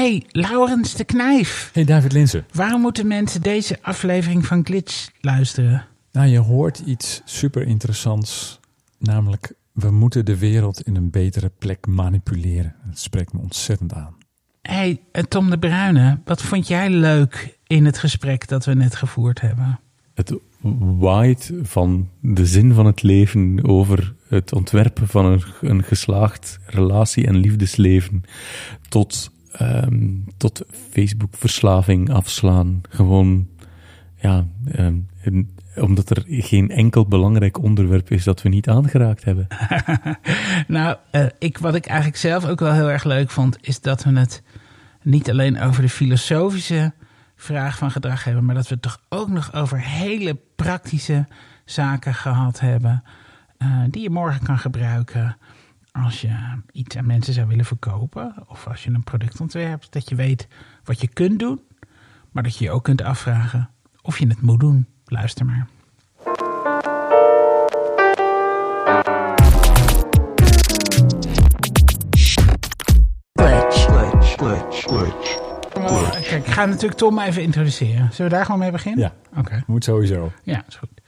hey, Laurens de Knijf. Hey David Linsen. Waarom moeten mensen deze aflevering van Glitch luisteren? Nou, je hoort iets super interessants. Namelijk, we moeten de wereld in een betere plek manipuleren. Dat spreekt me ontzettend aan. hey, eh, Tom de Bruyne, wat vond jij leuk in het gesprek dat we net gevoerd hebben? Het waait van de zin van het leven over het ontwerpen van een, een geslaagd relatie- en liefdesleven tot, ehm, tot Facebook-verslaving afslaan. Gewoon, ja, ehm, omdat er geen enkel belangrijk onderwerp is dat we niet aangeraakt hebben. Nou, eh, ik, wat ik eigenlijk zelf ook wel heel erg leuk vond, is dat we het niet alleen over de filosofische vraag van gedrag hebben, maar dat we het toch ook nog over hele praktische zaken gehad hebben, eh, die je morgen kan gebruiken als je iets aan mensen zou willen verkopen, of als je een product ontwerpt, dat je weet wat je kunt doen, maar dat je je ook kunt afvragen of je het moet doen. Luister maar. Kijk, ik ga natuurlijk Tom even introduceren. Zullen we daar gewoon mee beginnen? Ja. Oké. Moet sowieso. Ja, is goed.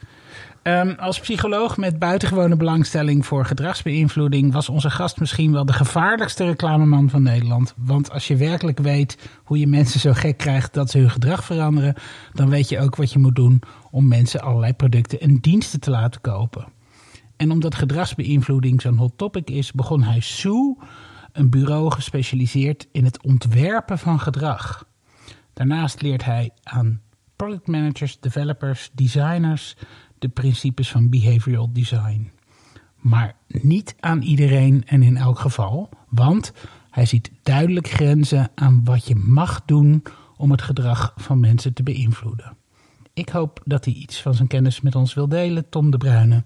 Ehm, als psycholoog met buitengewone belangstelling voor gedragsbeïnvloeding was onze gast misschien wel de gevaarlijkste reclameman van Nederland. Want als je werkelijk weet hoe je mensen zo gek krijgt dat ze hun gedrag veranderen, dan weet je ook wat je moet doen om mensen allerlei producten en diensten te laten kopen. En omdat gedragsbeïnvloeding zo'n hot topic is, begon hij Sue, een bureau gespecialiseerd in het ontwerpen van gedrag. Daarnaast leert hij aan product managers, developers, designers de principes van behavioral design. Maar niet aan iedereen en in elk geval, want hij ziet duidelijk grenzen aan wat je mag doen om het gedrag van mensen te beïnvloeden. Ik hoop dat hij iets van zijn kennis met ons wil delen. Tom de Bruyne,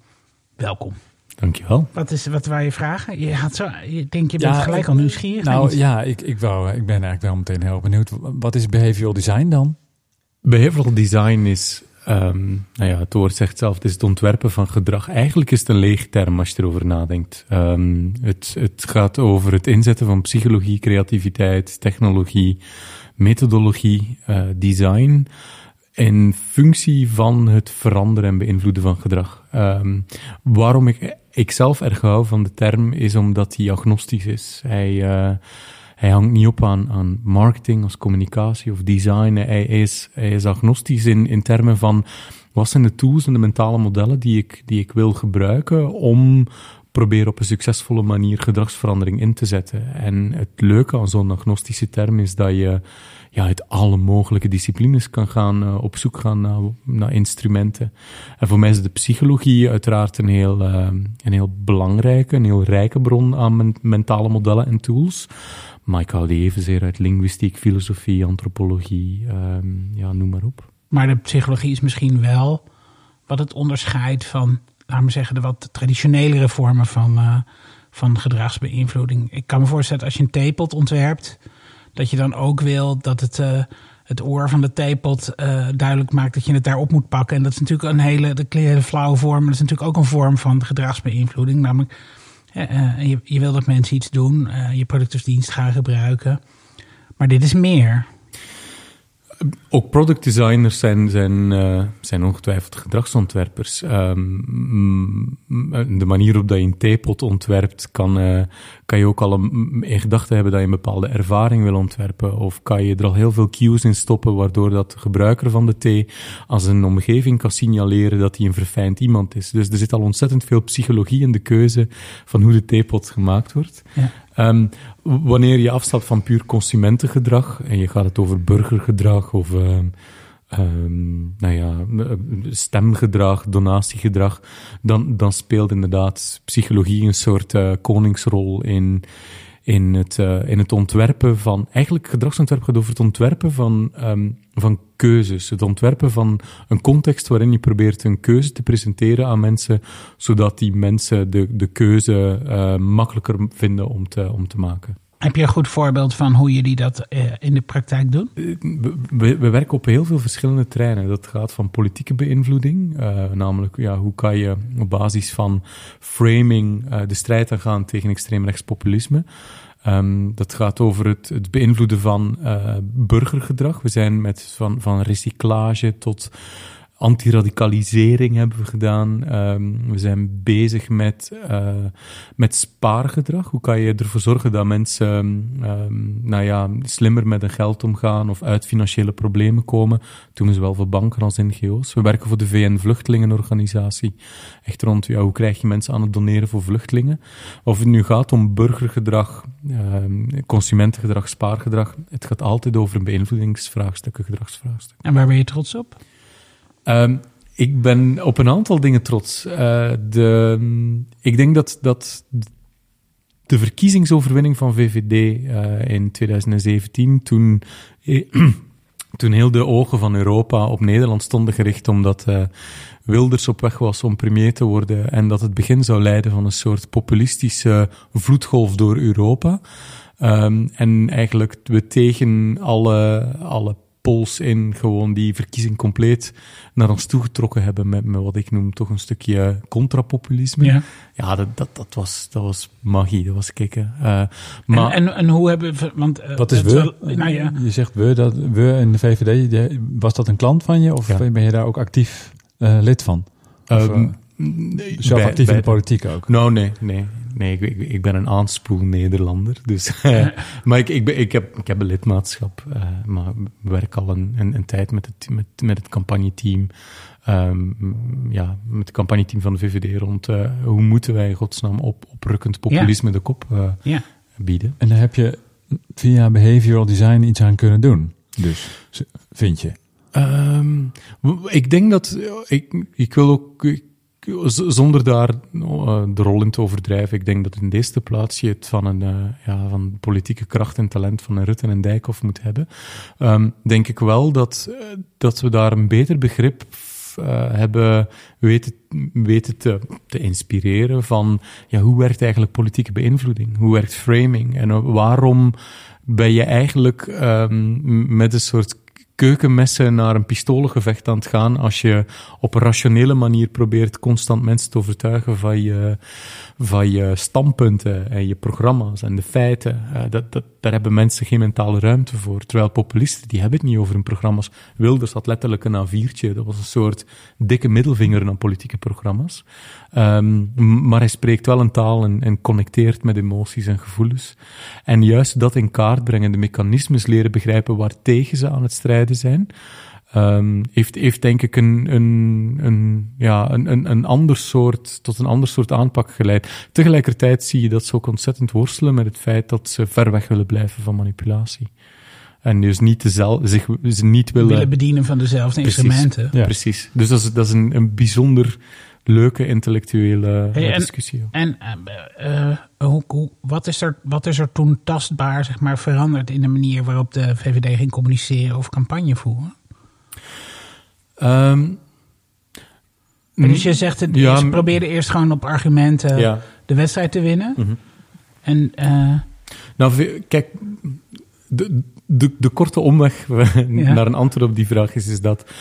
welkom. Dankjewel. Wat, is, wat wou je vragen? Je, had zo, je denk je bent Ja, gelijk al nieuwsgierig. Nou ja, ik, ik, wou, ik ben eigenlijk wel meteen heel benieuwd. Wat is behavioral design dan? Behavioral design is, ehm, nou ja, het woord zegt zelf, het is het ontwerpen van gedrag. Eigenlijk is het een leeg term als je erover nadenkt. Ehm, het, het gaat over het inzetten van psychologie, creativiteit, technologie, methodologie, eh, design in functie van het veranderen en beïnvloeden van gedrag. Ehm, waarom ik, ik zelf erg hou van de term is omdat hij agnostisch is. Hij, eh, hij hangt niet op aan, marketing als communicatie of design. Hij is, agnostisch in, termen van wat zijn de tools en de mentale modellen die ik, die ik wil gebruiken om proberen op een succesvolle manier gedragsverandering in te zetten. En het leuke aan zo'n agnostische term is dat je ja, uit alle mogelijke disciplines kan gaan eh, op zoek gaan naar, instrumenten. En voor mij is de psychologie uiteraard een heel, eh, een heel belangrijke, een heel rijke bron aan men- mentale modellen en tools. Maar ik haal die evenzeer uit linguïstiek, filosofie, antropologie, ehm, ja, noem maar op. Maar de psychologie is misschien wel wat het onderscheidt van, laten we zeggen, de wat traditionelere vormen van, eh, van gedragsbeïnvloeding. Ik kan me voorstellen, als je een theepot ontwerpt, dat je dan ook wil dat het, eh, het oor van de theepot eh, duidelijk maakt dat je het daarop moet pakken. En dat is natuurlijk een hele, dat een hele flauwe vorm, maar dat is natuurlijk ook een vorm van gedragsbeïnvloeding. Namelijk, je, je wil dat mensen iets doen, eh, je product of dienst gaan gebruiken. Maar dit is meer. Ook product designers zijn, zijn, eh, zijn ongetwijfeld gedragsontwerpers. Ehm, de manier waarop dat je een theepot ontwerpt, kan, eh, kan je ook al een, in gedachten hebben dat je een bepaalde ervaring wil ontwerpen. Of kan je er al heel veel cues in stoppen, waardoor dat de gebruiker van de thee als een omgeving kan signaleren dat hij een verfijnd iemand is. Dus er zit al ontzettend veel psychologie in de keuze van hoe de theepot gemaakt wordt. Ja. W- wanneer je afstapt van puur consumentengedrag en je gaat het over burgergedrag of ehm, ehm, nou ja, stemgedrag, donatiegedrag, dan, dan speelt inderdaad psychologie een soort eh, koningsrol in, in, het, eh, in het ontwerpen van. Eigenlijk, gedragsontwerp gaat over het ontwerpen van, ehm, van keuzes. Het ontwerpen van een context waarin je probeert een keuze te presenteren aan mensen, zodat die mensen de, de keuze eh, makkelijker vinden om te, om te maken. Heb je een goed voorbeeld van hoe jullie dat eh, in de praktijk doen? We, we werken op heel veel verschillende terreinen. Dat gaat van politieke beïnvloeding, eh, namelijk ja, hoe kan je op basis van framing eh, de strijd aangaan tegen extreem rechtspopulisme. Ehm, dat gaat over het, het beïnvloeden van burgergedrag. We zijn met van, van recyclage tot antiradicalisering hebben we gedaan. Um, we zijn bezig met, uh, met spaargedrag. Hoe kan je ervoor zorgen dat mensen um, nou ja, slimmer met hun geld omgaan of uit financiële problemen komen? Dat doen we zowel voor banken als NGO's. We werken voor de VN-vluchtelingenorganisatie. Echt rond ja, hoe krijg je mensen aan het doneren voor vluchtelingen? Of het nu gaat om burgergedrag, um, consumentengedrag, spaargedrag. Het gaat altijd over een beïnvloedingsvraagstuk, een gedragsvraagstuk. En waar ben je trots op? Um, ik ben op een aantal dingen trots. Uh, de, ik denk dat, dat de verkiezingsoverwinning van VVD eh, in 2017, toen, toen heel de ogen van Europa op Nederland stonden gericht, omdat Wilders op weg was om premier te worden en dat het begin zou leiden van een soort populistische vloedgolf door Europa. Um, en eigenlijk we tegen alle, alle pols in gewoon die verkiezing compleet naar ons toegetrokken hebben met, met wat ik noem toch een stukje contrapopulisme. Ja, ja dat, dat, dat, was, dat was magie, dat was kicken. Uh, maar, en, en, en, hoe hebben we... Want, uh, wat is we? nou ja. Je zegt we, dat, we in de VVD, was dat een klant van je of ja. ben je daar ook actief uh, lid van? Of, um, zelf bij, actief bij, in de politiek ook? Nou, nee, nee. Nee, ik, ik, ben een aanspoel Nederlander. Dus, maar ik, ik, ben, ik, heb, ik heb een lidmaatschap. Uh, maar werk al een, een, een, tijd met het, met, met het campagneteam. Um, ja, met het campagneteam van de VVD rond uh, hoe moeten wij godsnaam op, oprukkend populisme ja. de kop uh, ja. bieden. En daar heb je via behavioral design iets aan kunnen doen. Dus, vind je? Um, ik denk dat ik, ik wil ook. Ik, zonder daar uh, de rol in te overdrijven, ik denk dat in de eerste plaats je het van een uh, ja, van politieke kracht en talent van een Rutte en Dijkhoff moet hebben. Um, denk ik wel dat, uh, dat we daar een beter begrip hebben weten, weten te, te inspireren van ja, hoe werkt eigenlijk politieke beïnvloeding? Hoe werkt framing? En waarom ben je eigenlijk um, met een soort keukenmessen naar een pistolengevecht aan het gaan als je op een rationele manier probeert constant mensen te overtuigen van je, van je standpunten en je programma's en de feiten. Uh, dat, dat, daar hebben mensen geen mentale ruimte voor. Terwijl populisten, die hebben het niet over hun programma's. Wilders had letterlijk een A4'tje. Dat was een soort dikke middelvinger naar politieke programma's. Um, maar hij spreekt wel een taal en, en connecteert met emoties en gevoelens. En juist dat in kaart brengen, de mechanismes leren begrijpen waartegen ze aan het strijden zijn, um, heeft, heeft denk ik een, een, een, ja, een, een, een ander soort, tot een ander soort aanpak geleid. Tegelijkertijd zie je dat ze ook ontzettend worstelen met het feit dat ze ver weg willen blijven van manipulatie. En dus niet dezelfde, zich ze niet willen... willen bedienen van dezelfde precies, instrumenten. Ja. Precies. Dus dat is, dat is een, een bijzonder leuke intellectuele hey, en, discussie. En uh, uh, hoe, hoe, wat, is er, wat is er toen tastbaar zeg maar, veranderd in de manier waarop de VVD ging communiceren of campagne voeren? Um, dus je zegt, het, ja, ze probeerden eerst gewoon op argumenten ja. de wedstrijd te winnen. Mm -hmm. En, uh, nou, kijk, de, de, de korte omweg ja. naar een antwoord op die vraag is, is dat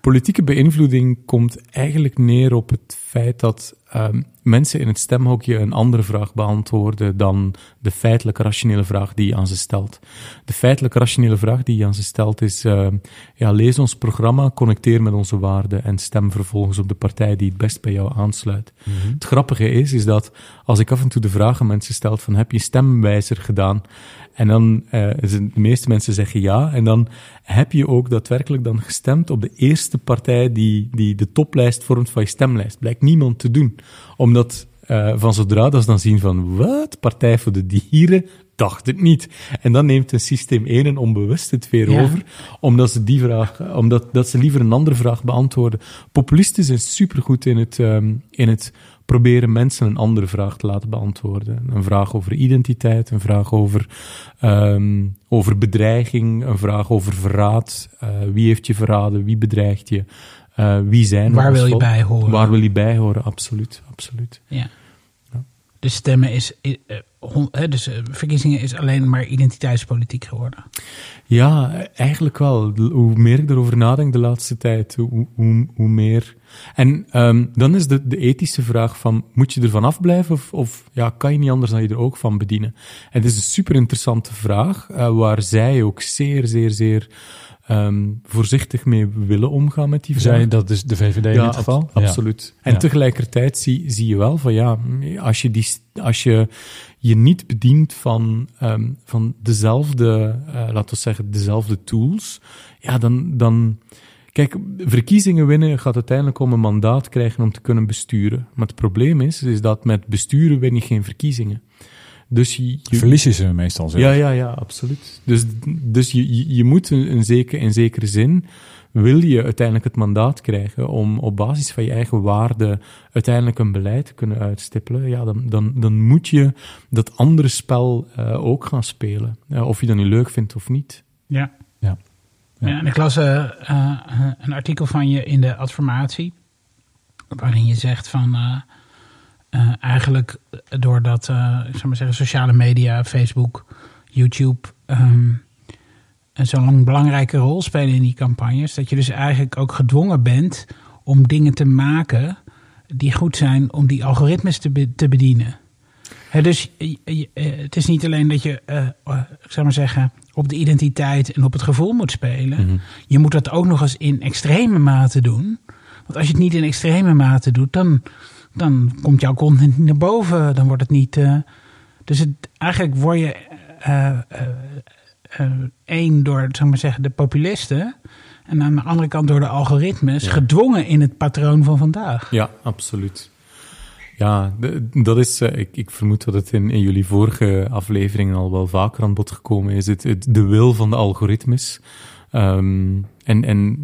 politieke beïnvloeding komt eigenlijk neer op het feit dat um, mensen in het stemhokje een andere vraag beantwoorden dan de feitelijk rationele vraag die je aan ze stelt. De feitelijk rationele vraag die je aan ze stelt is, uh, ja, lees ons programma, connecteer met onze waarden en stem vervolgens op de partij die het best bij jou aansluit. Mm -hmm. Het grappige is, is dat als ik af en toe de vraag aan mensen stel van, heb je stemwijzer gedaan? En dan, uh, de meeste mensen zeggen ja. En dan heb je ook daadwerkelijk dan gestemd op de eerste partij die, die de toplijst vormt van je stemlijst. Blijkt niemand te doen. Omdat uh, van zodra dat ze dan zien van, wat, Partij voor de Dieren, dacht het niet. En dan neemt een systeem 1 een onbewust het weer ja. over, omdat ze die vraag, omdat dat ze liever een andere vraag beantwoorden. Populisten zijn supergoed in het, um, in het proberen mensen een andere vraag te laten beantwoorden. Een vraag over identiteit, een vraag over, um, over bedreiging, een vraag over verraad. Uh, wie heeft je verraden? Wie bedreigt je? Uh, wie zijn Waar wil je bij horen? Waar wil je bij horen? Absoluut, absoluut. Ja. de stemmen is, dus verkiezingen is alleen maar identiteitspolitiek geworden. Ja, eigenlijk wel. Hoe meer ik erover nadenk de laatste tijd, hoe, hoe, hoe meer. En um, dan is de, de ethische vraag van, moet je ervan afblijven of, of ja, kan je niet anders dan je er ook van bedienen? En het is een super interessante vraag, uh, waar zij ook zeer, zeer, zeer um, voorzichtig mee willen omgaan met die vraag. Zij, dat is de VVD in dit geval? absoluut. En ja. tegelijkertijd zie, zie je wel van ja, als je, die, als je je niet bedient van, um, van dezelfde, uh, laten we zeggen, dezelfde tools, ja, dan, dan, kijk, verkiezingen winnen gaat uiteindelijk om een mandaat krijgen om te kunnen besturen. Maar het probleem is, is dat met besturen win je geen verkiezingen. Dus je, je verlies je ze meestal zo. Ja, ja, ja, absoluut. Dus, dus je, je, moet een, een zeker, in zekere zin, wil je uiteindelijk het mandaat krijgen om op basis van je eigen waarden uiteindelijk een beleid te kunnen uitstippelen, ja, dan, dan, dan moet je dat andere spel uh, ook gaan spelen. Uh, of je dat nu leuk vindt of niet. Ja. Ja, ja. ja en ik las uh, een artikel van je in de adformatie, waarin je zegt van eigenlijk doordat, ik zou maar zeggen, sociale media, Facebook, YouTube um, zo'n belangrijke rol spelen in die campagnes, dat je dus eigenlijk ook gedwongen bent om dingen te maken die goed zijn om die algoritmes te, be te bedienen. He, dus het is niet alleen dat je, uh, ik zou maar zeggen, op de identiteit en op het gevoel moet spelen. Mm -hmm. Je moet dat ook nog eens in extreme mate doen. Want als je het niet in extreme mate doet, dan dan komt jouw content niet naar boven. Dan wordt het niet. Uh, dus het, eigenlijk word je uh, één door, zeg maar zeggen, de populisten. En aan de andere kant door de algoritmes ja. gedwongen in het patroon van vandaag. Ja, absoluut. Ja, dat is, ik, ik vermoed dat het in, in jullie vorige afleveringen al wel vaker aan bod gekomen is. Het, het de wil van de algoritmes. Um, en, en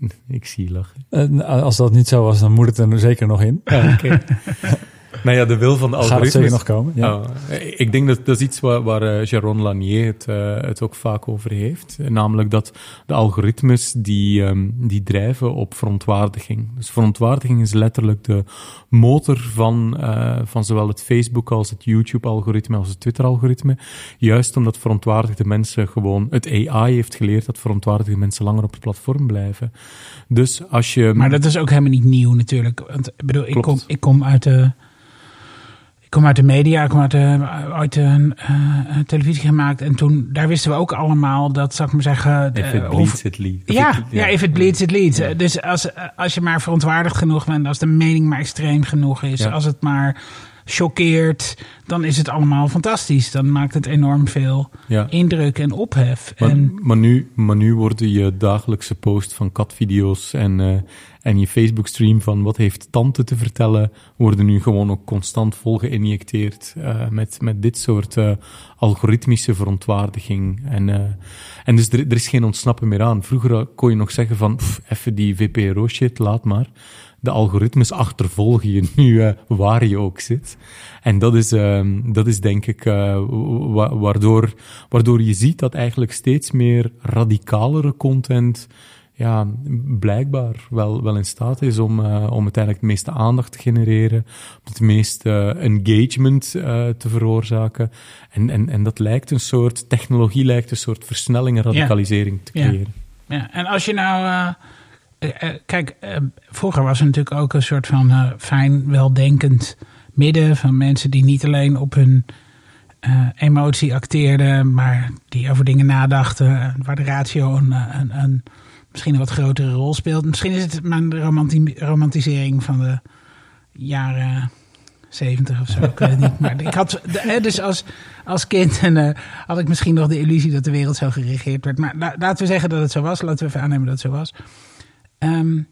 ik zie je lachen. Uh, als dat niet zo was, dan moet het er zeker nog in. Ja, okay. nou ja, de wil van de algoritmes... Gaat het nog komen, ja. Oh, ik denk dat dat is iets waar, waar uh, Jaron Lanier het, uh, het ook vaak over heeft. Namelijk dat de algoritmes die, um, die drijven op verontwaardiging. Dus verontwaardiging is letterlijk de motor van, uh, van zowel het Facebook als het YouTube-algoritme als het Twitter-algoritme. Juist omdat verontwaardigde mensen gewoon... Het AI heeft geleerd dat verontwaardigde mensen langer op het platform blijven. Dus als je... Maar dat is ook helemaal niet nieuw natuurlijk. Want ik bedoel, ik kom, ik kom uit de kom uit de media, ik kom uit de, uit de uh, televisie gemaakt. En toen, daar wisten we ook allemaal dat, zou ik maar zeggen... If it bleeds, it leads. Ja, it, ja, if it bleeds, it leads. Ja. Dus als, als je maar verontwaardigd genoeg bent, als de mening maar extreem genoeg is, ja. als het maar choqueert, dan is het allemaal fantastisch. Dan maakt het enorm veel ja. indruk en ophef. Maar, en, maar, nu, maar nu worden je dagelijkse post van katvideo's en, uh, en je Facebook-stream van wat heeft tante te vertellen, worden nu gewoon ook constant vol geïnjecteerd uh, met, met dit soort uh, algoritmische verontwaardiging. En, uh, en dus er, er is geen ontsnappen meer aan. Vroeger kon je nog zeggen van, even die VPRO-shit, laat maar de algoritmes achtervolgen je nu waar je ook zit. En dat is, uh, dat is denk ik wa waardoor, waardoor je ziet dat eigenlijk steeds meer radicalere content ja, blijkbaar wel, wel in staat is om, uh, om uiteindelijk de meeste aandacht te genereren, het meeste engagement uh, te veroorzaken. En, en, en dat lijkt een soort, technologie lijkt een soort versnelling en radicalisering ja. te creëren. Ja. ja, en als je nou uh, kijk, vroeger was er natuurlijk ook een soort van fijn, weldenkend midden van mensen die niet alleen op hun emotie acteerden, maar die over dingen nadachten, waar de ratio een, een, een, misschien een wat grotere rol speelt. Misschien is het mijn romanti romantisering van de jaren 70 of zo. ik weet het niet. Maar ik had, dus als, als kind en, had ik misschien nog de illusie dat de wereld zo geregeerd werd. Maar la, laten we zeggen dat het zo was. Laten we even aannemen dat het zo was. Um,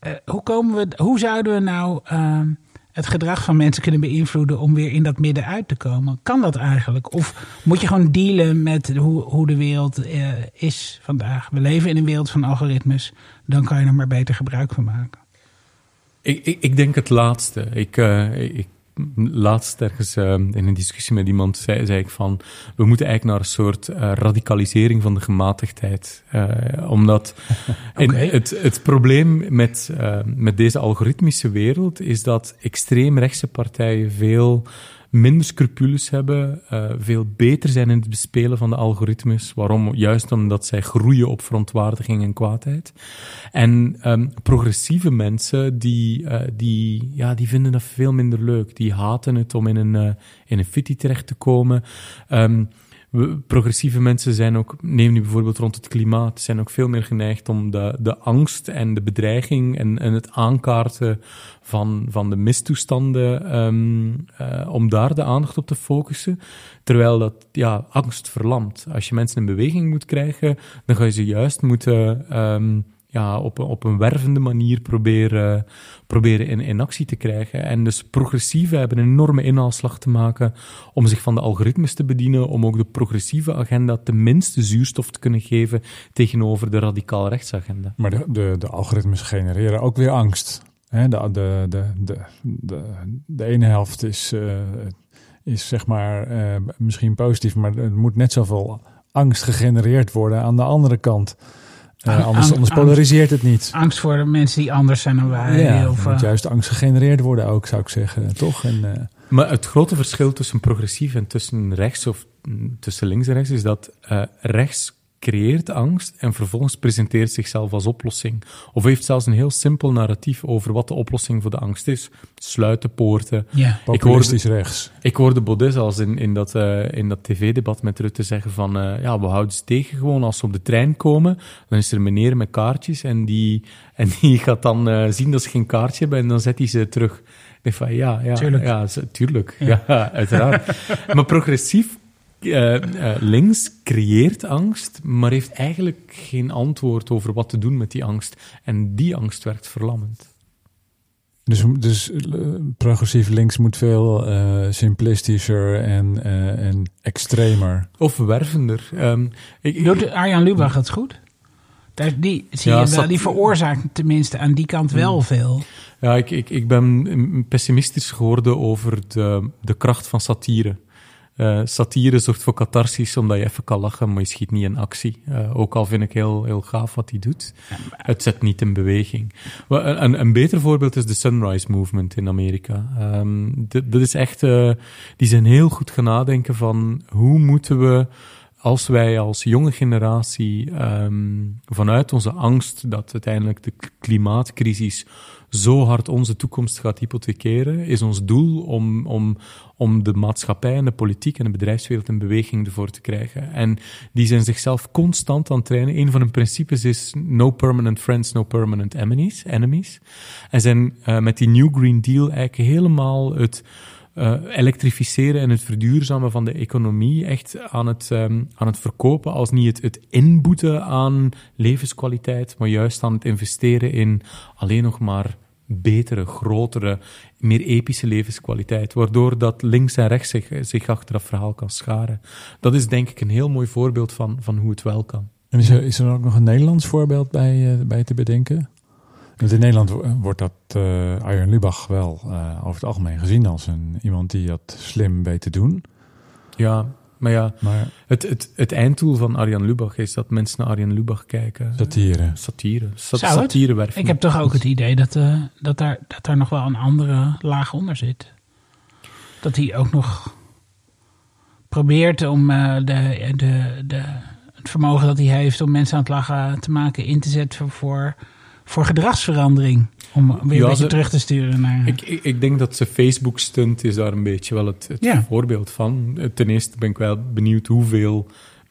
uh, hoe, komen we, hoe zouden we nou uh, het gedrag van mensen kunnen beïnvloeden om weer in dat midden uit te komen? Kan dat eigenlijk? Of moet je gewoon dealen met hoe, hoe de wereld uh, is vandaag? We leven in een wereld van algoritmes, dan kan je er maar beter gebruik van maken. Ik, ik, ik denk het laatste. Ik, uh, ik, laatst ergens uh, in een discussie met iemand zei, zei ik van, we moeten eigenlijk naar een soort uh, radicalisering van de gematigdheid. Uh, omdat okay. het, het probleem met, met deze algoritmische wereld is dat extreemrechtse partijen veel minder scrupules hebben, uh, veel beter zijn in het bespelen van de algoritmes. Waarom? Juist omdat zij groeien op verontwaardiging en kwaadheid. En um, progressieve mensen, die, uh, die, ja, die vinden dat veel minder leuk. Die haten het om in een, uh, in een fitty terecht te komen. Um, progressieve mensen zijn ook, neem nu bijvoorbeeld rond het klimaat, zijn ook veel meer geneigd om de, de angst en de bedreiging en, en het aankaarten van, van de mistoestanden, um, uh, om daar de aandacht op te focussen. Terwijl dat, ja, angst verlamt. Als je mensen in beweging moet krijgen, dan ga je ze juist moeten um, ja, op, op een wervende manier proberen, proberen in, in actie te krijgen. En dus progressieven hebben een enorme inhaalslag te maken om zich van de algoritmes te bedienen, om ook de progressieve agenda tenminste zuurstof te kunnen geven tegenover de radicaal rechtsagenda. Maar de, de, de algoritmes genereren ook weer angst. De, de, de, de, de, de ene helft is, uh, is zeg maar uh, misschien positief, maar er moet net zoveel angst gegenereerd worden aan de andere kant. Uh, anders, anders polariseert het niet. Angst voor de mensen die anders zijn dan wij. Ja, of, moet juist angst gegenereerd worden ook, zou ik zeggen, toch? En, uh, maar het grote verschil tussen progressief en tussen rechts of mm, tussen links en rechts is dat uh, rechts creëert angst en vervolgens presenteert zichzelf als oplossing. Of heeft zelfs een heel simpel narratief over wat de oplossing voor de angst is. Sluiten poorten. Ja. Ik hoorde, rechts. Ik hoorde Baudet zelfs in, in dat, uh, in dat tv-debat met Rutte zeggen van uh, ja, we houden ze tegen gewoon als ze op de trein komen. Dan is er een meneer met kaartjes en die, en die gaat dan uh, zien dat ze geen kaartje hebben en dan zet hij ze terug. Ik van ja, ja, tuurlijk. Ja, tuurlijk. Ja, ja uiteraard. maar progressief uh, uh, links creëert angst, maar heeft eigenlijk geen antwoord over wat te doen met die angst. En die angst werkt verlammend. Dus, dus uh, progressief links moet veel simplistischer en, en extremer. Of wervender. Um, ik, Doet Arjan Lubach het goed? Daar, die, zie ja, je wel, die veroorzaakt tenminste aan die kant wel hmm. veel. Ja, ik, ik, ik ben pessimistisch geworden over de, de kracht van satire. Uh, satire zorgt voor catharsis, omdat je even kan lachen, maar je schiet niet in actie. Uh, ook al vind ik heel, heel gaaf wat hij doet. Het zet niet in beweging. Een, een beter voorbeeld is de Sunrise Movement in Amerika. Um, dat is echt... Uh, die zijn heel goed gaan nadenken van hoe moeten we als wij als jonge generatie um, vanuit onze angst dat uiteindelijk de klimaatcrisis zo hard onze toekomst gaat hypothekeren, is ons doel om, om, om de maatschappij en de politiek en de bedrijfswereld in beweging ervoor te krijgen. En die zijn zichzelf constant aan het trainen. Een van hun principes is no permanent friends, no permanent enemies. enemies. En zijn uh, met die New Green Deal eigenlijk helemaal het uh, elektrificeren en het verduurzamen van de economie echt aan het, um, aan het verkopen als niet het inboeten aan levenskwaliteit, maar juist aan het investeren in alleen nog maar betere, grotere, meer epische levenskwaliteit, waardoor dat links en rechts zich, zich achter dat verhaal kan scharen. Dat is denk ik een heel mooi voorbeeld van, van hoe het wel kan. En is er, is er ook nog een Nederlands voorbeeld bij, uh, bij te bedenken? Want in Nederland wordt dat uh, Arjen Lubach wel uh, over het algemeen gezien als een, iemand die dat slim weet te doen. Ja, maar ja, maar, het, het, het einddoel van Arjan Lubach is dat mensen naar Arjan Lubach kijken. Satire. Satire. Sat satire Ik heb toch ook het idee dat, uh, dat, daar, dat daar nog wel een andere laag onder zit. Dat hij ook nog probeert om uh, de, de, de, het vermogen dat hij heeft om mensen aan het lachen te maken in te zetten voor voor gedragsverandering. Om weer een beetje terug te sturen naar... Ik, ik, ik denk dat ze Facebook-stunt is daar een beetje wel het, het voorbeeld van. Ten eerste ben ik wel benieuwd hoeveel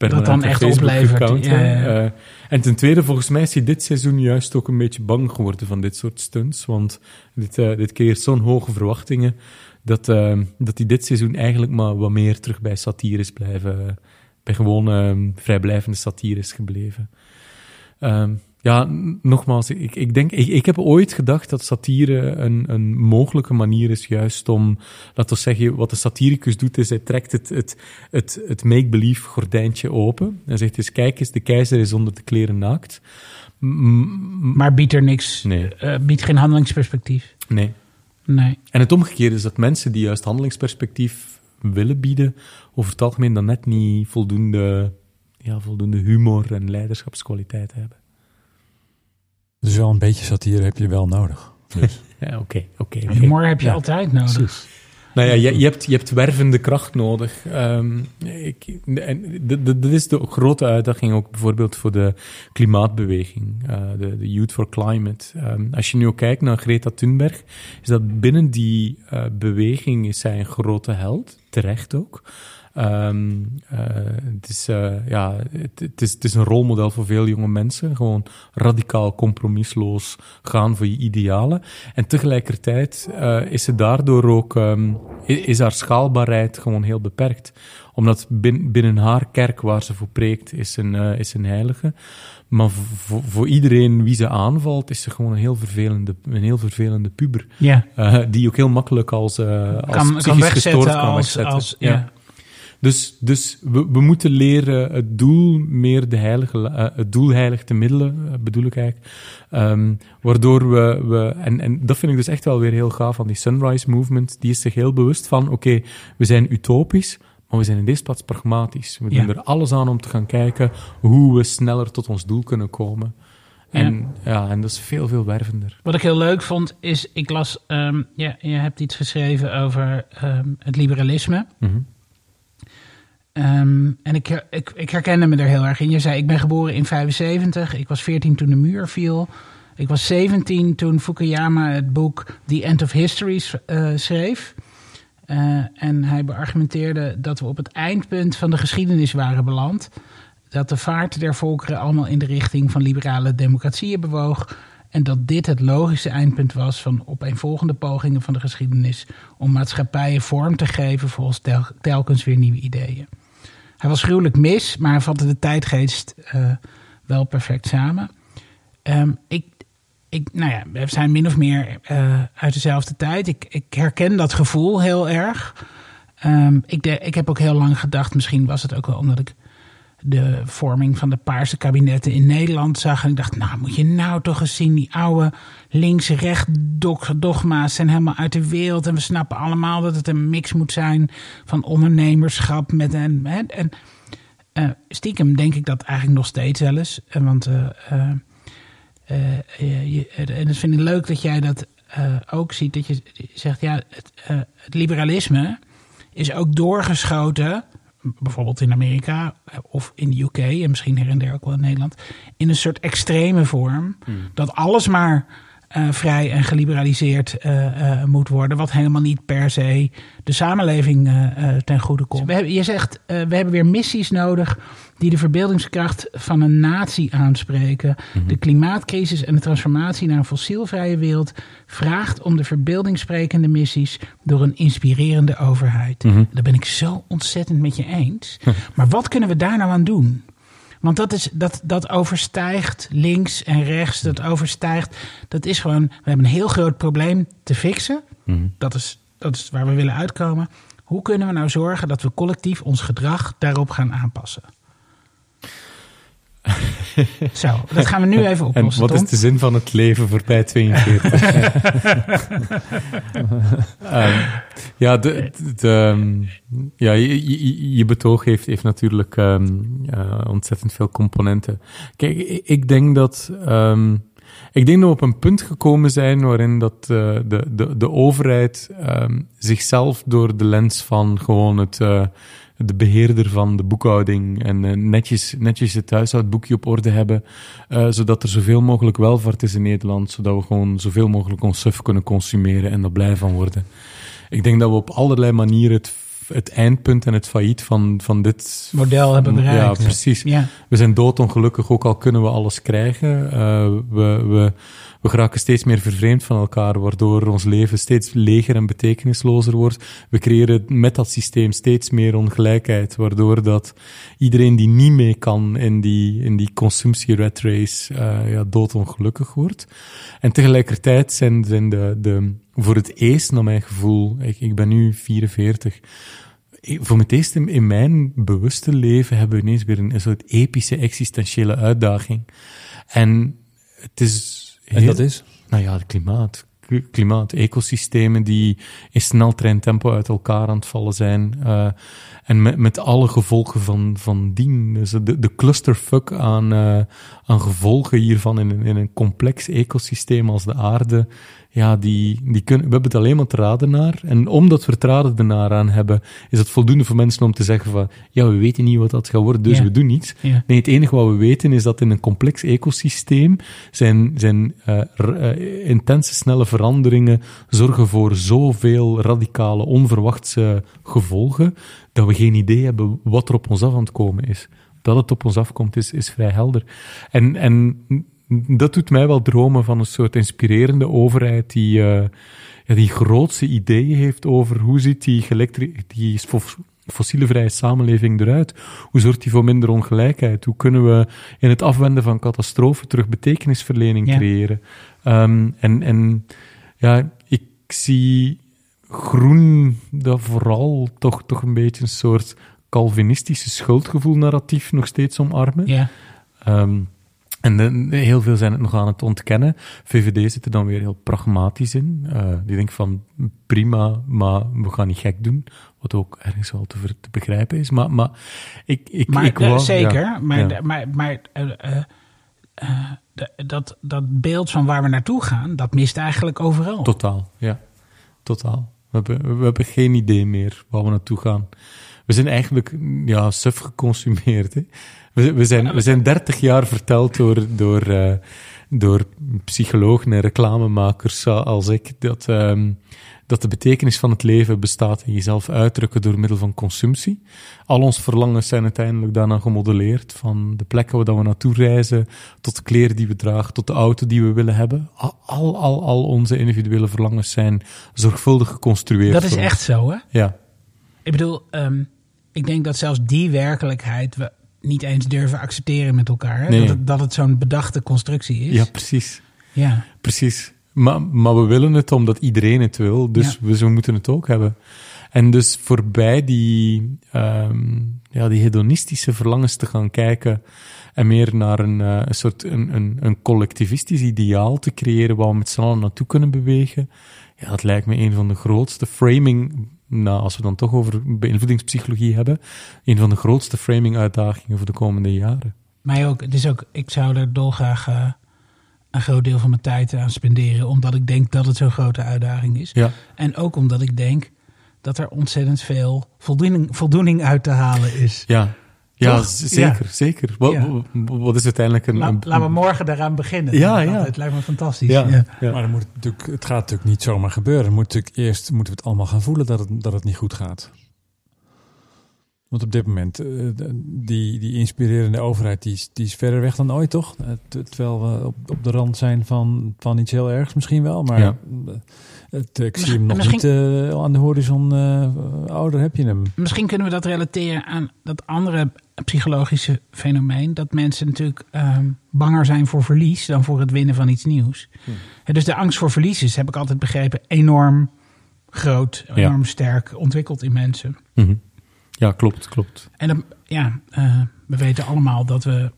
dat dan echt oplevert. Ja, ja. Uh, en ten tweede, volgens mij is hij dit seizoen juist ook een beetje bang geworden van dit soort stunts. Want dit, uh, dit creëert zo'n hoge verwachtingen dat, uh, dat hij dit seizoen eigenlijk maar wat meer terug bij satire is blijven. bij gewoon vrijblijvende satire is gebleven. Ja, nogmaals, ik, ik denk, ik, ik heb ooit gedacht dat satire een, een mogelijke manier is juist om, laten we zeggen, wat de satiricus doet is, hij trekt het, het, het, het make-believe gordijntje open en zegt eens, kijk eens, de keizer is onder de kleren naakt. maar biedt er niks, nee. Uh, biedt geen handelingsperspectief. Nee. Nee. En het omgekeerde is dat mensen die juist handelingsperspectief willen bieden, over het algemeen dan net niet voldoende, ja, voldoende humor en leiderschapskwaliteit hebben. Dus wel een beetje satire heb je wel nodig. Dus. Ja, oké, oké. oké. Humor heb je Ja. altijd nodig. Nou ja, je, je, hebt, je hebt wervende kracht nodig. Ehm, ik, en dat is de grote uitdaging ook bijvoorbeeld voor de klimaatbeweging, eh, de, de Youth for Climate. Ehm, als je nu ook kijkt naar Greta Thunberg, is dat binnen die eh, beweging is zij een grote held, terecht ook. Ehm, eh, het, is, eh, ja, het, het, is, het is een rolmodel voor veel jonge mensen. Gewoon radicaal, compromisloos gaan voor je idealen. En tegelijkertijd eh, is ze daardoor ook, ehm, is haar schaalbaarheid gewoon heel beperkt. Omdat bin- binnen haar kerk waar ze voor preekt, is een, is een heilige. Maar voor, voor iedereen wie ze aanvalt, is ze gewoon een heel vervelende, een heel vervelende puber. Ja. Eh, die ook heel makkelijk als, eh als Kan, psychisch kan wegzetten gestoord kan als... wegzetten. als ja. Dus, dus we, we moeten leren het doel meer de heilige, eh, het doel heilig te middelen, eh, bedoel ik eigenlijk. Ehm, waardoor we, we en, en dat vind ik dus echt wel weer heel gaaf van die Sunrise Movement, die is zich heel bewust van, oké, we zijn utopisch, maar we zijn in deze plaats pragmatisch. We Ja. doen er alles aan om te gaan kijken hoe we sneller tot ons doel kunnen komen. En, ja. en dat is veel, veel wervender. Wat ik heel leuk vond is, ik las, ehm, ja, je hebt iets geschreven over ehm, het liberalisme. Mhm. Ehm, en ik, ik, herkende me er heel erg in. Je zei, ik ben geboren in 75. Ik was 14 toen de muur viel. Ik was 17 toen Fukuyama het boek The End of History eh, schreef. Eh, en hij beargumenteerde dat we op het eindpunt van de geschiedenis waren beland. Dat de vaart der volkeren allemaal in de richting van liberale democratieën bewoog. En dat dit het logische eindpunt was van opeenvolgende pogingen van de geschiedenis om maatschappijen vorm te geven volgens tel- telkens weer nieuwe ideeën. Hij was gruwelijk mis, maar hij vatte de tijdgeest eh, wel perfect samen. Ehm, ik, ik, nou ja, we zijn min of meer eh, uit dezelfde tijd. Ik, ik herken dat gevoel heel erg. Ehm, ik, de, ik heb ook heel lang gedacht, misschien was het ook wel omdat ik de vorming van de paarse kabinetten in Nederland zag. En ik dacht, nou moet je nou toch eens zien, die oude links-recht dog- dogma's zijn helemaal uit de wereld. En we snappen allemaal dat het een mix moet zijn van ondernemerschap met een. Hè, en eh, stiekem denk ik dat eigenlijk nog steeds wel eens. Eh, Want eh, en dat vind ik leuk dat jij dat ook ziet. Dat je zegt, ja, het, het liberalisme is ook doorgeschoten, bijvoorbeeld in Amerika eh, of in de UK en misschien her en der ook wel in Nederland, in een soort extreme vorm. Dat alles maar eh, vrij en geliberaliseerd eh, eh, moet worden, wat helemaal niet per se de samenleving ten goede komt. We hebben, je zegt, we hebben weer missies nodig die de verbeeldingskracht van een natie aanspreken. De klimaatcrisis en de transformatie naar een fossielvrije wereld vraagt om de verbeeldingsprekende missies door een inspirerende overheid. Daar ben ik zo ontzettend met je eens. maar wat kunnen we daar nou aan doen? Want dat, is, dat, dat overstijgt links en rechts. Dat overstijgt. Dat is gewoon. We hebben een heel groot probleem te fixen. Dat, is, dat is waar we willen uitkomen. Hoe kunnen we nou zorgen dat we collectief ons gedrag daarop gaan aanpassen? Zo, dat gaan we nu even En oplossen. wat Tom. is de zin van het leven voorbij 42? Ehm, ja, de, ehm, ja je, je, je betoog heeft, heeft natuurlijk ehm, ontzettend veel componenten. Kijk, ik, denk dat... ik denk dat we op een punt gekomen zijn waarin dat, eh, de, de, de overheid zichzelf door de lens van gewoon het, eh, de beheerder van de boekhouding en eh, netjes, netjes het huishoudboekje op orde hebben, eh, zodat er zoveel mogelijk welvaart is in Nederland, zodat we gewoon zoveel mogelijk ons suf kunnen consumeren en daar blij van worden. Ik denk dat we op allerlei manieren het, het eindpunt en het failliet van, van dit Model hebben bereikt. Ja, precies. Ja. We zijn doodongelukkig, ook al kunnen we alles krijgen. Eh, we, we, we geraken steeds meer vervreemd van elkaar, waardoor ons leven steeds leger en betekenislozer wordt. We creëren met dat systeem steeds meer ongelijkheid, waardoor dat iedereen die niet mee kan in die, in die consumptie-rat race eh, ja, doodongelukkig wordt. En tegelijkertijd zijn, zijn de, de, voor het eerst, naar mijn gevoel, ik, ik ben nu 44, ik- voor het eerst in, mijn bewuste leven hebben we ineens weer een, een soort epische existentiële uitdaging. En het is... En dat is? Nou ja, het klimaat. klimaat. Ecosystemen die in sneltreintempo uit elkaar aan het vallen zijn. eh, en met, met alle gevolgen van, van dien. Dus de, de clusterfuck aan, eh, aan gevolgen hiervan in, een- in een complex ecosysteem als de aarde. Ja, die, die kunnen, we hebben het alleen maar te raden naar. En omdat we het raden ernaar aan hebben, is het voldoende voor mensen om te zeggen van, ja, we weten niet wat dat gaat worden, dus Ja. we doen niets. Ja. Nee, het enige wat we weten is dat in een complex ecosysteem zijn, zijn eh, eh, intense, snelle veranderingen zorgen voor zoveel radicale, onverwachte gevolgen, dat we geen idee hebben wat er op ons af aan het komen is. Dat het op ons afkomt, is, is vrij helder. En, en dat doet mij wel dromen van een soort inspirerende overheid die, eh, ja, die grootste ideeën heeft over hoe ziet die, die fo- fossielenvrije samenleving eruit? Hoe zorgt die voor minder ongelijkheid? Hoe kunnen we in het afwenden van catastrofen terug betekenisverlening Ja. creëren? Ehm, en, en ja, ik zie groen dat vooral toch, toch een beetje een soort Calvinistische schuldgevoel-narratief nog steeds omarmen. Ja. Ehm, en heel veel zijn het nog aan het ontkennen. VVD zit er dan weer heel pragmatisch in. Eh, die denkt van prima, maar we gaan niet gek doen. Wat ook ergens wel te, begrijpen is. Maar, maar ik, ik, Maar ik wou- zeker, ja, maar, ja. maar, maar eh, eh, dat, dat beeld van waar we naartoe gaan, dat mist eigenlijk overal. Totaal, ja. Totaal. We hebben, we hebben geen idee meer waar we naartoe gaan. We zijn eigenlijk ja, suf geconsumeerd. Hè? We, we, zijn, we zijn 30 jaar verteld door, door, eh, door psychologen en reclamemakers als ik dat, ehm, dat de betekenis van het leven bestaat in jezelf uitdrukken door middel van consumptie. Al onze verlangens zijn uiteindelijk daarna gemodelleerd. Van de plekken waar we naartoe reizen, tot de kleren die we dragen, tot de auto die we willen hebben. Al, al, al, onze individuele verlangens zijn zorgvuldig geconstrueerd. dat is echt zo, hè? Ja, Ik bedoel, ehm, ik denk dat zelfs die werkelijkheid we niet eens durven accepteren met elkaar. Hè? Nee. Dat, het, dat het zo'n bedachte constructie is. ja precies. Ja. Precies. Maar, maar we willen het omdat iedereen het wil, dus we, moeten het ook hebben. En dus voorbij die, ehm, ja, die hedonistische verlangens te gaan kijken en meer naar een, eh, een soort een, een, een collectivistisch ideaal te creëren waar we met z'n allen naartoe kunnen bewegen, ja, dat lijkt me een van de grootste framing, nou, als we dan toch over beïnvloedingspsychologie hebben, een van de grootste framing-uitdagingen voor de komende jaren. Mij ook. Het is ook. Ik zou er dolgraag eh, een groot deel van mijn tijd aan spenderen, omdat ik denk dat het zo'n grote uitdaging is. Ja, En ook omdat ik denk dat er ontzettend veel voldoening, voldoening uit te halen is. ja. Ja, Toch? zeker, zeker. Wat, Ja. wat- is uiteindelijk een... La- een- laten we morgen daaraan beginnen. Ja, Dat- ja. Het lijkt me fantastisch. Ja, Ja. ja. Maar dan moet het, natuurlijk, het gaat natuurlijk niet zomaar gebeuren. Moet natuurlijk eerst moeten we het allemaal gaan voelen dat het, dat het niet goed gaat. Want op dit moment, eh, die, die inspirerende overheid, die is, die is verder weg dan ooit, toch? Eh, ter- Terwijl we op, op de rand zijn van, van iets heel ergs misschien wel. Maar Ja. eh, het, ik zie hem nog Misschien- niet aan de horizon. ouder heb je hem. Misschien kunnen we dat relateren aan dat andere psychologische fenomeen. Dat mensen natuurlijk ehm, banger zijn voor verlies dan voor het winnen van iets nieuws. Hè, Dus de angst voor verlies is, heb ik altijd begrepen, enorm groot, Ja. enorm sterk ontwikkeld in mensen. Mhm. Ja, klopt, klopt. En dan, ja, eh, we weten allemaal dat we.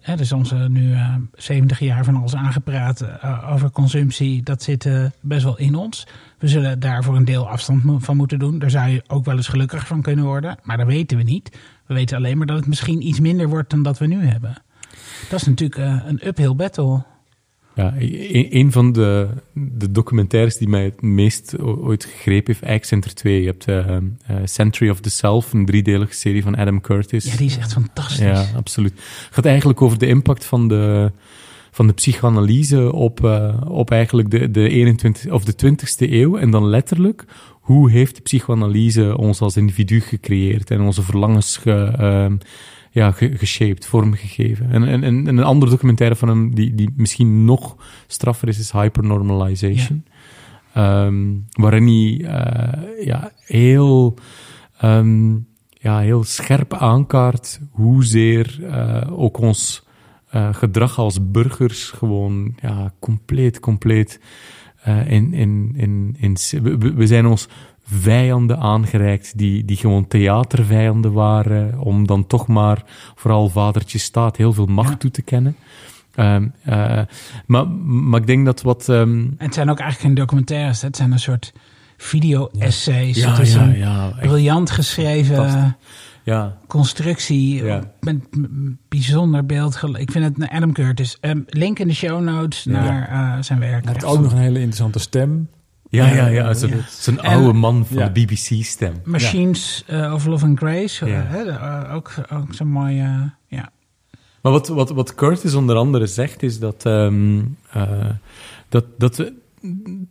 hè, dus onze nu eh 70 jaar van alles aangepraat over consumptie. Dat zit best wel in ons. We zullen daar voor een deel afstand van moeten doen. Daar zou je ook wel eens gelukkig van kunnen worden. Maar dat weten we niet. We weten alleen maar dat het misschien iets minder wordt dan dat we nu hebben. Dat is natuurlijk eh, een uphill battle. Ja, een, van de, de documentaires die mij het meest ooit gegrepen heeft, eigenlijk zijn er twee. Je hebt eh, Century of the Self, een driedelige serie van Adam Curtis. Ja, die is echt fantastisch. Ja, absoluut. Het gaat eigenlijk over de impact van de, van de psychoanalyse op, eh, op eigenlijk de, de 21 of de 20ste eeuw. En dan letterlijk, hoe heeft de psychoanalyse ons als individu gecreëerd en onze verlangens ge, ehm, ja, ge, geshaped, vormgegeven. En, en, en een andere documentaire van hem, die, die misschien nog straffer is, is Hypernormalization. Ehm, waarin hij eh, ja, heel, ehm, ja, heel scherp aankaart hoezeer eh ook ons eh, gedrag als burgers gewoon ja, compleet, compleet eh, in, in, in, in, we, we- zijn ons vijanden aangereikt die, die gewoon theatervijanden waren, om dan toch maar vooral vadertje staat heel veel macht Ja. toe te kennen. Ehm, eh, maar, maar ik denk dat wat... En het zijn ook eigenlijk geen documentaires. Het zijn een soort video-essays. ja, het is ja, een briljant geschreven. Ja, constructie. Ja. Met bijzonder beeld. Ik vind het Adam Curtis. Ehm, link in de show notes Ja. naar eh, zijn werk. Hij heeft ook nog een hele interessante stem. ja, ja, ja. Zo'n Ja. oude man van Ja. de BBC-stem. Machines eh, of Love and Grace. Ja. eh, hè, ook, ook zo'n mooie... ja. Maar wat, wat, wat Curtis onder andere zegt, is dat, ehm, eh, dat, dat,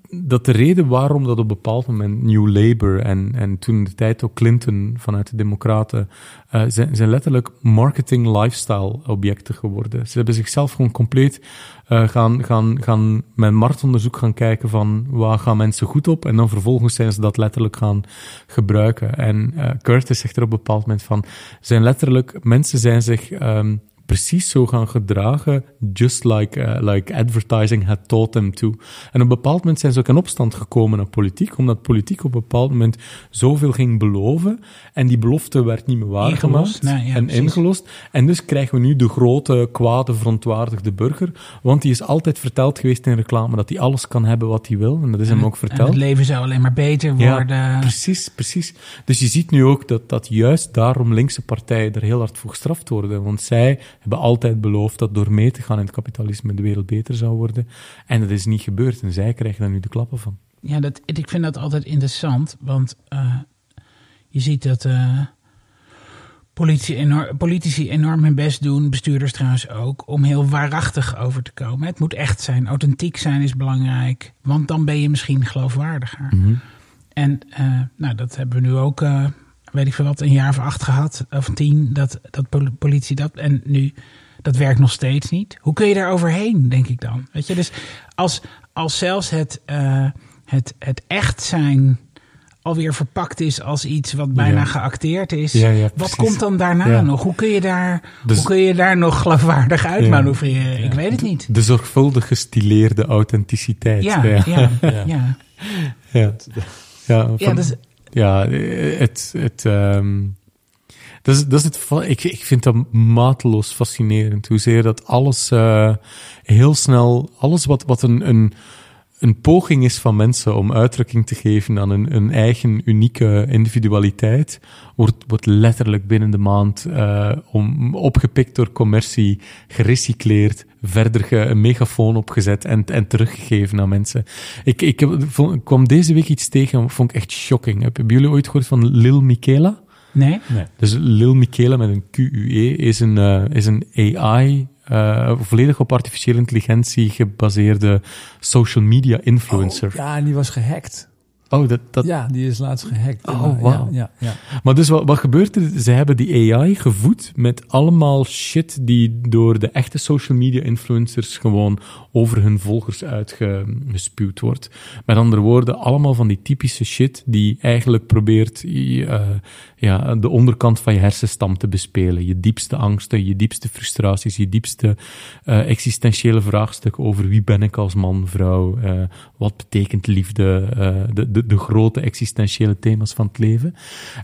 dat de reden waarom dat op een bepaald moment New Labour en, en toen de tijd ook Clinton vanuit de Democraten eh, zijn, letterlijk marketing lifestyle objecten geworden. Ze hebben zichzelf gewoon compleet eh, gaan, gaan, gaan met marktonderzoek gaan kijken van waar gaan mensen goed op en dan vervolgens zijn ze dat letterlijk gaan gebruiken. En eh, Curtis zegt er op een bepaald moment van, zijn letterlijk, mensen zijn zich ehm, precies zo gaan gedragen, just like, eh, like advertising had taught them to. En op een bepaald moment zijn ze ook in opstand gekomen naar politiek, omdat politiek op een bepaald moment zoveel ging beloven en die belofte werd niet meer waargemaakt nee, ja, en precies. ingelost. En dus krijgen we nu de grote, kwade, verontwaardigde burger, want die is altijd verteld geweest in reclame dat hij alles kan hebben wat hij wil, en dat is hem ook En verteld. het leven zou alleen maar beter Ja, worden. Precies, precies. Dus je ziet nu ook dat, dat juist daarom linkse partijen er heel hard voor gestraft worden. Want zij hebben altijd beloofd dat door mee te gaan in het kapitalisme de wereld beter zou worden. En dat is niet gebeurd. En zij krijgen daar nu de klappen van. Ja, dat, ik vind dat altijd interessant, want eh, je ziet dat eh, politici, enorm, politici enorm hun best doen, bestuurders trouwens ook, om heel waarachtig over te komen. Het moet echt zijn, authentiek zijn is belangrijk, want dan ben je misschien geloofwaardiger. En eh, nou, dat hebben we nu ook, weet ik veel wat, een jaar of acht gehad, of tien, dat, dat pol- politie dat, en nu, dat werkt nog steeds niet. Hoe kun je daar overheen, denk ik dan? Weet je, dus als, als zelfs het, eh, het, het echt zijn alweer verpakt is als iets wat bijna Ja. geacteerd is. Ja, ja, wat komt dan daarna Ja. nog? Hoe kun je daar, Dus- hoe kun je daar nog geloofwaardig uit Ja. manoeuvreren? Ik weet het niet. De zorgvuldig gestileerde authenticiteit. Ja, ja. ja, ja. ja. Ja, ja, Ja, van- dus, Ja, het. het ehm, dat, is, dat is het. Ik, ik vind dat mateloos fascinerend. Hoezeer dat alles eh, heel snel. Alles wat, wat een, een, een poging is van mensen om uitdrukking te geven aan een, een eigen unieke individualiteit. Wordt, wordt letterlijk binnen de maand eh, om, opgepikt door commercie, gerecycleerd, verder ge, een megafoon opgezet en, en teruggegeven aan mensen. Ik, ik, heb, vond- ik kwam deze week iets tegen, vond ik echt shocking. Hebben jullie ooit gehoord van Lil Michaela? nee? Dus Lil Michaela met een QUE is een, eh, is een AI, eh, volledig op artificiële intelligentie gebaseerde social media influencer. Oh, ja, en die was gehackt. Oh, dat, dat, Ja, die is laatst gehackt. Oh, Ja, wauw. Ja, ja, Maar dus wat, wat gebeurt er? Ze hebben die AI gevoed met allemaal shit die door de echte social media influencers gewoon over hun volgers uitgespuwd wordt. Met andere woorden, allemaal van die typische shit die eigenlijk probeert eh, ja, de onderkant van je hersenstam te bespelen. Je diepste angsten, je diepste frustraties, je diepste eh, existentiële vraagstukken over wie ben ik als man, vrouw, eh, wat betekent liefde, de, de, grote existentiële thema's van het leven.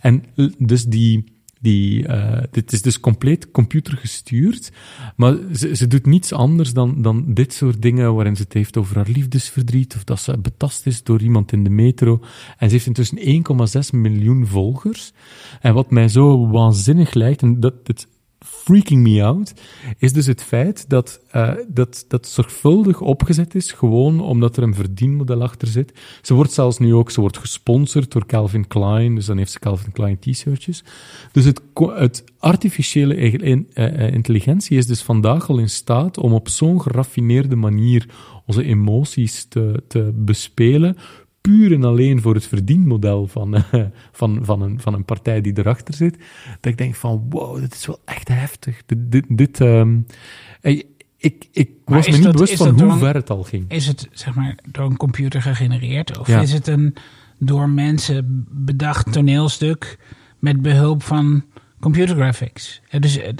En dus die, die, eh, dit is dus compleet computergestuurd, maar ze, ze doet niets anders dan, dan dit soort dingen waarin ze het heeft over haar liefdesverdriet of dat ze betast is door iemand in de metro. En ze heeft intussen 1,6 miljoen volgers. En wat mij zo waanzinnig lijkt, en dat het freaking me out, is dus het feit dat, eh, dat dat zorgvuldig opgezet is, gewoon omdat er een verdienmodel achter zit. Ze wordt zelfs nu ook, ze wordt gesponsord door Calvin Klein, dus dan heeft ze Calvin Klein t-shirtjes. Dus het, het artificiële in- in- eh, eh, intelligentie is dus vandaag al in staat om op zo'n geraffineerde manier onze emoties te, te bespelen, puur en alleen voor het verdienmodel van, eh, van, van, een, van een partij die erachter zit, dat ik denk van, wow, dit is wel echt heftig. Dit, dit, dit, ehm, eh, ik, ik was me niet dat- bewust van hoe een- ver het al ging. Is het zeg maar door een computer gegenereerd? Of Ja. is het een door mensen bedacht toneelstuk met behulp van computer graphics? Ja, dus, eh,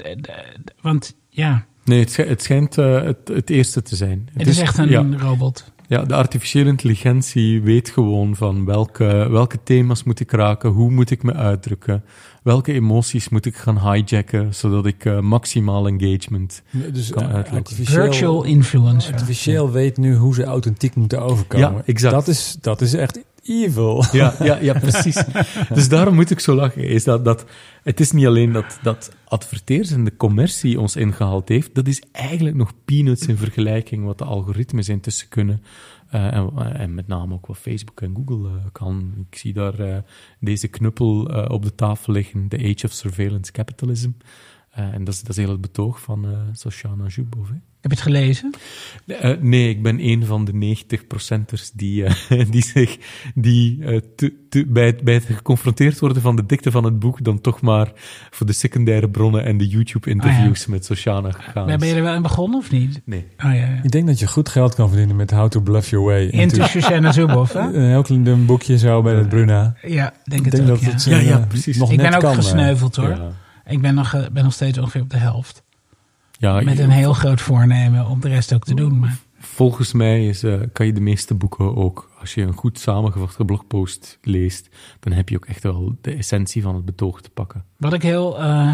want ja, Nee, het, schij- het schijnt het, het eerste te zijn. het is echt een ja, robot. Ja, de artificiële intelligentie weet gewoon van welke, welke thema's moet ik raken, hoe moet ik me uitdrukken, welke emoties moet ik gaan hijacken, zodat ik uh, maximaal engagement dus kan uitlokken. Virtual influencer. Artificieel weet nu hoe ze authentiek moeten overkomen. Ja, exact. Dat is, dat is echt evil. Ja, ja, ja precies. dus daarom moet ik zo lachen. Is dat, dat, het is niet alleen dat, dat adverteerders en de commercie ons ingehaald heeft. Dat is eigenlijk nog peanuts in vergelijking wat de algoritmes intussen kunnen. Uh, en, en, met name ook wat Facebook en Google uh, kan. Ik zie daar uh, deze knuppel op de tafel liggen, The Age of Surveillance Capitalism. en dat is, dat is heel het betoog van Soshana Zhubov. Heb je het gelezen? Uh, nee, ik ben een van de 90 procenters die, uh, die zich die, uh, te, te, bij, het, bij het geconfronteerd worden van de dikte van het boek dan toch maar voor de secundaire bronnen en de YouTube-interviews ah, ja. met Sociana gegaan Ben je er wel in begonnen of niet? Nee. Oh, ja, ja. Ik denk dat je goed geld kan verdienen met How to Bluff Your Way. Into Shoshana Zuboff, hè? Een heel klein boekje zo bij het Bruna. Ja, denk ik denk ook, dat het ja. ja, precies. Nog ik ben ook kan, gesneuveld, hoor. Ik ben nog, ben nog steeds ongeveer op de helft. Ja, met een heel groot voornemen om de rest ook te doen. Maar. Volgens mij is, uh, kan je de meeste boeken ook, als je een goed samengevatte blogpost leest, dan heb je ook echt wel de essentie van het betoog te pakken. Wat ik heel, uh,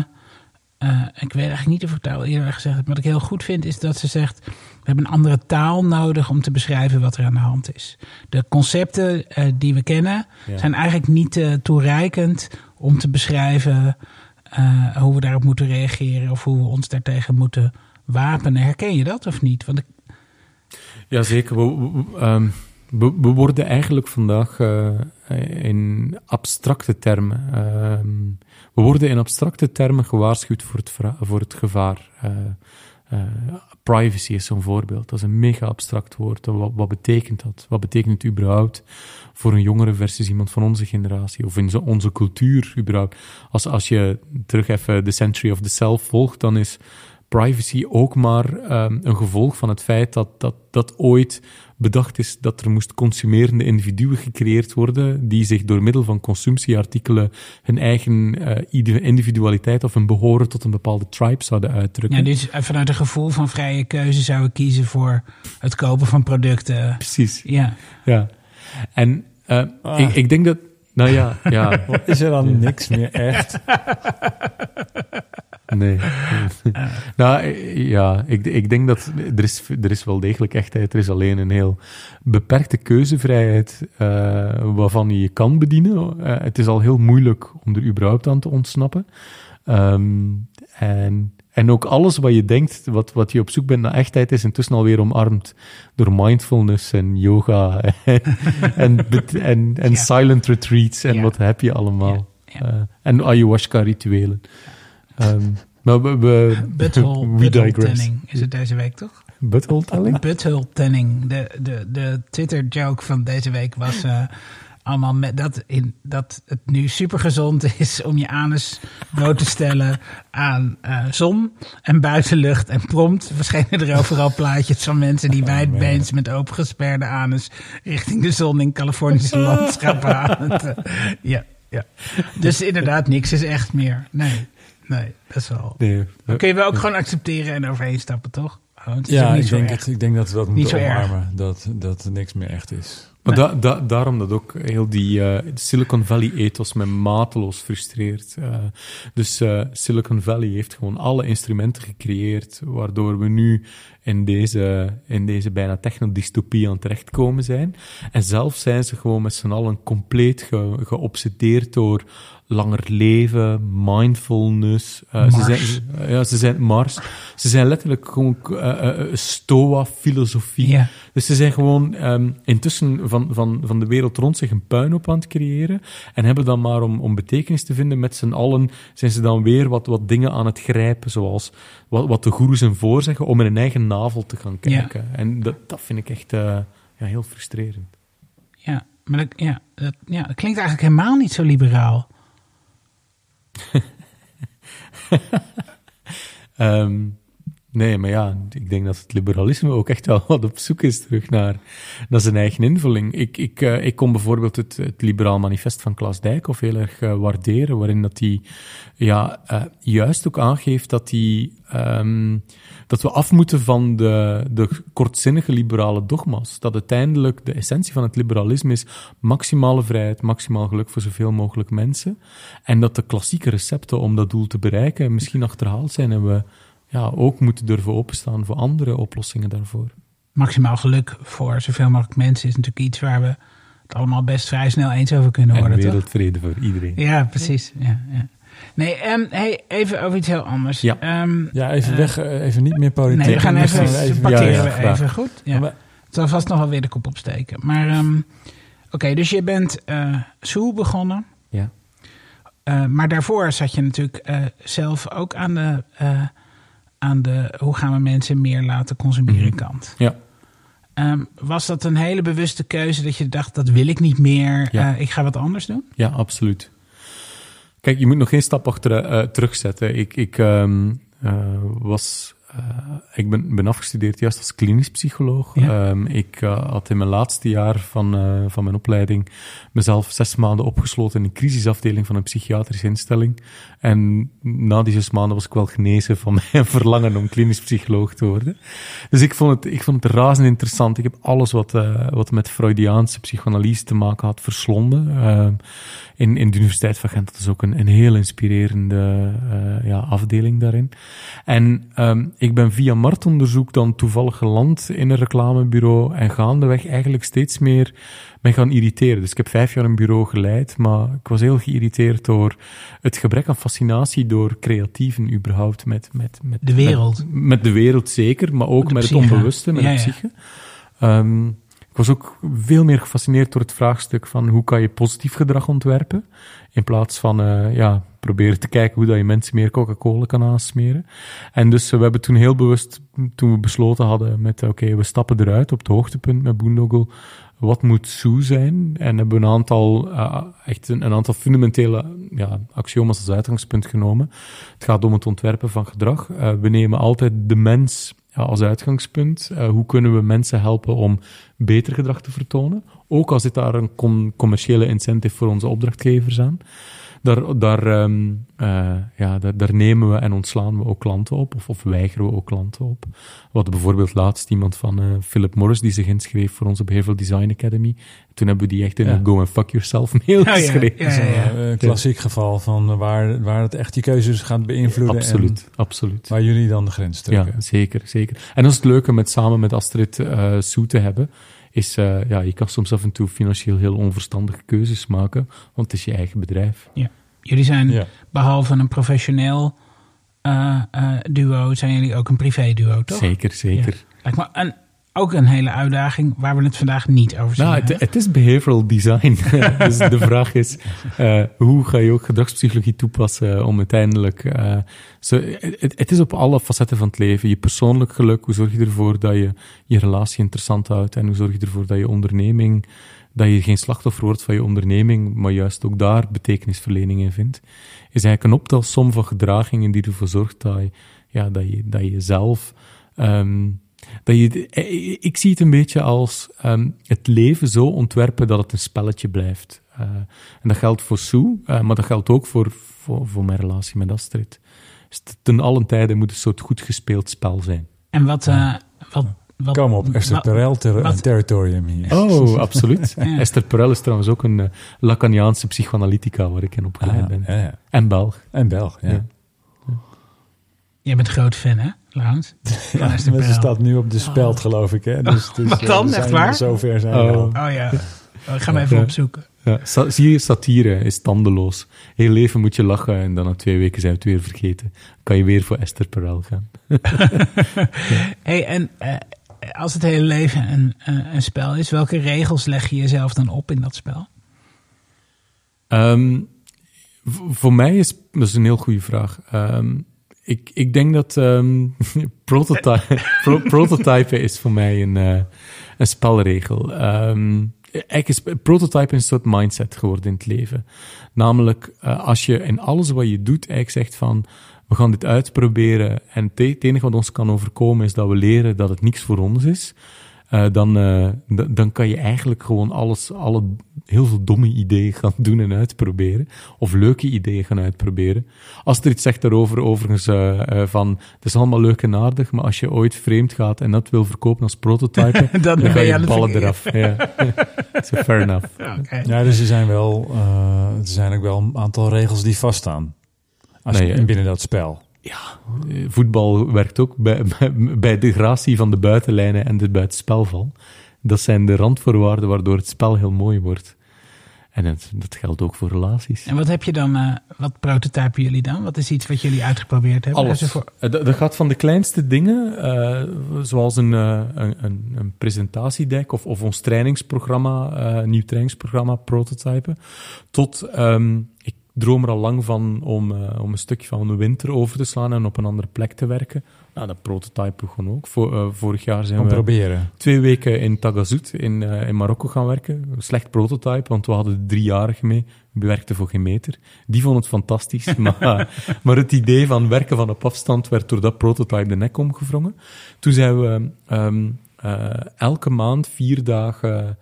uh, ik weet eigenlijk niet of ik het al eerder gezegd heb, wat ik heel goed vind is dat ze zegt, we hebben een andere taal nodig om te beschrijven wat er aan de hand is. De concepten die we kennen ja. zijn eigenlijk niet toereikend om te beschrijven uh, hoe we daarop moeten reageren of hoe we ons daartegen moeten wapenen. Herken je dat of niet? Want ik... Jazeker. We, um, we, we, worden eigenlijk vandaag uh, in abstracte termen. Uh, we worden in abstracte termen gewaarschuwd voor het, voor het gevaar. Uh, privacy is zo'n voorbeeld. Dat is een mega abstract woord. Wat, wat, betekent dat? Wat betekent het überhaupt voor een jongere versus iemand van onze generatie? Of in onze cultuur überhaupt? Als, als je terug even The Century of the Self volgt, dan is privacy ook maar um, een gevolg van het feit dat, dat, dat ooit bedacht is dat er moest consumerende individuen gecreëerd worden die zich door middel van consumptieartikelen hun eigen uh, individualiteit of een behoren tot een bepaalde tribe zouden uitdrukken. Ja, dus vanuit een gevoel van vrije keuze zouden kiezen voor het kopen van producten. Precies. Ja. ja. En uh, ah. ik, ik denk dat nou ja, ja. Is er dan niks meer echt? Nee. nou ja, ik, ik denk dat er is, er is wel degelijk echtheid. Er is alleen een heel beperkte keuzevrijheid uh, waarvan je je kan bedienen. Uh, het is al heel moeilijk om er überhaupt aan te ontsnappen. Um, en en ook alles wat je denkt, wat, wat je op zoek bent naar echtheid, is intussen alweer omarmd door mindfulness en yoga en, en, en, en ja. silent retreats en ja. wat heb je allemaal. Ja. Uh, en ayahuasca-rituelen. Um, maar we, we, butthole, we tanning is het deze week, toch? Butthole tanning? Butthole tanning. De, de, de Twitter-joke van deze week was... Uh, allemaal met dat, in, dat het nu super gezond is om je anus bloot te stellen aan uh, zon en buitenlucht. En prompt verschenen er overal plaatjes van mensen die oh, wijdbeens met opengesperde anus richting de zon in Californische landschappen aan het. Uh, ja, ja. Dus inderdaad, niks is echt meer. Nee, nee, dat is wel. Nee, Dan kun je wel ook gewoon accepteren en overheen stappen, toch? Oh, ja, ik denk, het, ik denk dat we dat moeten omarmen. Dat, dat er niks meer echt is. Maar da, da, daarom dat ook heel die uh, Silicon Valley-ethos me mateloos frustreert. Uh, dus uh, Silicon Valley heeft gewoon alle instrumenten gecreëerd waardoor we nu in deze, in deze bijna technodystopie aan terechtkomen zijn. En zelf zijn ze gewoon met z'n allen compleet ge, geobsedeerd door langer leven, mindfulness. Uh, ze zijn, ja, ze zijn Mars. Ze zijn letterlijk gewoon uh, Stoa-filosofie. Ja. Dus ze zijn gewoon um, intussen van, van, van de wereld rond zich een puinhoop aan het creëren. En hebben dan maar om, om betekenis te vinden met z'n allen, zijn ze dan weer wat, wat dingen aan het grijpen, zoals wat, wat de goeroes en voorzeggen, om in hun eigen navel te gaan kijken. En dat, dat vind ik echt ja, heel frustrerend. Ja, maar dat, ja, dat, ja, dat klinkt eigenlijk helemaal niet zo liberaal. Um, Nee, maar ja, ik denk dat het liberalisme ook echt wel wat op zoek is terug naar, naar zijn eigen invulling. Ik, ik, uh, ik kon bijvoorbeeld het, het liberaal manifest van Klaas Dijkhoff heel erg uh, waarderen, waarin dat hij ja, uh, juist ook aangeeft dat hij um, dat we af moeten van de, de kortzinnige liberale dogma's. Dat uiteindelijk de essentie van het liberalisme is maximale vrijheid, maximaal geluk voor zoveel mogelijk mensen. En dat de klassieke recepten om dat doel te bereiken misschien achterhaald zijn en we ja, ook moeten durven openstaan voor andere oplossingen daarvoor. Maximaal geluk voor zoveel mogelijk mensen is natuurlijk iets waar we het allemaal best vrij snel eens over kunnen worden. En wereldvrede voor iedereen. Ja, precies. Ja, ja. Nee, um, hey, even over iets heel anders. Ja, um, ja even uh, weg, even niet meer politiek. Nee, we gaan even, even parkeren ja, ja, we even, goed? Ja. Maar, het zal vast nog wel weer de kop opsteken. Maar um, oké, okay, dus je bent uh, Soe begonnen. Ja. Uh, maar daarvoor zat je natuurlijk uh, zelf ook aan de, aan de hoe gaan we mensen meer laten consumeren mm -hmm. kant. Ja. Um, was dat een hele bewuste keuze dat je dacht, dat wil ik niet meer, Ja. ik ga wat anders doen? Ja, absoluut. Kijk, je moet nog geen stap achter uh, terugzetten. Ik, ik um, uh, was. Uh, ik ben, ben afgestudeerd juist als klinisch psycholoog. Ja. Um, ik had in mijn laatste jaar van, van mijn opleiding mezelf zes maanden opgesloten in een crisisafdeling van een psychiatrische instelling. En na die zes maanden was ik wel genezen van mijn verlangen om klinisch psycholoog te worden. Dus ik vond het, ik vond het razend interessant. Ik heb alles wat, wat met Freudiaanse psychoanalyse te maken had verslonden. In, in de Universiteit van Gent. Dat is ook een, een heel inspirerende uh, ja, afdeling daarin. En um, ik ben via marktonderzoek dan toevallig geland in een reclamebureau en gaandeweg eigenlijk steeds meer mij gaan irriteren. Dus ik heb vijf jaar een bureau geleid, maar ik was heel geïrriteerd door het gebrek aan fascinatie door creatieven überhaupt met... met, met de wereld. Met, met de wereld zeker, maar ook de met psyche. het onbewuste, met Ja, de ja. Um, ik was ook veel meer gefascineerd door het vraagstuk van hoe kan je positief gedrag ontwerpen, in plaats van uh, ja, proberen te kijken hoe dat je mensen meer Coca-Cola kan aansmeren. En dus uh, we hebben toen heel bewust, toen we besloten hadden met oké, we stappen eruit op het hoogtepunt met Boondoggle, wat moet Sue zijn? En hebben een aantal, uh, echt een, aantal fundamentele ja, axioma's als uitgangspunt genomen. Het gaat om het ontwerpen van gedrag. We nemen altijd de mens als uitgangspunt. Uh, hoe kunnen we mensen helpen om beter gedrag te vertonen? Ook al zit daar een com commerciële incentive voor onze opdrachtgevers aan. Daar, daar, um, uh, ja, daar, daar, nemen we en ontslaan we ook klanten op, of, of weigeren we ook klanten op. We hadden bijvoorbeeld laatst iemand van uh, Philip Morris die zich inschreef voor onze Behavioral Design Academy. Toen hebben we die echt in Ja. een go and fuck yourself mail Ja, ja, geschreven. ja. Een uh, klassiek geval van waar, waar het echt je keuzes gaat beïnvloeden. Absoluut, En absoluut. waar jullie dan de grens trekken. Ja, zeker, zeker. En dat is het leuke met samen met Astrid uh, Soe te hebben, is, uh, ja, je kan soms af en toe financieel heel onverstandige keuzes maken, want het is je eigen bedrijf. Jullie zijn Ja. behalve een professioneel uh, uh, duo, zijn jullie ook een privé duo, toch? Zeker, zeker. Lijkt me een, ook een hele uitdaging waar we het vandaag niet over zullen Nou, het, hebben. het is behavioral design. dus de vraag is, uh, hoe ga je ook gedragspsychologie toepassen om uiteindelijk... Uh, zo, het, het is op alle facetten van het leven. Je persoonlijk geluk, hoe zorg je ervoor dat je je relatie interessant houdt en hoe zorg je ervoor dat je onderneming... dat je geen slachtoffer wordt van je onderneming, maar juist ook daar betekenisverlening in vindt, is eigenlijk een optelsom van gedragingen die ervoor zorgt dat je, ja, dat je, dat je zelf... Um, dat je, ik zie het een beetje als um, het leven zo ontwerpen dat het een spelletje blijft. Uh, en dat geldt voor Sue, uh, maar dat geldt ook voor, voor, voor mijn relatie met Astrid. Dus ten allen tijde moet het een soort goed gespeeld spel zijn. En wat... Uh, wat, wat Kom op, Esther Perel ter wat- territorium hier. Oh, absoluut. Ja. Esther Perel is trouwens ook een uh, Lacaniaanse psychoanalytica waar ik in opgeleid Ah, ben. ja, ja. En Belg. En Belg, ja. Ja. Jij bent groot fan, hè, Laurens? Ja, staat nu op de speld, geloof ik. Hè? Dus, dus, Wat eh, dan? Echt waar? Zover zijn Oh. we al. Oh ja. Oh, ik ga hem even opzoeken. Ja, zie je, satire is tandeloos. Heel leven moet je lachen en dan na twee weken zijn we het weer vergeten. Kan je weer voor Esther Perel gaan. Hey, en uh, als het hele leven een, uh, een spel is, welke regels leg je jezelf dan op in dat spel? Um, voor mij is dat is een heel goede vraag. Um, ik, ik denk dat um, prototype, pro, prototypen is voor mij een, uh, een spelregel. Um, eigenlijk is prototype een soort mindset geworden in het leven. Namelijk, uh, als je in alles wat je doet eigenlijk zegt van, we gaan dit uitproberen en het het enige wat ons kan overkomen is dat we leren dat het niks voor ons is, eh, dan, eh, dan kan je eigenlijk gewoon alles, alle, heel veel domme ideeën gaan doen en uitproberen. Of leuke ideeën gaan uitproberen. Als er iets zegt daarover, overigens, eh, eh, van, het is allemaal leuk en aardig, maar als je ooit vreemd gaat en dat wil verkopen als prototype, Dan dan ben ga je je aan het ballen eraf. Ja. so fair enough. Ja, dus er zijn wel, eh, er zijn ook wel een aantal regels die vaststaan. Als Nee, je, binnen dat spel. Ja, eh, voetbal werkt ook bij, bij, gratie van de buitenlijnen en de buitenspelval. Dat zijn de randvoorwaarden waardoor het spel heel mooi wordt. En het, dat geldt ook voor relaties. En wat heb je dan, eh, wat prototypen jullie dan? Wat is iets wat jullie uitgeprobeerd hebben? Alles. Voor- Eh, Dat, dat gaat van de kleinste dingen, eh, zoals een, een, een, een presentatiedek of, of ons trainingsprogramma, eh, nieuw trainingsprogramma prototypen, tot ehm, ik droom er al lang van om, eh, om een stukje van de winter over te slaan en op een andere plek te werken. Nou, dat prototype gewoon ook. Eh, vorig jaar zijn we proberen. twee weken in Tagazout in, eh, in Marokko gaan werken. Slecht prototype, want we hadden de driejarige mee. We werkten voor geen meter. Die vond het fantastisch. maar, maar het idee van werken van op afstand werd door dat prototype de nek omgevrongen. Toen zijn we ehm, eh, elke maand vier dagen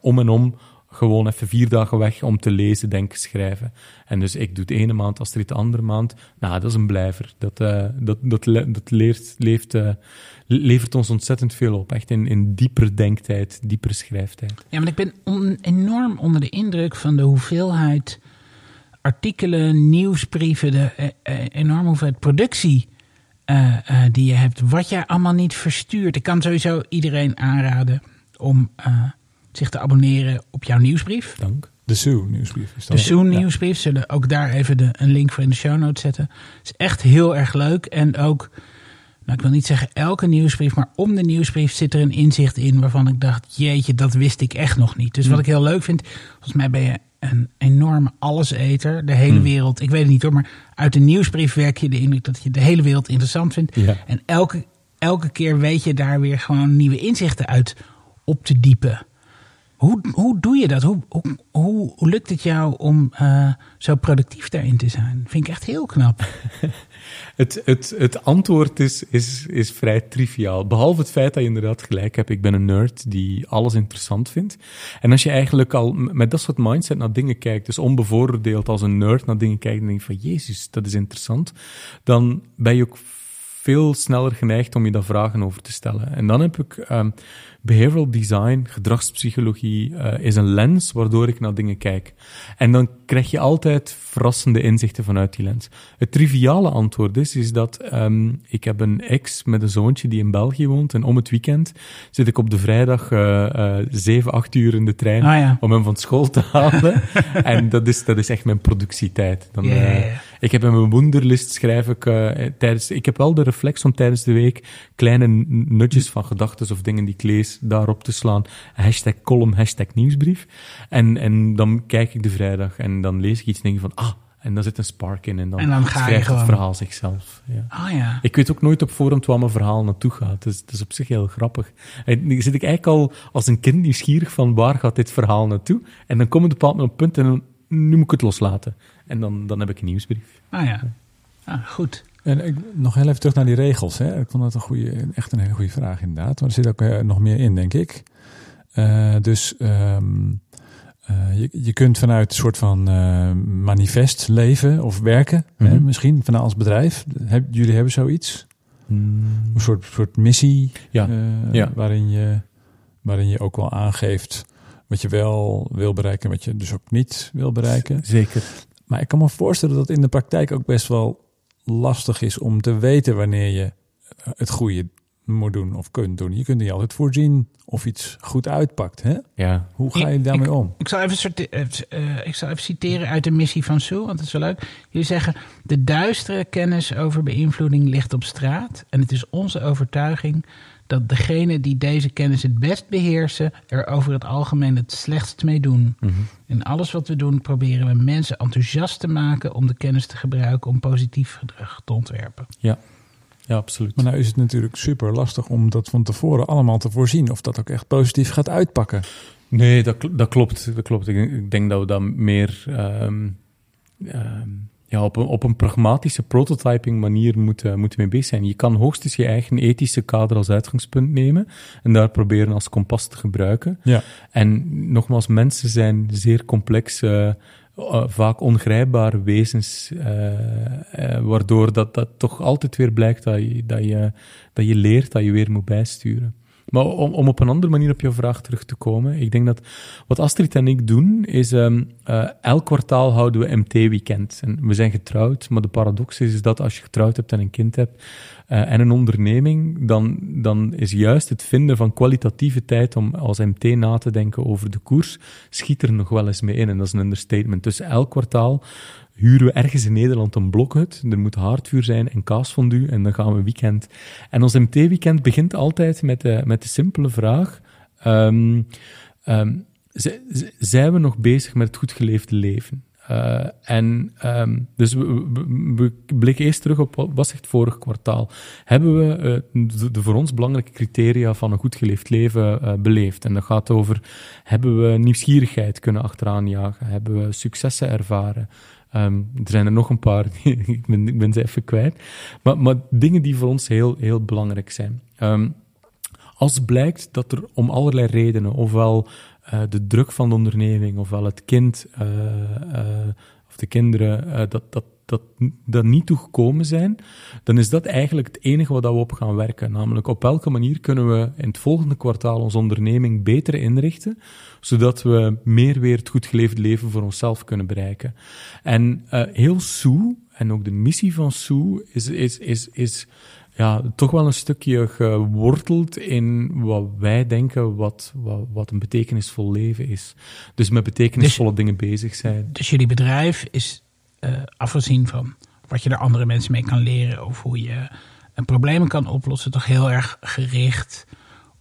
om en om gewoon even vier dagen weg om te lezen, denken, schrijven. En dus ik doe het ene maand, Astrid de andere maand. Nou, dat is een blijver. Dat, eh, dat, dat, dat leert, leeft, eh, levert ons ontzettend veel op. Echt in, in dieper denktijd, dieper schrijftijd. Ja, maar ik ben enorm onder de indruk van de hoeveelheid artikelen, nieuwsbrieven, de eh, eh, enorme hoeveelheid productie die je hebt. Wat jij allemaal niet verstuurt. Ik kan sowieso iedereen aanraden om zich te abonneren op jouw nieuwsbrief. Dank. De Sue nieuwsbrief. Is dat De Soon nieuwsbrief. Zullen ook daar even de, een link voor in de show notes zetten. Het is echt heel erg leuk. En ook, nou, ik wil niet zeggen elke nieuwsbrief, maar om de nieuwsbrief zit er een inzicht in waarvan ik dacht, jeetje, dat wist ik echt nog niet. Dus wat ik heel leuk vind, volgens mij ben je een enorme alleseter. De hele wereld, ik weet het niet hoor, maar uit de nieuwsbrief werk je de indruk dat je de hele wereld interessant vindt. Ja. En elke, elke keer weet je daar weer gewoon nieuwe inzichten uit op te diepen. Hoe, hoe doe je dat? Hoe, hoe, hoe, lukt het jou om eh, zo productief daarin te zijn? Vind ik echt heel knap. Het, het, het antwoord is, is, is vrij triviaal. Behalve het feit dat je inderdaad gelijk hebt. Ik ben een nerd die alles interessant vindt. En als je eigenlijk al met dat soort mindset naar dingen kijkt, dus onbevooroordeeld als een nerd naar dingen kijkt en denkt van Jezus, dat is interessant, dan ben je ook veel sneller geneigd om je daar vragen over te stellen. En dan heb ik ehm, behavioral design, gedragspsychologie, eh, is een lens waardoor ik naar dingen kijk. En dan krijg je altijd verrassende inzichten vanuit die lens. Het triviale antwoord is, is dat ehm, ik heb een ex met een zoontje die in België woont en om het weekend zit ik op de vrijdag eh eh, zeven, acht uur in de trein Ah ja. om hem van school te halen. en dat is, dat is echt mijn productietijd. Dan, ik heb in mijn wonderlist schrijf ik tijdens. Ik heb wel de reflex om tijdens de week kleine nutjes van gedachten of dingen die ik lees daarop te slaan. Hashtag column, hashtag nieuwsbrief. En, en dan kijk ik de vrijdag en dan lees ik iets en denk ik van ah. En dan zit een spark in en dan, En dan ga je gewoon. het verhaal zichzelf. Ja. Ah ja. Ik weet ook nooit op voorhand waar mijn verhaal naartoe gaat. Dus dat is op zich heel grappig. En dan zit ik eigenlijk al als een kind nieuwsgierig van waar gaat dit verhaal naartoe? En dan komt het bepaald een punt en dan, nu moet ik het loslaten. En dan, dan heb ik een nieuwsbrief. Ah ja. Ah, goed. En ik, nog heel even terug naar die regels. Hè. Ik vond dat een goede, echt een hele goede vraag inderdaad. Maar er zit ook eh, nog meer in, denk ik. Eh, dus ehm, eh, je, je kunt vanuit een soort van manifest leven of werken. hè, Mhm. misschien vanuit als bedrijf. Heb, jullie hebben zoiets? Een soort, soort missie Ja, ja. Waarin, je, waarin je ook wel aangeeft wat je wel wil bereiken... en wat je dus ook niet wil bereiken. Zeker. Maar ik kan me voorstellen dat in de praktijk ook best wel lastig is om te weten wanneer je het goede moet doen of kunt doen. Je kunt niet altijd voorzien of iets goed uitpakt. Hè? Ja. Hoe ga je daarmee ik- om? Ik zal, even sorte- eh, eh, ik zal even citeren uit de missie van Sue, want dat is wel leuk. Jullie zeggen, de duistere kennis over beïnvloeding ligt op straat. En het is onze overtuiging dat degenen die deze kennis het best beheersen... er over het algemeen het slechtst mee doen. In alles wat we doen proberen we mensen enthousiast te maken... om de kennis te gebruiken om positief gedrag te ontwerpen. Ja. Ja, absoluut. Maar nou is het natuurlijk super lastig om dat van tevoren allemaal te voorzien. Of dat ook echt positief gaat uitpakken. Nee, dat, dat klopt. Dat klopt. Ik, ik denk dat we dat meer. ehm, ehm, ja, op, een, op een pragmatische prototyping manier moeten, moeten mee bezig zijn. Je kan hoogstens je eigen ethische kader als uitgangspunt nemen en daar proberen als kompas te gebruiken. Ja. En nogmaals, mensen zijn zeer complex, uh, uh, vaak ongrijpbare wezens, uh, waardoor dat, dat toch altijd weer blijkt dat je, dat, je, dat je leert, dat je weer moet bijsturen. Maar om, op een andere manier op jouw vraag terug te komen, ik denk dat wat Astrid en ik doen, is um, uh, elk kwartaal houden we MT-weekend. En we zijn getrouwd, maar de paradox is, dat als je getrouwd hebt en een kind hebt uh, en een onderneming, dan, dan is juist het vinden van kwalitatieve tijd om als MT na te denken over de koers, schiet er nog wel eens mee in. En dat is een understatement. Dus elk kwartaal huren we ergens in Nederland een blokhut. Er moet haardvuur zijn en kaasfondue en dan gaan we weekend. En ons MT-weekend begint altijd met de, met de simpele vraag... Um, um, zijn we nog bezig met het goed geleefde leven? Uh, en um, dus we, we, blikken eerst terug op wat was het vorig kwartaal. Hebben we uh, de, voor ons belangrijke criteria van een goed geleefd leven uh, beleefd? En dat gaat over, hebben we nieuwsgierigheid kunnen achteraan jagen? Hebben we successen ervaren? Um, er zijn er nog een paar, ik, ben, ben ze even kwijt. Maar, dingen die voor ons heel, heel belangrijk zijn. Um, als blijkt dat er om allerlei redenen, ofwel uh, de druk van de onderneming, ofwel het kind uh, uh, of de kinderen, dat, dat, dat, dat niet toegekomen zijn, dan is dat eigenlijk het enige wat we op gaan werken. Namelijk op welke manier kunnen we in het volgende kwartaal onze onderneming beter inrichten, zodat we meer weer het goed geleefd leven voor onszelf kunnen bereiken. En uh, heel Sue, en ook de missie van Sue, is, is, is, is ja, toch wel een stukje geworteld in wat wij denken wat, wat, wat een betekenisvol leven is. Dus met betekenisvolle dus, dingen bezig zijn. Dus jullie bedrijf is afgezien van wat je er andere mensen mee kan leren of hoe je een probleem kan oplossen, toch heel erg gericht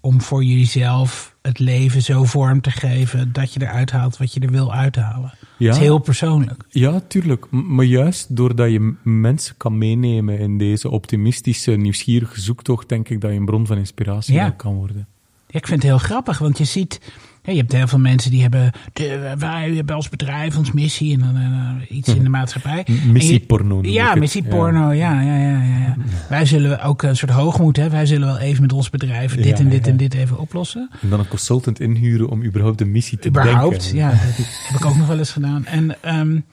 om voor jezelf het leven zo vorm te geven dat je eruit haalt wat je er wil uithalen. Ja, het is heel persoonlijk. Ja, tuurlijk. Maar juist doordat je mensen kan meenemen in deze optimistische, nieuwsgierige zoektocht, denk ik dat je een bron van inspiratie ja. kan worden. Ik vind het heel grappig, want je ziet ja, je hebt heel veel mensen die hebben, de, wij hebben als bedrijf ons missie en dan uh, iets in de maatschappij. Missieporno. Ja, missieporno, ja. Ja, ja, ja, ja, Wij zullen ook een soort hoogmoed hebben. Wij zullen wel even met ons bedrijf dit en dit en dit even oplossen. En dan een consultant inhuren om überhaupt de missie te überhaupt, bedenken. ja. Dat heb ik ook nog wel eens gedaan. En um,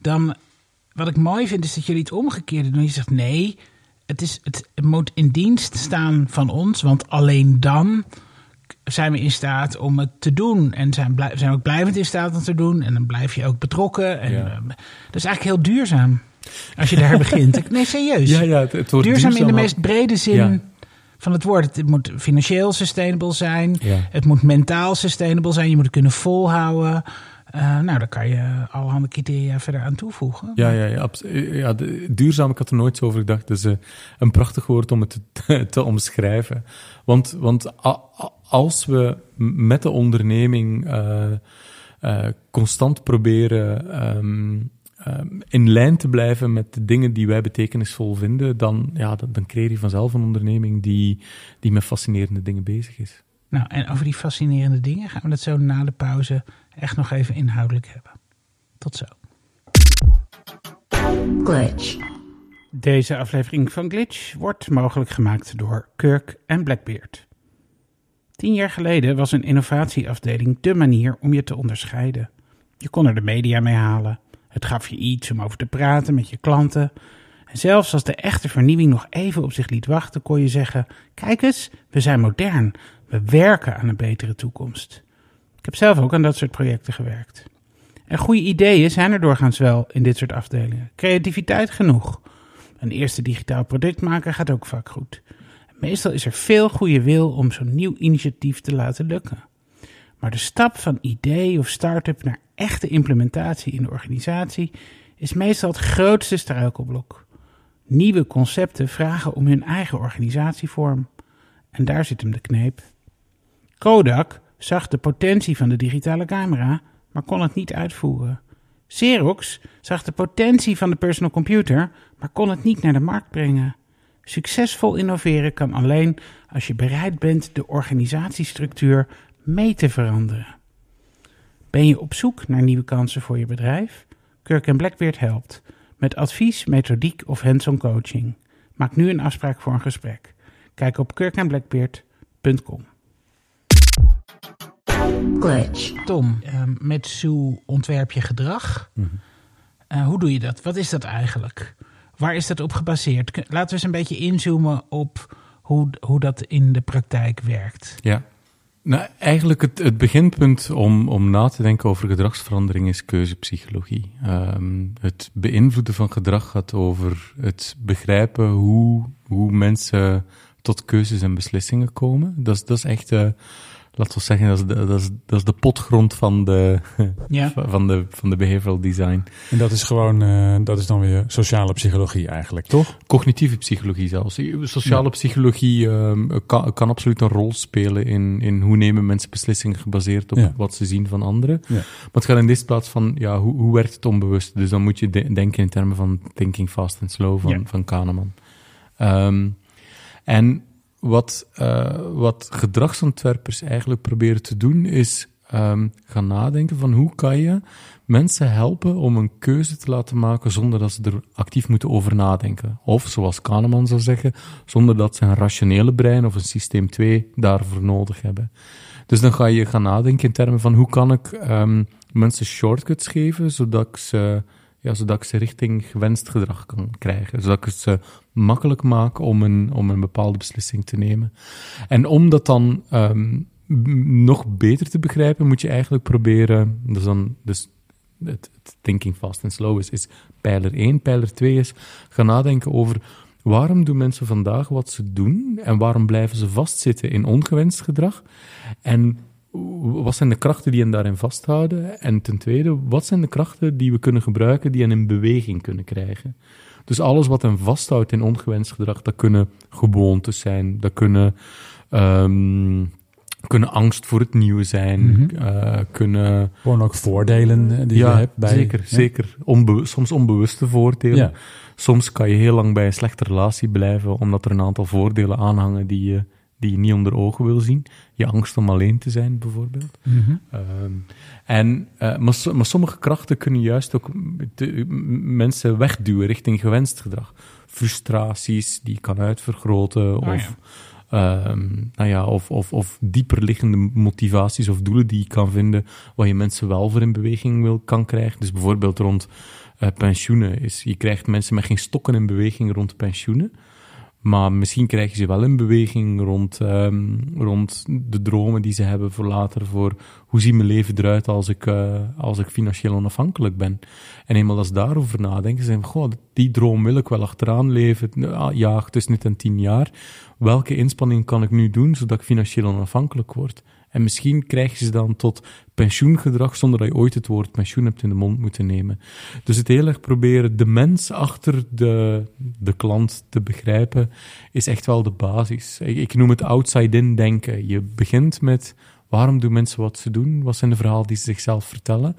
dan, wat ik mooi vind, is dat jullie het omgekeerde doen. Je zegt nee, het, is, het moet in dienst staan van ons, want alleen dan zijn we in staat om het te doen. En zijn, zijn we ook blijvend in staat om te doen. En dan blijf je ook betrokken. En, ja. uh, dat is eigenlijk heel duurzaam. Als je daar begint. Nee, serieus. Ja, ja, het, het duurzaam, duurzaam, in de meest brede zin ja. van het woord. Het moet financieel sustainable zijn. Ja. Het moet mentaal sustainable zijn. Je moet het kunnen volhouden. Uh, nou, daar kan je allerhande criteria verder aan toevoegen. Ja, ja, ja, ja duurzaam, ik had er nooit zo over gedacht. Dus uh, een prachtig woord om het te, te omschrijven. Want, want a, a, als we met de onderneming uh, constant proberen um, um, in lijn te blijven met de dingen die wij betekenisvol vinden, dan, ja, dan, dan creëer je vanzelf een onderneming die, die met fascinerende dingen bezig is. Nou, en over die fascinerende dingen gaan we het zo na de pauze echt nog even inhoudelijk hebben. Tot zo. Glitch. Deze aflevering van Glitch wordt mogelijk gemaakt door Kirk en Blackbeard. Tien jaar geleden was een innovatieafdeling de manier om je te onderscheiden. Je kon er de media mee halen. Het gaf je iets om over te praten met je klanten. En zelfs als de echte vernieuwing nog even op zich liet wachten, kon je zeggen: Kijk eens, we zijn modern. We werken aan een betere toekomst. Ik heb zelf ook aan dat soort projecten gewerkt. En goede ideeën zijn er doorgaans wel in dit soort afdelingen. Creativiteit genoeg. Een eerste digitaal product maken gaat ook vaak goed. Meestal is er veel goede wil om zo'n nieuw initiatief te laten lukken. Maar de stap van idee of start-up naar echte implementatie in de organisatie is meestal het grootste struikelblok. Nieuwe concepten vragen om hun eigen organisatievorm. En daar zit hem de kneep. Kodak zag de potentie van de digitale camera, maar kon het niet uitvoeren. Xerox zag de potentie van de personal computer, maar kon het niet naar de markt brengen. Succesvol innoveren kan alleen als je bereid bent de organisatiestructuur mee te veranderen. Ben je op zoek naar nieuwe kansen voor je bedrijf? Kirk Blackbeard helpt. met advies, methodiek of hands-on coaching. Maak nu een afspraak voor een gesprek. Kijk op kirkandblackbeard.com. Glitch. Tom, uh, met Sue ontwerp je gedrag. Uh, hoe doe je dat? Wat is dat eigenlijk? Waar is dat op gebaseerd? Laten we eens een beetje inzoomen op hoe, hoe dat in de praktijk werkt. Ja, nou, eigenlijk het, het beginpunt om, om na te denken over gedragsverandering is keuzepsychologie. Um, het beïnvloeden van gedrag gaat over het begrijpen hoe, hoe mensen tot keuzes en beslissingen komen. Dat is, dat is echt, uh, laten we zeggen, dat is, de, dat, is, dat is de potgrond van de, ja. van, de, van de behavioral design. En dat is gewoon, uh, dat is dan weer sociale psychologie eigenlijk, toch? Cognitieve psychologie zelfs. Sociale ja. psychologie um, kan, kan absoluut een rol spelen in, in hoe nemen mensen beslissingen gebaseerd op ja. wat ze zien van anderen. Ja. Maar het gaat in deze plaats van, ja, hoe, hoe werkt het onbewust? Dus dan moet je de, denken in termen van thinking fast and slow van, van Kahneman. Um, en wat, uh, wat gedragsontwerpers eigenlijk proberen te doen, is um, gaan nadenken van hoe kan je mensen helpen om een keuze te laten maken zonder dat ze er actief moeten over nadenken. Of, zoals Kahneman zou zeggen, zonder dat ze een rationele brein of een systeem 2 daarvoor nodig hebben. Dus dan ga je gaan nadenken in termen van hoe kan ik um, mensen shortcuts geven, zodat ze ja, zodat ik ze richting gewenst gedrag kan krijgen. Zodat ik ze makkelijk maak om een, om een bepaalde beslissing te nemen. En om dat dan um, nog beter te begrijpen, moet je eigenlijk proberen, dus dan, dus het, het thinking fast and slow is, is pijler 1. Pijler 2 is gaan nadenken over waarom doen mensen vandaag wat ze doen en waarom blijven ze vastzitten in ongewenst gedrag. En wat zijn de krachten die hen daarin vasthouden? En ten tweede, wat zijn de krachten die we kunnen gebruiken die hen in beweging kunnen krijgen? Dus alles wat hen vasthoudt in ongewenst gedrag, dat kunnen gewoontes zijn, dat kunnen, um, kunnen angst voor het nieuwe zijn, mm -hmm. uh, kunnen... Gewoon ook voordelen die ja, je hebt bij... zeker, ja? zeker. Onbe soms onbewuste voordelen. Ja. Soms kan je heel lang bij een slechte relatie blijven, omdat er een aantal voordelen aanhangen die je die je niet onder ogen wil zien. Je angst om alleen te zijn, bijvoorbeeld. Mm -hmm. Um, en, uh, maar, maar, sommige krachten kunnen juist ook de, mensen wegduwen richting gewenst gedrag. Frustraties die je kan uitvergroten, Oh, of, ja. um, nou ja, of, of, of dieper liggende motivaties of doelen die je kan vinden, waar je mensen wel voor in beweging wil, kan krijgen. Dus bijvoorbeeld rond uh, pensioenen. Is, je krijgt mensen met geen stokken in beweging rond pensioenen. Maar misschien krijg je ze wel in beweging rond, um, rond de dromen die ze hebben voor later. Voor hoe ziet mijn leven eruit als ik, uh, als ik financieel onafhankelijk ben. En eenmaal als ze daarover nadenken, zeggen goh, die droom wil ik wel achteraan leven. Ja, tussen nu en tien jaar. Welke inspanning kan ik nu doen, zodat ik financieel onafhankelijk word? En misschien krijg je ze dan tot pensioengedrag zonder dat je ooit het woord pensioen hebt in de mond moeten nemen. Dus het heel erg proberen de mens achter de, de klant te begrijpen, is echt wel de basis. Ik, ik noem het outside-in denken. Je begint met waarom doen mensen wat ze doen? Wat zijn de verhalen die ze zichzelf vertellen?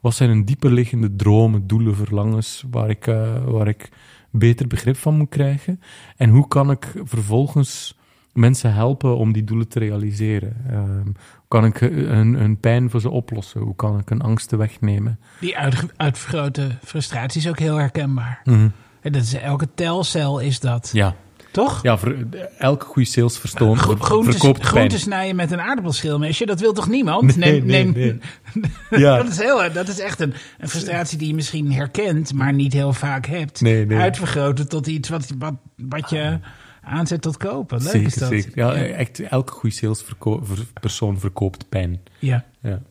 Wat zijn hun dieperliggende dromen, doelen, verlangens, waar ik, uh, waar ik beter begrip van moet krijgen? En hoe kan ik vervolgens mensen helpen om die doelen te realiseren? Um, hoe kan ik hun, hun, pijn voor ze oplossen? Hoe kan ik hun angsten wegnemen? Die uit, uitvergrote frustratie is ook heel herkenbaar. Mm -hmm. En dat is, elke telcel is dat. Ja. Toch? Ja, elke goede sales verstoon, Gro groentes, verkoopt groentes snijden met een aardappelschilmesje, dat wil toch niemand? Nee, neem, nee, neem, nee. ja. dat, is heel, dat is echt een, een frustratie die je misschien herkent, maar niet heel vaak hebt. Nee, nee. Uitvergroten tot iets wat, wat, wat je aanzet tot kopen. Leuk zeker, is dat. Zeker. Ja, echt elke goede salespersoon verkoopt pijn. Ja. ja.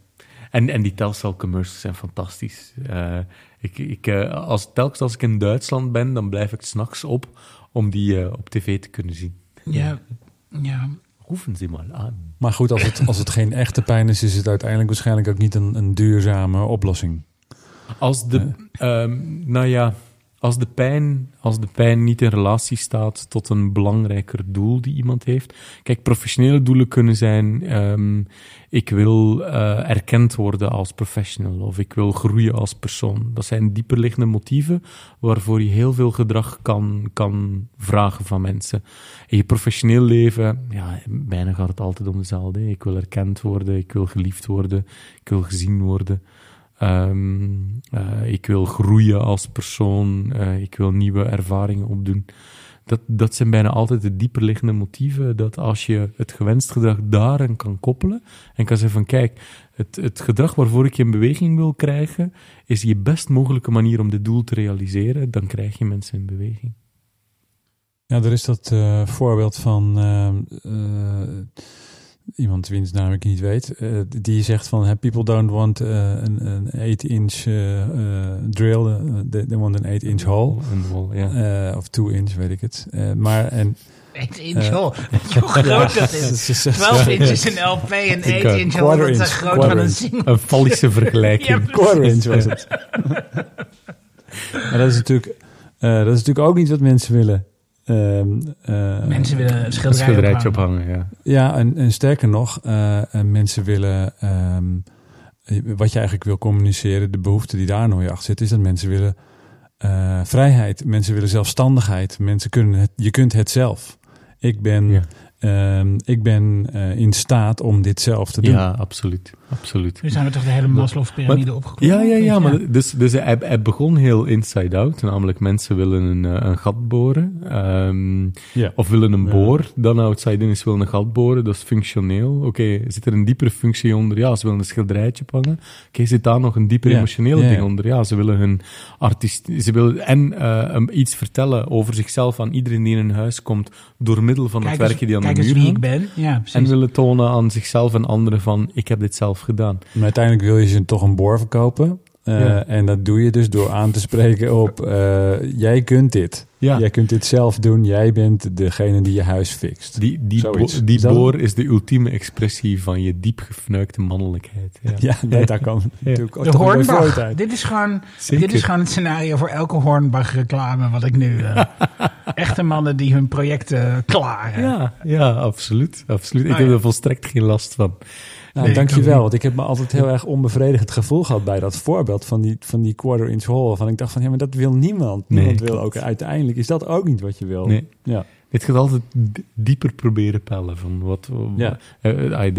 En, en die Telcel commercials zijn fantastisch. Uh, ik, ik, uh, als, telkens als ik in Duitsland ben, dan blijf ik s'nachts op om die uh, op tv te kunnen zien. Ja, ja. Roepen ze maar aan. Maar goed, als het, als het geen echte pijn is, is het uiteindelijk waarschijnlijk ook niet een, een duurzame oplossing. Als de, um, nou ja, als de, pijn, als de pijn niet in relatie staat tot een belangrijker doel die iemand heeft. Kijk, professionele doelen kunnen zijn: um, ik wil uh, erkend worden als professional of ik wil groeien als persoon. Dat zijn dieperliggende motieven waarvoor je heel veel gedrag kan, kan vragen van mensen. In je professioneel leven, ja, bijna gaat het altijd om dezelfde. Ik wil erkend worden, ik wil geliefd worden, ik wil gezien worden. Ehm, eh, ik wil groeien als persoon. eh, ik wil nieuwe ervaringen opdoen. Dat, dat zijn bijna altijd de dieperliggende motieven. Dat als je het gewenst gedrag daaraan kan koppelen. En kan zeggen van kijk, het, het gedrag waarvoor ik je in beweging wil krijgen. Is je best mogelijke manier om dit doel te realiseren. Dan krijg je mensen in beweging. Ja, er is dat eh, voorbeeld van eh, eh, iemand wiens naam ik niet weet. eh, die zegt van, hey, people don't want eh, een, een 8-inch eh, eh, drill. eh, they, they want een 8-inch hole. Eh, of 2-inch, weet ik het. Eh, maar, en... 8 inch Eh, hole. Weet je hoe groot dat is? 12 inch is een LP en 8 kan- inch hole. Dat is groot van een single. Een fallische vergelijking. Ja, quarter inch was het. maar dat is natuurlijk, eh, dat is natuurlijk ook niet wat mensen willen. Ehm, eh, Mensen willen een Een schilderij schilderijtje ophangen. ophangen, ja. Ja, en, en sterker nog, eh, mensen willen, ehm, eh, wat je eigenlijk wil communiceren, de behoefte die daar nog achter zit, is dat mensen willen eh, vrijheid, mensen willen zelfstandigheid, mensen kunnen het, je kunt het zelf. Ik ben, Ja. ehm, ik ben eh, in staat om dit zelf te doen. Ja, absoluut. Absoluut. Nu zijn we toch de hele Maslow-pyramide opgeklommen? Ja, ja, ja, maar dus, dus hij, hij begon heel inside-out. Namelijk, mensen willen een, eh, een gat boren. ehm, Ja. of willen een Ja. boor. Dan outside-in is willen een gat boren. Dat is functioneel. Oké, zit er een diepere functie onder? Ja, ze willen een schilderijtje pakken. Oké, zit daar nog een dieper Ja. emotioneel Ja, ding onder? Ja, ze willen hun artiest... Ze willen en eh, iets vertellen over zichzelf aan iedereen die in hun huis komt. Door middel van Kijk het eens, werkje die aan kijk de eens muur wie ik hangt. ben. Ja, precies. En willen tonen aan zichzelf en anderen van, ik heb dit zelf gedaan. Maar uiteindelijk wil je ze toch een boor verkopen. Eh, Ja. En dat doe je dus door aan te spreken op, eh, jij kunt dit. Ja. Jij kunt dit zelf doen. Jij bent degene die je huis fixt. Die, die, bo- die boor is de ultieme expressie van je diep gefnuikte mannelijkheid. Ja, Ja, nee, daar kan natuurlijk ook De Hornbach. Uit. Dit is, gewoon, Zeker. dit is gewoon het scenario voor elke Hornbach-reclame wat ik nu... eh, echte mannen die hun projecten klaren. ja, ja, absoluut. absoluut. Ik Nou heb er volstrekt geen last van. Nou, Nee, dankjewel, want ik heb me altijd heel erg onbevredigend gevoel gehad bij dat voorbeeld van die, van die quarter inch hole. Van ik dacht van, ja, maar dat wil niemand. Nee, Niemand wil ook, uiteindelijk is dat ook niet wat je wil. Nee. Ja. Het gaat altijd dieper proberen pellen van wat... Ja. eh, eh,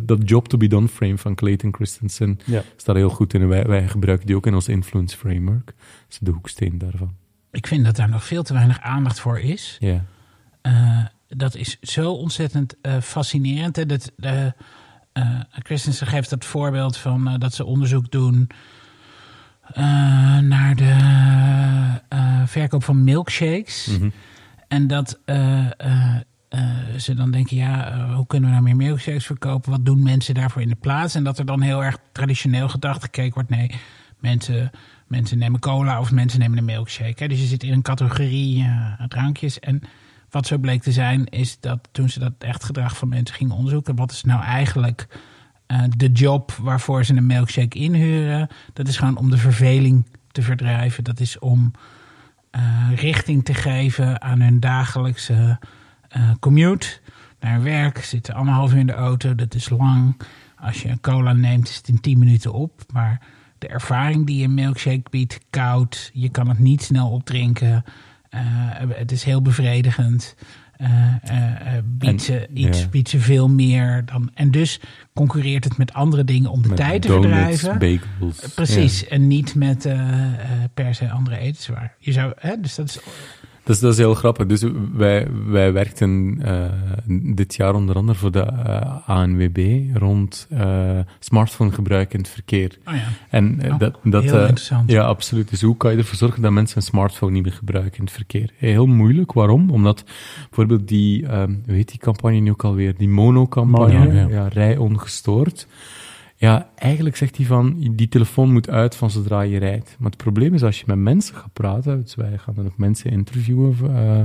dat job to be done frame van Clayton Christensen Ja. staat heel goed in. En wij, wij gebruiken die ook in ons influence framework. Dat is de hoeksteen daarvan. Ik vind dat daar nog veel te weinig aandacht voor is. Ja. Eh, dat is zo ontzettend eh, fascinerend. hè. Dat, eh eh, Christensen geeft dat voorbeeld van eh, dat ze onderzoek doen eh, naar de verkoop van milkshakes. Mhm. En dat ze dan denken, ja, hoe kunnen we nou meer milkshakes verkopen? Wat doen mensen daarvoor in de plaats? En dat er dan heel erg traditioneel gedacht gekeken wordt. Nee, mensen, mensen nemen cola of mensen nemen een milkshake. Hè? Dus je zit in een categorie drankjes. En wat zo bleek te zijn, is dat toen ze dat echt gedrag van mensen gingen onderzoeken, wat is nou eigenlijk eh, de job waarvoor ze een milkshake inhuren? Dat is gewoon om de verveling te verdrijven. Dat is om eh, richting te geven aan hun dagelijkse eh, commute naar werk. Zitten anderhalf uur in de auto, dat is lang. Als je een cola neemt, is het in 10 minuten op. Maar de ervaring die een milkshake biedt, koud, je kan het niet snel opdrinken. Eh, het is heel bevredigend. eh, eh, eh, biedt, ze iets, ja. biedt ze veel meer dan. En dus concurreert het met andere dingen om de Met tijd te donuts, verdrijven. bagels. Precies, en niet met eh, eh, per se andere etenswaar. Je zou, hè, dus dat is, Dat is, dat is heel grappig. Dus wij, wij werkten eh, dit jaar onder andere voor de eh, ANWB rond eh smartphonegebruik in het verkeer. oh ja, En Oh, dat, dat, heel interessant. Ja, absoluut. Dus hoe kan je ervoor zorgen dat mensen een smartphone niet meer gebruiken in het verkeer? Heel moeilijk. Waarom? Omdat bijvoorbeeld die, ehm hoe heet die campagne nu ook alweer? Die mono-campagne, Mono, ja. ja. rij ongestoord. Ja, eigenlijk zegt hij van, die telefoon moet uit van zodra je rijdt. Maar het probleem is, als je met mensen gaat praten, dus wij gaan dan ook mensen interviewen, eh,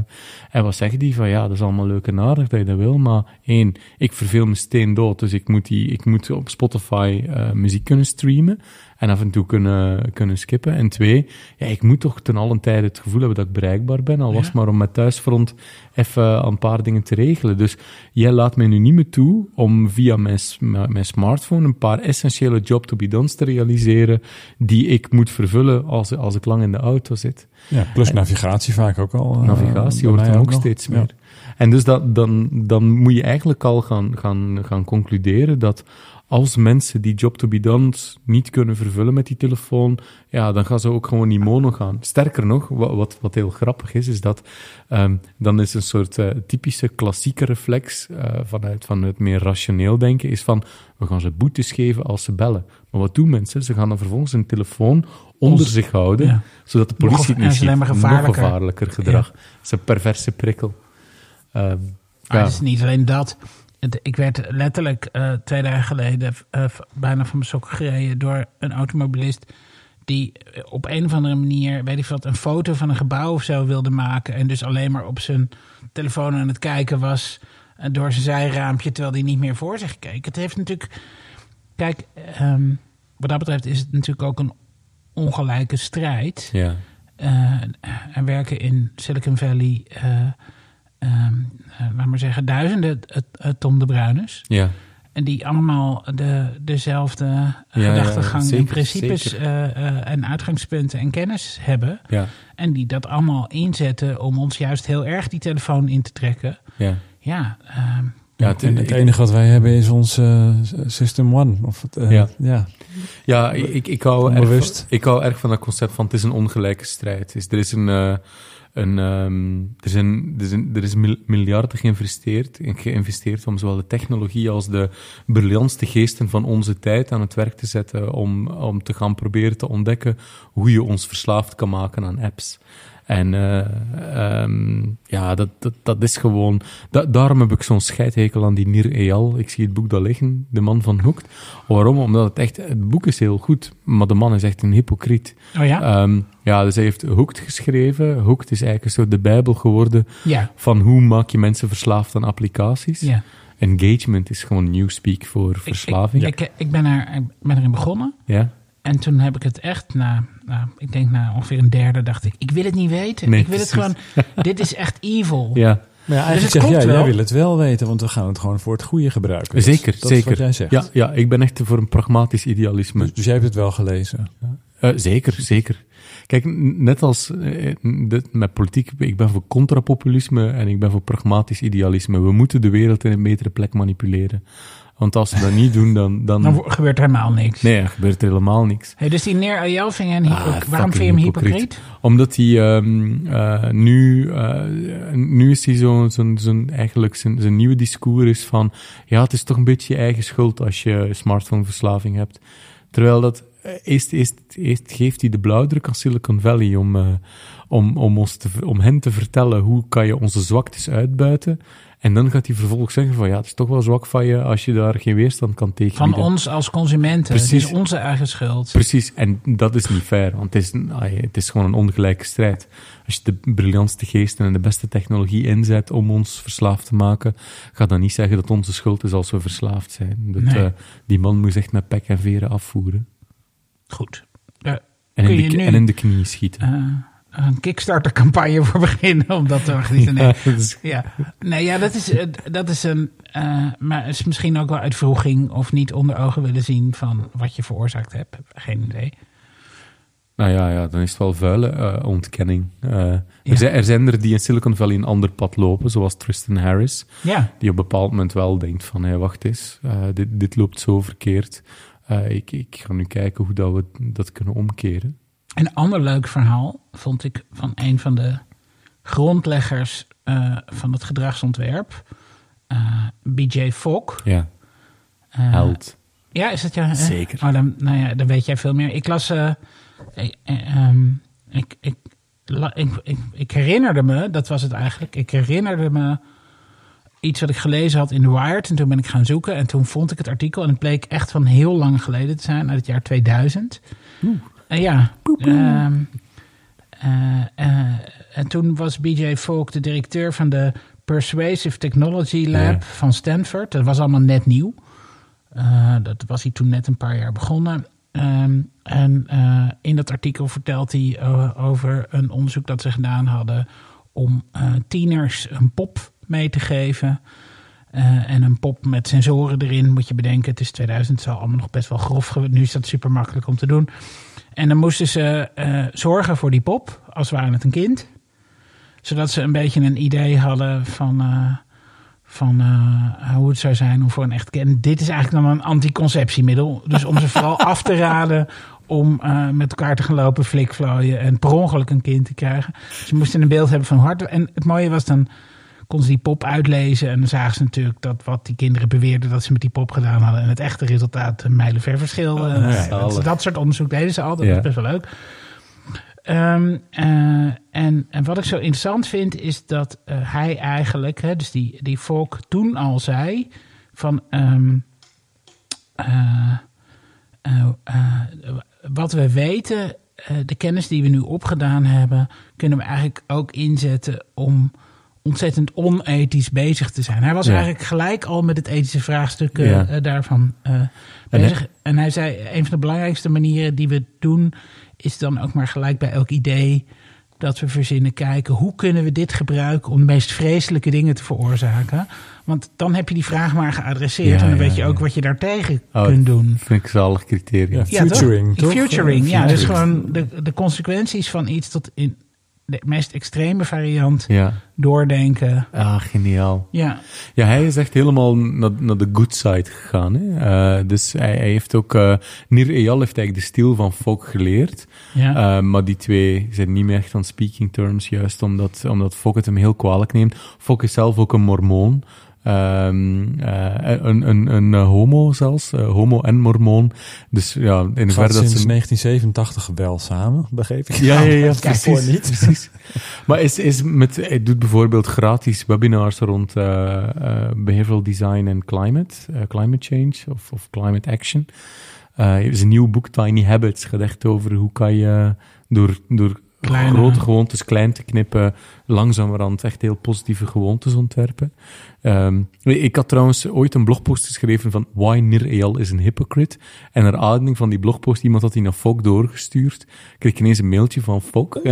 en wat zeggen die van, ja, dat is allemaal leuk en aardig dat je dat wil, maar één, ik verveel me steen dood, dus ik moet, die, ik moet op Spotify eh, muziek kunnen streamen en af en toe kunnen, kunnen skippen. En twee, ja, ik moet toch ten allen tijde het gevoel hebben dat ik bereikbaar ben, al was Ja. het maar om met thuisfront even een paar dingen te regelen. Dus jij laat mij nu niet meer toe om via mijn, mijn smartphone een paar essentiële job to be done's te realiseren die ik moet vervullen als, als ik lang in de auto zit. Ja, plus navigatie vaak ook al. eh, Navigatie wordt dan ook steeds Ja. meer. En dus dat, dan, dan moet je eigenlijk al gaan, gaan, gaan concluderen dat als mensen die job to be done niet kunnen vervullen met die telefoon, ja, dan gaan ze ook gewoon niet mono gaan. Sterker nog, wat, wat, wat heel grappig is, is dat um, dan is een soort uh, typische klassieke reflex uh, vanuit, vanuit meer rationeel denken, is van, we gaan ze boetes geven als ze bellen. Maar wat doen mensen? Ze gaan dan vervolgens hun telefoon onder Ons, zich houden, ja. zodat de politie het niet ziet. Nog gevaarlijker gedrag. Ja. Dat is een perverse prikkel. Um, ja. Het is niet alleen dat ik werd letterlijk uh, twee dagen geleden uh, bijna van mijn sokken gereden door een automobilist. Die op een of andere manier, weet ik wat, een foto van een gebouw of zo wilde maken. En dus alleen maar op zijn telefoon aan het kijken was. Uh, door zijn zijraampje, terwijl hij niet meer voor zich keek. Het heeft natuurlijk. Kijk, um, wat dat betreft is het natuurlijk ook een ongelijke strijd. Ja. er werken in Silicon Valley um, laat maar zeggen, duizenden Tom de Bruines. Ja. En die allemaal de, dezelfde ja, gedachtegang ja, en principes uh, en uitgangspunten en kennis hebben. Ja. En die dat allemaal inzetten om ons juist heel erg die telefoon in te trekken. Ja, ja, uh, ja het, het, enige wat wij hebben is ons uh, System One. Of het, uh, ja. ja. Ja, ik, ik, hou erg van, ik hou erg van dat concept van het is een ongelijke strijd. Is, er is een um, er, zijn, er, er is miljarden geïnvesteerd, geïnvesteerd om zowel de technologie als de briljantste geesten van onze tijd aan het werk te zetten om, om te gaan proberen te ontdekken hoe je ons verslaafd kan maken aan apps. En uh, um, ja, dat, dat, dat is gewoon... Da daarom heb ik zo'n scheidhekel aan die Nir Eyal. Ik zie het boek daar liggen, De Man van Hoekt. Waarom? Omdat het echt... Het boek is heel goed, maar de man is echt een hypocriet. Oh ja? Um, ja, dus hij heeft Hoekt geschreven. Hoekt is eigenlijk een soort de bijbel geworden ja. van hoe maak je mensen verslaafd aan applicaties. Ja. Engagement is gewoon newspeak voor verslaving. Ik, ik, ik, ben, er, ik ben erin begonnen. Ja. En toen heb ik het echt na, nou, ik denk na ongeveer een derde, dacht ik, ik wil het niet weten. ik wil het gewoon, dit is echt evil. Ja. Maar ja, eigenlijk dus zeg jij, jij wil het wel weten, want we gaan het gewoon voor het goede gebruiken. Zeker, dat zeker. jij zegt. Ja, ja, ik ben echt voor een pragmatisch idealisme. Dus, dus jij hebt het wel gelezen? Uh, zeker, zeker. Kijk, net als uh, met politiek, ik ben voor contrapopulisme en ik ben voor pragmatisch idealisme. We moeten de wereld in een betere plek manipuleren. Want als ze dat niet doen, dan... Dan, dan gebeurt er helemaal niks. Nee, er gebeurt helemaal niks. Hey, dus die Neer je een hypocriet. Ah, waarom vind je hem hypocriet? Omdat hij um, uh, nu... Uh, nu is hij zo'n... Zo, zo, eigenlijk zijn, zijn nieuwe discours is van... Ja, het is toch een beetje je eigen schuld als je smartphoneverslaving hebt. Terwijl dat... Eh, eerst, eerst, eerst geeft hij de blauwdruk aan Silicon Valley om, uh, om, om, ons te, om hen te vertellen hoe kan je onze zwaktes uitbuiten. En dan gaat hij vervolgens zeggen van ja, het is toch wel zwak van je als je daar geen weerstand kan tegen. Van ons als consumenten. Precies. Het is onze eigen schuld. Precies, en dat is niet fair, want het is, het is gewoon een ongelijke strijd. Als je de briljantste geesten en de beste technologie inzet om ons verslaafd te maken, ga dan niet zeggen dat onze schuld is als we verslaafd zijn. Dat, nee. uh, die man moet echt met pek en veren afvoeren. Goed. Uh, en, in de, nu, en in de knie schieten. Uh, een Kickstarter-campagne voor beginnen om dat te organiseren. Nee, ja, nee, ja dat, is, dat is een. Uh, maar is misschien ook wel uitvroeging of niet onder ogen willen zien van wat je veroorzaakt hebt. Geen idee. Nou ja, ja dan is het wel vuile uh, ontkenning. Uh, ja. er, zijn, er, zijn, er die in Silicon Valley een ander pad lopen, zoals Tristan Harris. Ja. Die op een bepaald moment wel denkt van, hé, wacht eens, dit, dit loopt zo verkeerd. ik, ik ga nu kijken hoe dat we dat kunnen omkeren. Een ander leuk verhaal vond ik van een van de grondleggers uh, van het gedragsontwerp, uh, eh, BJ Fogg. Ja. Uh, Held. Ja, is dat ja? Zeker. Oh, dan, nou ja, dan weet jij veel meer. Ik las. Ik, um, ik, ik, ik, ik, herinnerde me, dat was het eigenlijk. Ik herinnerde me iets wat ik gelezen had in The Wired. En toen ben ik gaan zoeken. En toen vond ik het artikel. En het bleek echt van heel lang geleden te zijn, uit het jaar 2000. Oeh. Uh, ja. Um, uh, en toen was BJ Falk de directeur van de Persuasive Technology Lab van Stanford. Dat was allemaal net nieuw. dat was hij toen net een paar jaar begonnen. Um, en in dat artikel vertelt hij over een onderzoek dat ze gedaan hadden om tieners een pop mee te geven. En een pop met sensoren erin, moet je bedenken. Het is 2000, het zal allemaal nog best wel grof. Nu is dat super makkelijk om te doen. En dan moesten ze uh, zorgen voor die pop, als waren het een kind. Zodat ze een beetje een idee hadden van, uh, van eh, hoe het zou zijn om voor een echt kind. Dit is eigenlijk dan een anticonceptiemiddel. Dus om ze vooral af te raden om eh, met elkaar te gaan lopen, flikvlooien en per ongeluk een kind te krijgen. Ze moesten een beeld hebben van hart. En het mooie was dan kon ze die pop uitlezen. En dan zagen ze natuurlijk dat wat die kinderen beweerden dat ze met die pop gedaan hadden. En het echte resultaat een mijlenver verschil. Oh, Eh, ja, dat, dat soort onderzoek deden ze al. Dat Ja. is best wel leuk. Ehm, eh, en, en wat ik zo interessant vind, is dat eh, hij eigenlijk, hè, dus die, die volk toen al zei van ehm, eh, eh, eh, wat we weten, de kennis die we nu opgedaan hebben, kunnen we eigenlijk ook inzetten om ontzettend onethisch bezig te zijn. Hij was Ja. eigenlijk gelijk al met het ethische vraagstuk eh, Ja. eh, daarvan eh, En bezig. En hij zei, een van de belangrijkste manieren die we doen, is dan ook maar gelijk bij elk idee dat we verzinnen kijken, hoe kunnen we dit gebruiken om de meest vreselijke dingen te veroorzaken? Want dan heb je die vraag maar geadresseerd Ja, en dan ja, weet je ook wat je daartegen Oh, kunt doen. Vind ik zalig. Ja, Futuring, toch? toch? Futuring, ja. Dus gewoon de, de consequenties van iets tot in de meest extreme variant Ja. doordenken. Ah, geniaal. Ja, Ja, hij is echt helemaal naar, naar de good side gegaan. Hè? Eh, dus hij, hij heeft ook... eh Nir Eyal heeft eigenlijk de stil van Fok geleerd. ja. Eh, maar die twee zijn niet meer echt aan speaking terms, juist omdat, omdat Fok het hem heel kwalijk neemt. Fok is zelf ook een mormoon. Ehm, eh, een, een, een eh, homo zelfs, eh, homo en mormoon. Dus ja, in hoeverre dat sinds ze... 1987 wel samen, begreep ik. Ja, ja, ja, Daarvoor precies. niet. precies. Maar is, is met, hij doet bijvoorbeeld gratis webinars rond eh, eh, behavioral design en climate, climate change of, of climate action. Eh er is een nieuw boek, Tiny Habits, gaat echt over hoe kan je door, door Kleine- grote gewoontes klein te knippen, langzamerhand echt heel positieve gewoontes ontwerpen. Ehm, ik had trouwens ooit een blogpost geschreven van Why Nir Eyal is een hypocrite. En naar aanleiding van die blogpost, iemand had die naar Fok doorgestuurd, kreeg ik ineens een mailtje van Fok.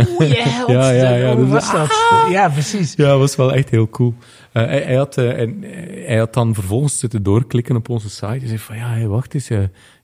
Ja, ja, ja, Hoe dat was dat? Ja, precies. Ja, dat was wel echt heel cool. Eh, hij, hij had, eh, en, eh, hij had dan vervolgens zitten doorklikken op onze site. Hij zei van, ja, hey, wacht eens,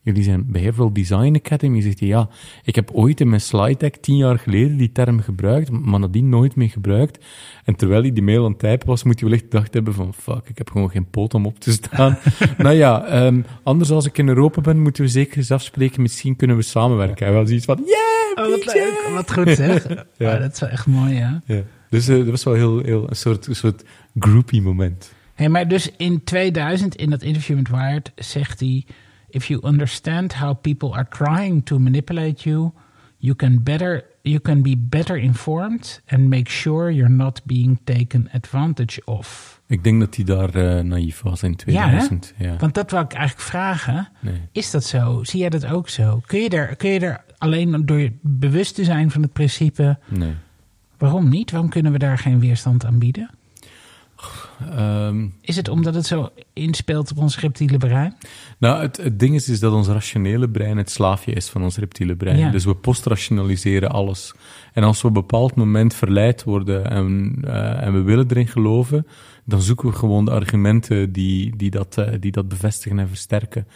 jullie zijn Behavioral Design Academy. Zegt hij, ja, ik heb ooit in mijn slide deck tien jaar geleden die term gebruikt, maar nadien nooit meer gebruikt. En terwijl hij die mail aan het typen was, moet hij wellicht gedacht hebben van, fuck, ik heb gewoon geen poot om op te staan. nou ja, ehm, anders als ik in Europa ben, moeten we zeker eens afspreken, misschien kunnen we samenwerken. Hij was iets van, yeah, Oh, wat leuk. Wat goed zeg. Ja. Oh, dat is wel echt mooi, ja. Ja. Dus eh, dat was wel heel, heel een soort, een soort groupie moment. Hey, maar dus in 2000, in dat interview met Wired, zegt hij... If you understand how people are trying to manipulate you... You can, better, you can be better informed... and make sure you're not being taken advantage of. Ik denk dat hij daar eh, naïef was in Ja, hè? 2000. Ja, Want dat wou ik eigenlijk vragen. Nee. Is dat zo? Zie jij dat ook zo? Kun je er, kun je er alleen door je bewust te zijn van het principe... nee. Waarom niet? Waarom kunnen we daar geen weerstand aan bieden? Ehm, Is het omdat het zo inspeelt op ons reptiele brein? nou, het, het ding is, is dat ons rationele brein het slaafje is van ons reptiele brein. Ja. Dus we postrationaliseren alles. En als we op een bepaald moment verleid worden en, eh, en we willen erin geloven, dan zoeken we gewoon de argumenten die, die, dat, eh, die dat bevestigen en versterken.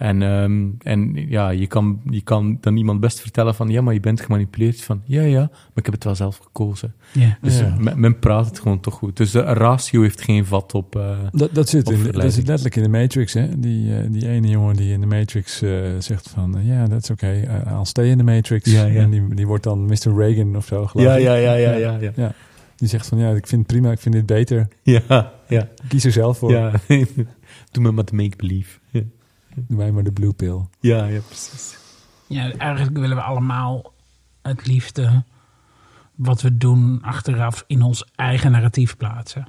En, ehm, en ja, je kan, je kan dan iemand best vertellen van, ja, maar je bent gemanipuleerd. Van, ja, ja, maar ik heb het wel zelf gekozen. Ja. Dus Ja. men, men praat het gewoon toch goed. Dus de ratio heeft geen vat op... eh, Dat, dat, zit in, dat zit letterlijk in de Matrix, hè? Die, eh, die ene jongen die in de Matrix eh, zegt van... Ja, dat is oké, I'll stay in the Matrix. Ja, ja. En die, die wordt dan Mr. Reagan of zo, geloof ja, ik. ja, ja, ja, ja, ja. Ja. Die zegt van, ja, ik vind het prima, ik vind dit beter. Ja, ja, Kies er zelf voor. ja. Doe me met make-believe. Doe mij maar de blue pill. ja, ja, precies. Ja, eigenlijk willen we allemaal het liefde wat we doen achteraf in ons eigen narratief plaatsen.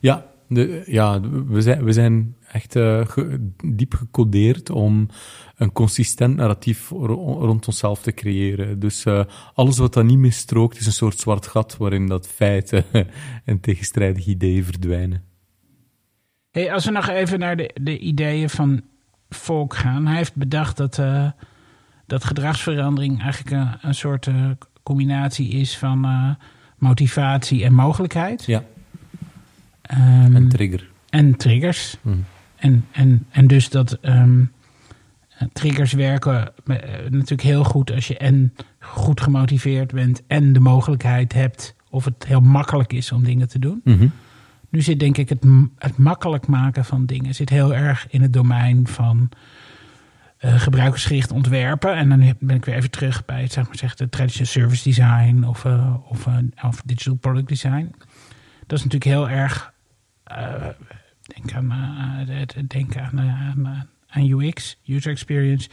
Ja, de, ja we, zijn, we zijn echt eh, ge- diep gecodeerd om een consistent narratief ro- rond onszelf te creëren. Dus eh, alles wat dan niet meer strookt is een soort zwart gat waarin dat feiten en tegenstrijdige ideeën verdwijnen. Hey, als we nog even naar de, de ideeën van Volk gaan. Hij heeft bedacht dat, eh, dat gedragsverandering eigenlijk een, een soort eh, combinatie is van eh, motivatie en mogelijkheid. Ja, Ehm, een trigger. en triggers. Hm. En, en, en dus dat ehm, eh, triggers werken natuurlijk heel goed als je en goed gemotiveerd bent en de mogelijkheid hebt of het heel makkelijk is om dingen te doen. Mhm. Nu zit denk ik het, het makkelijk maken van dingen zit heel erg in het domein van eh, gebruikersgericht ontwerpen. En dan ben ik weer even terug bij het, zeg maar zeggen, de traditional service design of, eh, of, eh, of digital product design. Dat is natuurlijk heel erg. denk aan, denken aan, aan, aan UX, user experience.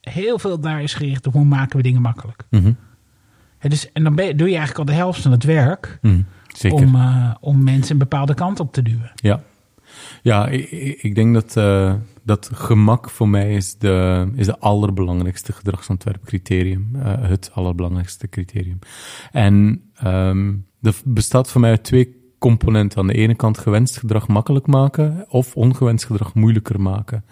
Heel veel daar is gericht op hoe maken we dingen makkelijk. Mhm. Dus, en dan ben doe je eigenlijk al de helft van het werk Mhm. Zeker. om, eh, om mensen een bepaalde kant op te duwen. Ja, ja ik, ik denk dat, eh, dat gemak voor mij is de, is de allerbelangrijkste gedragsontwerpcriterium. eh, het allerbelangrijkste criterium. En ehm er bestaat voor mij uit twee componenten. Aan de ene kant gewenst gedrag makkelijk maken of ongewenst gedrag moeilijker maken.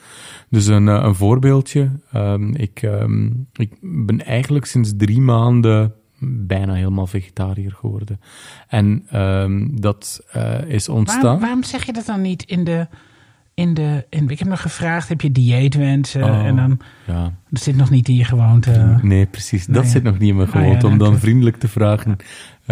Dus een, een voorbeeldje. Ehm, ik, ehm, ik ben eigenlijk sinds drie maanden bijna helemaal vegetariër geworden. En ehm, dat eh, is ontstaan. Waarom, waarom zeg je dat dan niet in de. In de in, ik heb nog gevraagd: heb je dieetwensen? Oh. En dan. Ja, Dat zit nog niet in je gewoonte. nee, precies. Dat zit nog niet in mijn Ah, ja, gewoonte. om dan vriendelijk te vragen,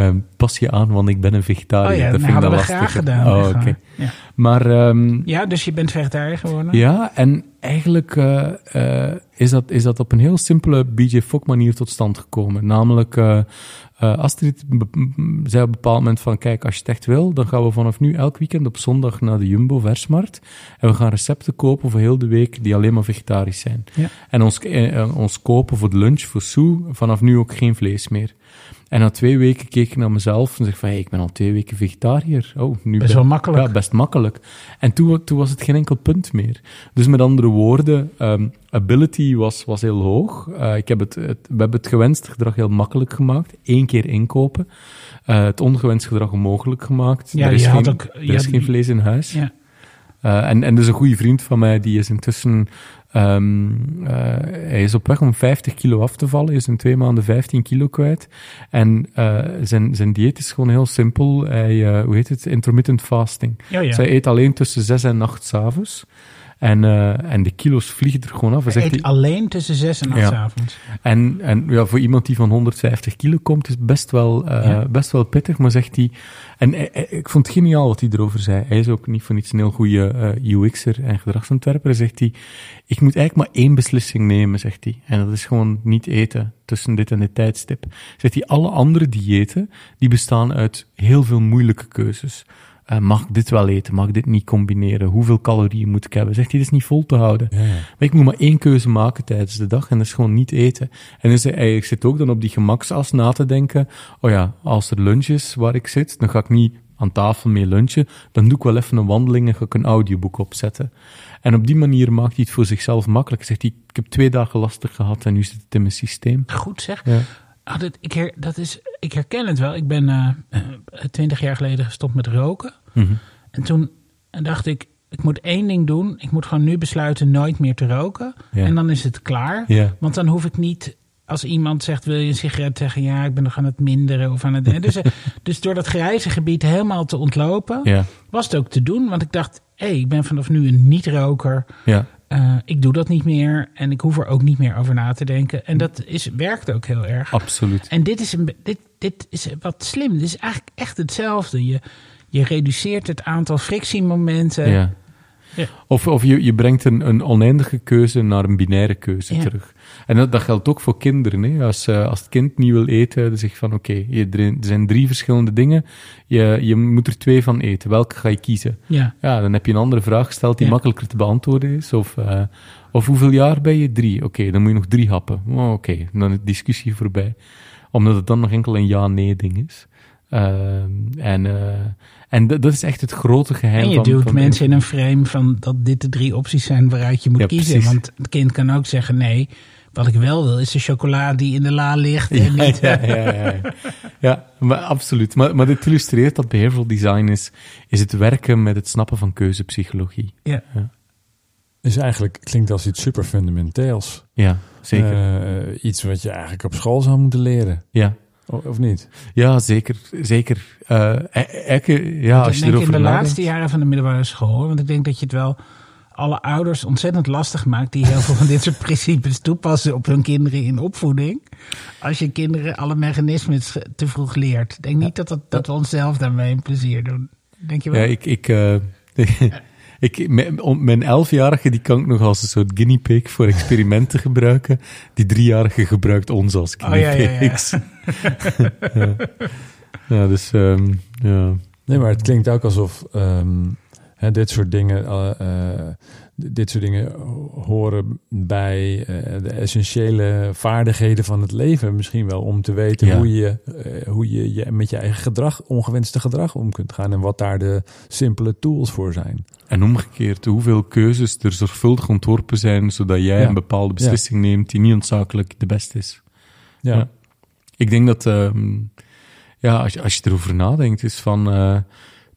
ehm, pas je aan, want ik ben een vegetariër. Oh ja, dat dat vind ik we lastig. graag gedaan. Oh, oké. ja. Maar ehm, ja, dus je bent vegetariër geworden? ja, en eigenlijk eh, eh, is, dat, is dat op een heel simpele BJ Fogg manier tot stand gekomen. Namelijk, eh, Astrid zei op een bepaald moment van, kijk, als je het echt wil, dan gaan we vanaf nu elk weekend op zondag naar de Jumbo Versmarkt. En we gaan recepten kopen voor heel de week die alleen maar vegetarisch zijn. Ja. En ons, ons kopen voor de lunch, voor Sue, vanaf nu ook geen vlees meer. En na twee weken keek ik naar mezelf en zeg van, hey, ik ben al twee weken vegetariër. Oh, nu Best ben- wel makkelijk. Ja, best makkelijk. En toen, toen was het geen enkel punt meer. Dus met andere woorden, ehm, ability was, was heel hoog. Eh, ik heb het, het, we hebben het gewenste gedrag heel makkelijk gemaakt. Eén keer inkopen. Eh, het ongewenst gedrag onmogelijk gemaakt. Ja, er is, geen, ook- er is geen vlees in huis. Ja. Eh, en, en dus een goede vriend van mij, die is intussen... ehm, eh, hij is op weg om 50 kilo af te vallen. Hij is in twee maanden 15 kilo kwijt. En eh, zijn, zijn dieet is gewoon heel simpel. Hij, hoe heet het? Intermittent fasting. Oh ja. Zij eet alleen tussen 6 en 8 s'avonds. En, eh, en de kilo's vliegen er gewoon af. Hij Hij zegt eet alleen tussen zes en acht Ja. avonds. en, en ja, voor iemand die van 150 kilo komt, is best wel, eh, Ja. best wel pittig. Maar zegt hij. En hij- ik vond het geniaal wat hij erover zei. Hij is ook niet voor niets een heel goede eh, UX'er en gedragsontwerper. Zegt hij: Ik moet eigenlijk maar één beslissing nemen, zegt hij. En dat is gewoon niet eten tussen dit en dit tijdstip. Zegt hij: Alle andere diëten die bestaan uit heel veel moeilijke keuzes. Eh, mag ik dit wel eten? Mag ik dit niet combineren? Hoeveel calorieën moet ik hebben? Zegt hij, dit is niet vol te houden. Ja. Maar ik moet maar één keuze maken tijdens de dag en dat is gewoon niet eten. En dus hij, ik zit ook dan op die gemaksas na te denken. Oh ja, als er lunch is waar ik zit, dan ga ik niet aan tafel mee lunchen. Dan doe ik wel even een wandeling en ga ik een audioboek opzetten. En op die manier maakt hij het voor zichzelf makkelijk. Zegt hij, ik heb twee dagen lastig gehad en nu zit het in mijn systeem. Goed zeg. Ja. Ah, dat, ik, her, dat is, ik herken het wel. Ik ben eh, eh, twintig jaar geleden gestopt met roken. Mhm. En toen dacht ik, ik moet één ding doen. Ik moet gewoon nu besluiten nooit meer te roken. Ja. En dan is het klaar. Ja. Want dan hoef ik niet, als iemand zegt, wil je een sigaret zeggen? Ja, ik ben nog aan het minderen of aan het... dus, eh, dus door dat grijze gebied helemaal te ontlopen, Ja, was het ook te doen. Want ik dacht, hé, ik ben vanaf nu een niet-roker. ja, Eh, ik doe dat niet meer en ik hoef er ook niet meer over na te denken. En dat is, werkt ook heel erg. absoluut. En dit is, een, dit, dit is wat slim. Dit is eigenlijk echt hetzelfde. Je, je reduceert het aantal frictiemomenten. Ja. Ja. Of, of je, je brengt een, een oneindige keuze naar een binaire keuze Ja. terug. En dat, dat geldt ook voor kinderen. Hè. Als, eh, als het kind niet wil eten, dan zeg je van oké, er zijn drie verschillende dingen. Je, je moet er twee van eten. Welke ga je kiezen? Ja. Ja, dan heb je een andere vraag gesteld die Ja. makkelijker te beantwoorden is. Of, eh, of hoeveel jaar ben je? Drie. Oké, dan moet je nog drie happen. Oh, Oké, dan is de discussie voorbij. Omdat het dan nog enkel een ja-nee ding is. Ehm, en eh, en dat dat is echt het grote geheim En je van... duwt van mensen in een frame van dat dit de drie opties zijn waaruit je moet Ja, kiezen. precies. Want het kind kan ook zeggen: nee, wat ik wel wil is de chocola die in de la ligt. En Ja, niet, ja, ja, ja, ja. ja maar absoluut. Maar, maar dit illustreert dat behavioral design is, is het werken met het snappen van keuzepsychologie. Ja. Dus eigenlijk klinkt als iets super fundamenteels. Ja, zeker. Eh, iets wat je eigenlijk op school zou moeten leren. ja. O- Of niet? ja, zeker. zeker. Eh, e- e- ja, als ik je denk erover in de laatste jaren van de middelbare school. Want ik denk dat je het wel alle ouders ontzettend lastig maakt. die heel veel van dit soort principes toepassen op hun kinderen in opvoeding. Als je kinderen alle mechanismes te vroeg leert. Ik denk niet dat, dat, dat we onszelf daarmee een plezier doen. denk je wel? Ja, ik... ik uh, Ik, mijn, mijn elfjarige die kan ik nog als een soort guinea pig voor experimenten gebruiken. Die driejarige gebruikt ons als guinea oh, ja, pigs. Ja, ja. ja, dus um, ja. Nee, maar het klinkt ook alsof um, hè, dit soort dingen... Uh, uh, dit soort dingen horen bij uh, de essentiële vaardigheden van het leven. Misschien wel om te weten ja. hoe, je, hoe je, je met je eigen gedrag, ongewenste gedrag om kunt gaan. En wat daar de simpele tools voor zijn. En omgekeerd, hoeveel keuzes er zorgvuldig ontworpen zijn, zodat jij ja. een bepaalde beslissing ja. neemt die niet onzakelijk de beste is. Ja. Ik denk dat, uh, ja, als je, als je erover nadenkt, is van uh,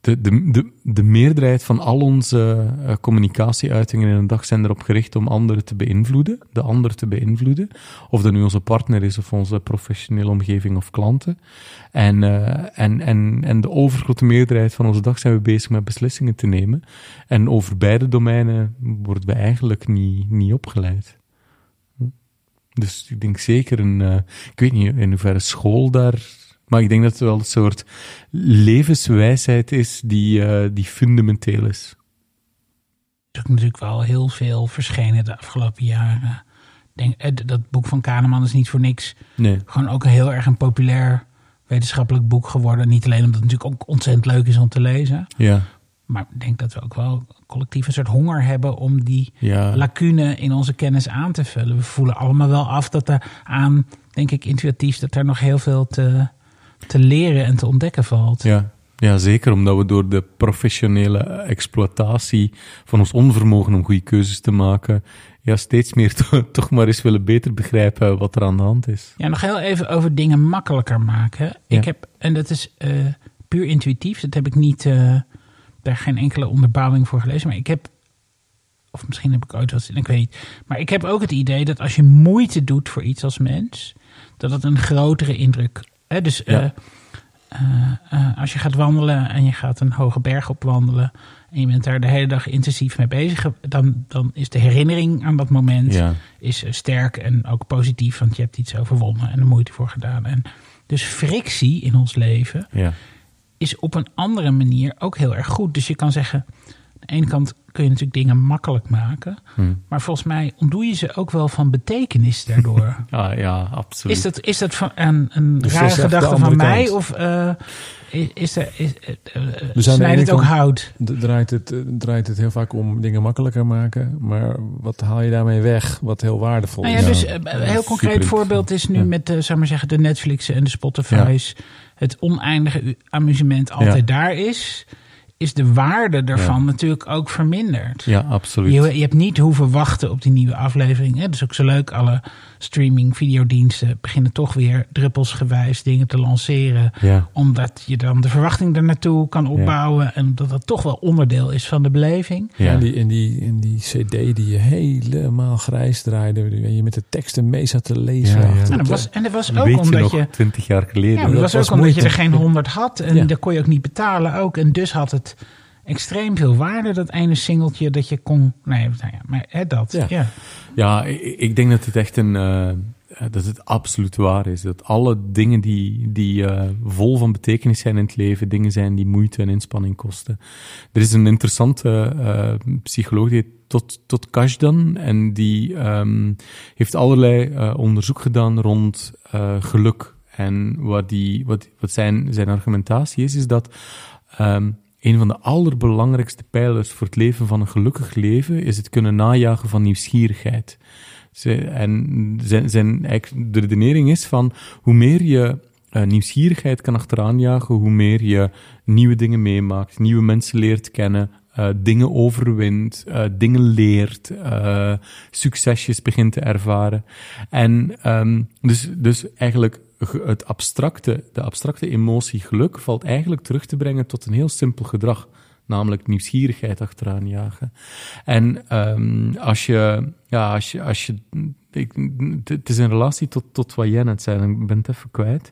de, de, de, de meerderheid van al onze uh, communicatieuitingen in een dag zijn erop gericht om anderen te beïnvloeden, de ander te beïnvloeden. Of dat nu onze partner is of onze professionele omgeving of klanten. En, uh, en, en, en de overgrote meerderheid van onze dag zijn we bezig met beslissingen te nemen. En over beide domeinen worden we eigenlijk niet, niet opgeleid. Dus ik denk zeker een, uh, ik weet niet in hoeverre school daar maar ik denk dat het wel een soort levenswijsheid is die, uh, die fundamenteel is. Er is natuurlijk wel heel veel verschenen de afgelopen jaren. Denk, eh, dat boek van Kahneman is niet voor niks. Nee. Gewoon ook heel erg een populair wetenschappelijk boek geworden. Niet alleen omdat het natuurlijk ook ontzettend leuk is om te lezen. Ja. Maar ik denk dat we ook wel collectief een soort honger hebben om die ja. lacune in onze kennis aan te vullen. We voelen allemaal wel af dat er aan, denk ik intuïtief, dat er nog heel veel te, te leren en te ontdekken valt. Ja. ja, zeker omdat we door de professionele exploitatie van ons onvermogen om goede keuzes te maken, ja, steeds meer to toch maar eens willen beter begrijpen wat er aan de hand is. Ja, nog heel even over dingen makkelijker maken. Ja. Ik heb, en dat is uh, puur intuïtief, dat heb ik niet, uh, daar geen enkele onderbouwing voor gelezen, maar ik heb of misschien heb ik ooit wat ik weet niet. Maar ik heb ook het idee dat als je moeite doet voor iets als mens, dat het een grotere indruk Hè, dus Ja. uh, uh, als je gaat wandelen en je gaat een hoge berg opwandelen en je bent daar de hele dag intensief mee bezig, dan, dan is de herinnering aan dat moment Ja. is eh, sterk en ook positief, want je hebt iets overwonnen en er moeite voor gedaan. En dus frictie in ons leven Ja. is op een andere manier ook heel erg goed. Dus je kan zeggen, de ene kant kun je natuurlijk dingen makkelijk maken, Hm. maar volgens mij ontdoe je ze ook wel van betekenis daardoor. Ah, ja, absoluut. Is dat, is dat van een, een Dus rare is de gedachte van mij? kant. Of uh, is, is er, is, uh, Dus de snijdt het ook hout? Draait het, eh, draait het heel vaak om dingen makkelijker maken. Maar wat haal je daarmee weg? Wat heel waardevol Nou is. ja, dus Ja. uh, een Ja, heel concreet voorbeeld is nu Ja. met, zou maar zeggen, de Netflix en de Spotify's. Het oneindige amusement altijd Ja. daar is. Is de waarde daarvan Ja. natuurlijk ook verminderd. Ja, absoluut. Je, je hebt niet hoeven wachten op die nieuwe aflevering. Hè? Dat is ook zo leuk. Alle streaming videodiensten beginnen toch weer druppelsgewijs dingen te lanceren. Ja. Omdat je dan de verwachting er naartoe kan opbouwen. En dat dat toch wel onderdeel is van de beleving. Ja. In, die, in, die, in die cd die je helemaal grijs draaide. waar Je met de teksten mee zat te lezen. Ja, ja. achter En dat was, en dat was Weet ook je omdat nog, je... twintig jaar geleden. Ja, dat was was ook omdat je er geen honderd had. En Ja. daar kon je ook niet betalen ook. En dus had het extreem veel waarde, dat ene singeltje dat je kon... Nee, nou ja, maar hè, dat. Ja. Ja. Ja, ik, ik denk dat het echt een. eh, dat het absoluut waar is. Dat alle dingen die, die eh, vol van betekenis zijn in het leven, dingen zijn die moeite en inspanning kosten. Er is een interessante eh, psycholoog, die tot, tot Kashdan, en die ehm, heeft allerlei eh, onderzoek gedaan rond eh, geluk. En wat, die, wat, wat zijn, zijn argumentatie is, is dat ehm, een van de allerbelangrijkste pijlers voor het leven van een gelukkig leven is het kunnen najagen van nieuwsgierigheid. En zijn, de redenering is van hoe meer je eh, nieuwsgierigheid kan achteraan jagen, hoe meer je nieuwe dingen meemaakt, nieuwe mensen leert kennen, dingen overwint, eh, dingen leert, eh, succesjes begint te ervaren. En ehm, dus, dus eigenlijk ge- het abstracte, de abstracte emotie geluk valt eigenlijk terug te brengen tot een heel simpel gedrag namelijk nieuwsgierigheid achteraan jagen. En um, als je, ja, als je, als je, het is in relatie tot, tot wat jij net zei, ik ben het even kwijt.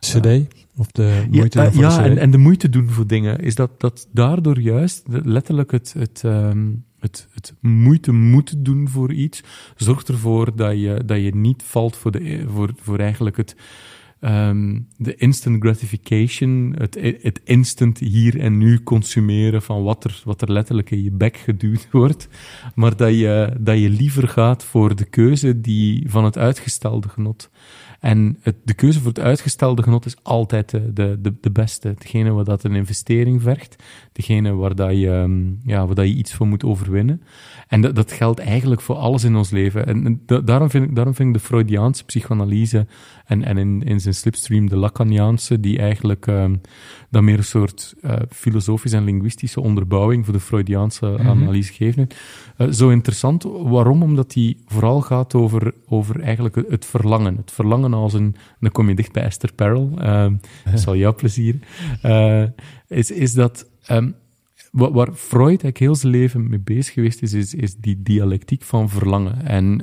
CD? Of de Ja, moeite eh, ja de CD? en, en de moeite doen voor dingen, is dat, dat daardoor juist letterlijk het, het, ehm, het, het moeite moeten doen voor iets, zorgt ervoor dat je, dat je niet valt voor, de, voor, voor eigenlijk het, ehm, de instant gratification, het, het instant hier en nu consumeren van wat er, wat er letterlijk in je bek geduwd wordt, maar dat je, dat je liever gaat voor de keuze die van het uitgestelde genot. En het, de keuze voor het uitgestelde genot is altijd de, de, de, de beste. Degene waar dat een investering vergt. Degene waar, dat je, ehm, ja, waar dat je iets voor moet overwinnen. En dat, dat geldt eigenlijk voor alles in ons leven. En, daarom, vind ik, daarom vind ik de Freudiaanse psychoanalyse en, en in, in zijn slipstream de Lacaniaanse, die eigenlijk um, dan meer een soort uh, filosofische en linguïstische onderbouwing voor de Freudiaanse mm -hmm. analyse geven. Uh, zo interessant. Waarom? Omdat die vooral gaat over, over eigenlijk het verlangen. Het verlangen als een, dan kom je dicht bij Esther Perel, uh, dat zal jou plezier, is, is dat um, waar, Freud eigenlijk heel zijn leven mee bezig geweest is, is, is die dialectiek van verlangen. En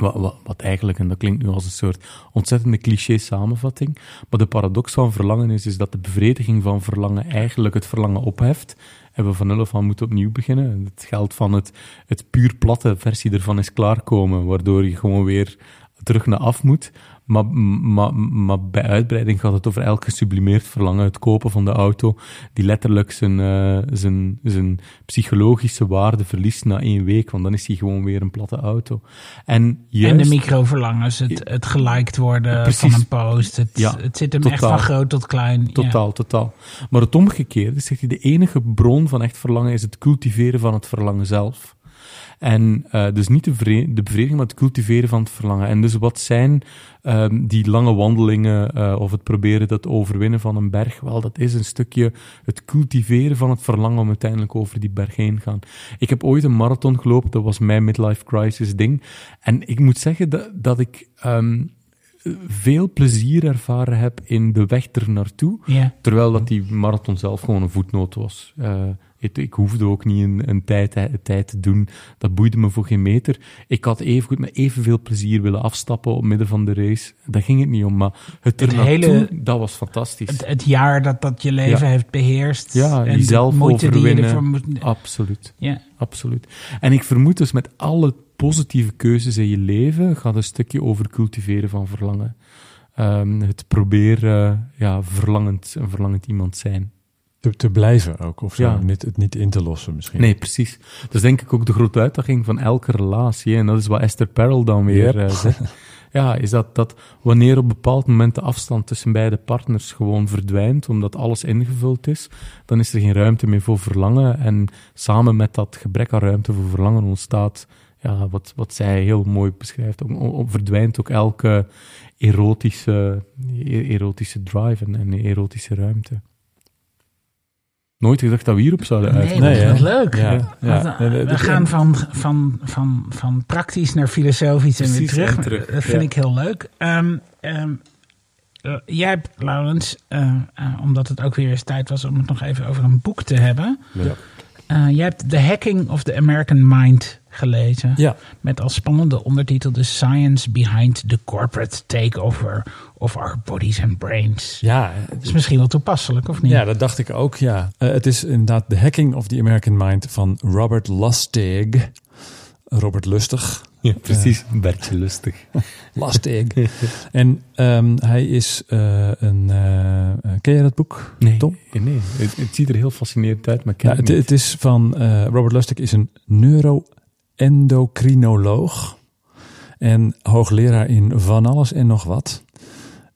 wat, wat, wat, eigenlijk, en dat klinkt nu als een soort ontzettende cliché samenvatting, maar de paradox van verlangen is, is dat de bevrediging van verlangen eigenlijk het verlangen opheft. En we van nul af aan moeten opnieuw beginnen. Het geldt van het, het puur platte versie ervan is klaarkomen, waardoor je gewoon weer terug naar af moet. Maar, maar, maar bij uitbreiding gaat het over elk gesublimeerd verlangen. Het kopen van de auto, die letterlijk zijn, uh, zijn, zijn psychologische waarde verliest na één week. Want dan is hij gewoon weer een platte auto. En, juist, en de microverlangens, het, het geliked worden precies, van een post. Het, ja, het zit hem totaal, echt van groot tot klein. Totaal, ja. totaal. Maar het omgekeerde, zegt hij, de enige bron van echt verlangen is het cultiveren van het verlangen zelf. En uh, dus niet de, de bevrediging, maar het cultiveren van het verlangen. En dus wat zijn um, die lange wandelingen uh, of het proberen dat overwinnen van een berg? Wel, dat is een stukje het cultiveren van het verlangen om uiteindelijk over die berg heen te gaan. Ik heb ooit een marathon gelopen, dat was mijn midlife crisis ding. En ik moet zeggen dat, dat ik... Um, veel plezier ervaren heb in de weg er naartoe. Yeah. Terwijl dat die marathon zelf gewoon een voetnoot was. Uh, ik, ik, hoefde ook niet een, een, tijd, een tijd te doen. Dat boeide me voor geen meter. Ik had even goed met evenveel plezier willen afstappen op midden van de race. Daar ging het niet om. Maar het, hele, dat was fantastisch. Het, het, jaar dat dat je leven ja. heeft beheerst. Ja, en jezelf overwinnen. Moet... Absoluut. Ja. Absoluut. En ik vermoed dus met alle positieve keuzes in je leven gaat een stukje over cultiveren van verlangen. Um, het proberen, uh, ja, verlangend, een verlangend iemand zijn. Te, te, blijven ook, of zo. Ja. Niet, het niet in te lossen misschien. Nee, precies. Dat is denk ik ook de grote uitdaging van elke relatie. En dat is wat Esther Perel dan weer yep. uh, zegt. Ja, is dat, dat wanneer op een bepaald moment de afstand tussen beide partners gewoon verdwijnt, omdat alles ingevuld is, dan is er geen ruimte meer voor verlangen. En samen met dat gebrek aan ruimte voor verlangen ontstaat, ja, wat, wat zij heel mooi beschrijft, om, om, verdwijnt ook elke erotische, erotische drive en, en erotische ruimte. Nooit gedacht dat we hierop zouden uit. Nee, nee dat is leuk. Ja, ja. We, gaan van, van, van, van praktisch naar filosofisch en weer terug. En terug. Dat vind ja. ik heel leuk. Um, um, jij hebt, Laurens, uh, uh, omdat het ook weer eens tijd was om het nog even over een boek te hebben. Ja. Uh, jij hebt The Hacking of the American Mind gelezen. Ja. Met als spannende ondertitel The Science Behind the Corporate Takeover of Our Bodies and Brains. Ja. Dat is misschien wel toepasselijk, of niet? Ja, dat dacht ik ook, ja. Uh, het is inderdaad The Hacking of the American Mind van Robert Lustig. Robert Lustig. Ja, precies. Uh, Bertje Lustig. Lustig. en um, hij is uh, een... Uh, ken je dat boek, nee, Tom? Nee, het, het, ziet er heel fascinerend uit, maar ken ja, het, het, het is van... Robert Lustig is een neuroendocrinoloog. En hoogleraar in van alles en nog wat.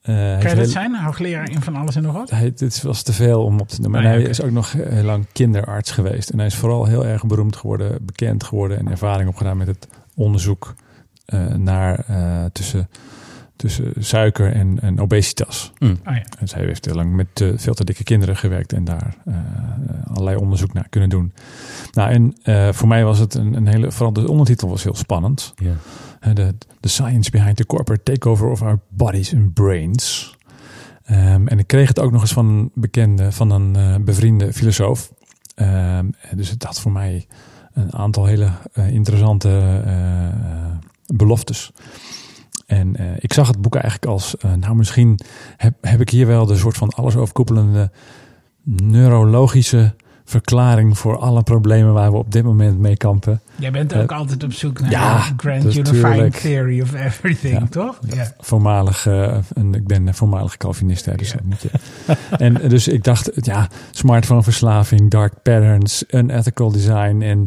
Uh, kan je dat zijn? Hoogleraar in van alles en nog wat? Hij, dit was te veel om op te noemen. Oh, ja, hij okay. is ook nog heel lang kinderarts geweest. En hij is vooral heel erg beroemd geworden, bekend geworden en ervaring opgedaan met het onderzoek uh, naar uh, tussen, tussen suiker en, en obesitas. Mm. Oh, ja. Dus hij heeft heel lang met uh, veel te dikke kinderen gewerkt en daar allerlei onderzoek naar kunnen doen. Nou, en voor mij was het een, een hele, vooral de ondertitel was heel spannend. Yeah. De, the science behind the corporate takeover of our bodies and brains. Um, en ik kreeg het ook nog eens van een bekende, van een uh, bevriende filosoof. Um, dus het had voor mij een aantal hele uh, interessante uh, beloftes. En ik zag het boek eigenlijk als, nou misschien heb, heb ik hier wel de soort van alles overkoepelende neurologische verklaring voor alle problemen waar we op dit moment mee kampen. Jij bent ook altijd op zoek naar ja, de Grand is Unifying tuurlijk. Theory of Everything, Ja. toch? Ja. Voormalig, eh, en ik ben voormalig Calvinist, hè, dus dat moet je. En eh, dus ik dacht, ja, smartphoneverslaving, dark patterns, unethical design en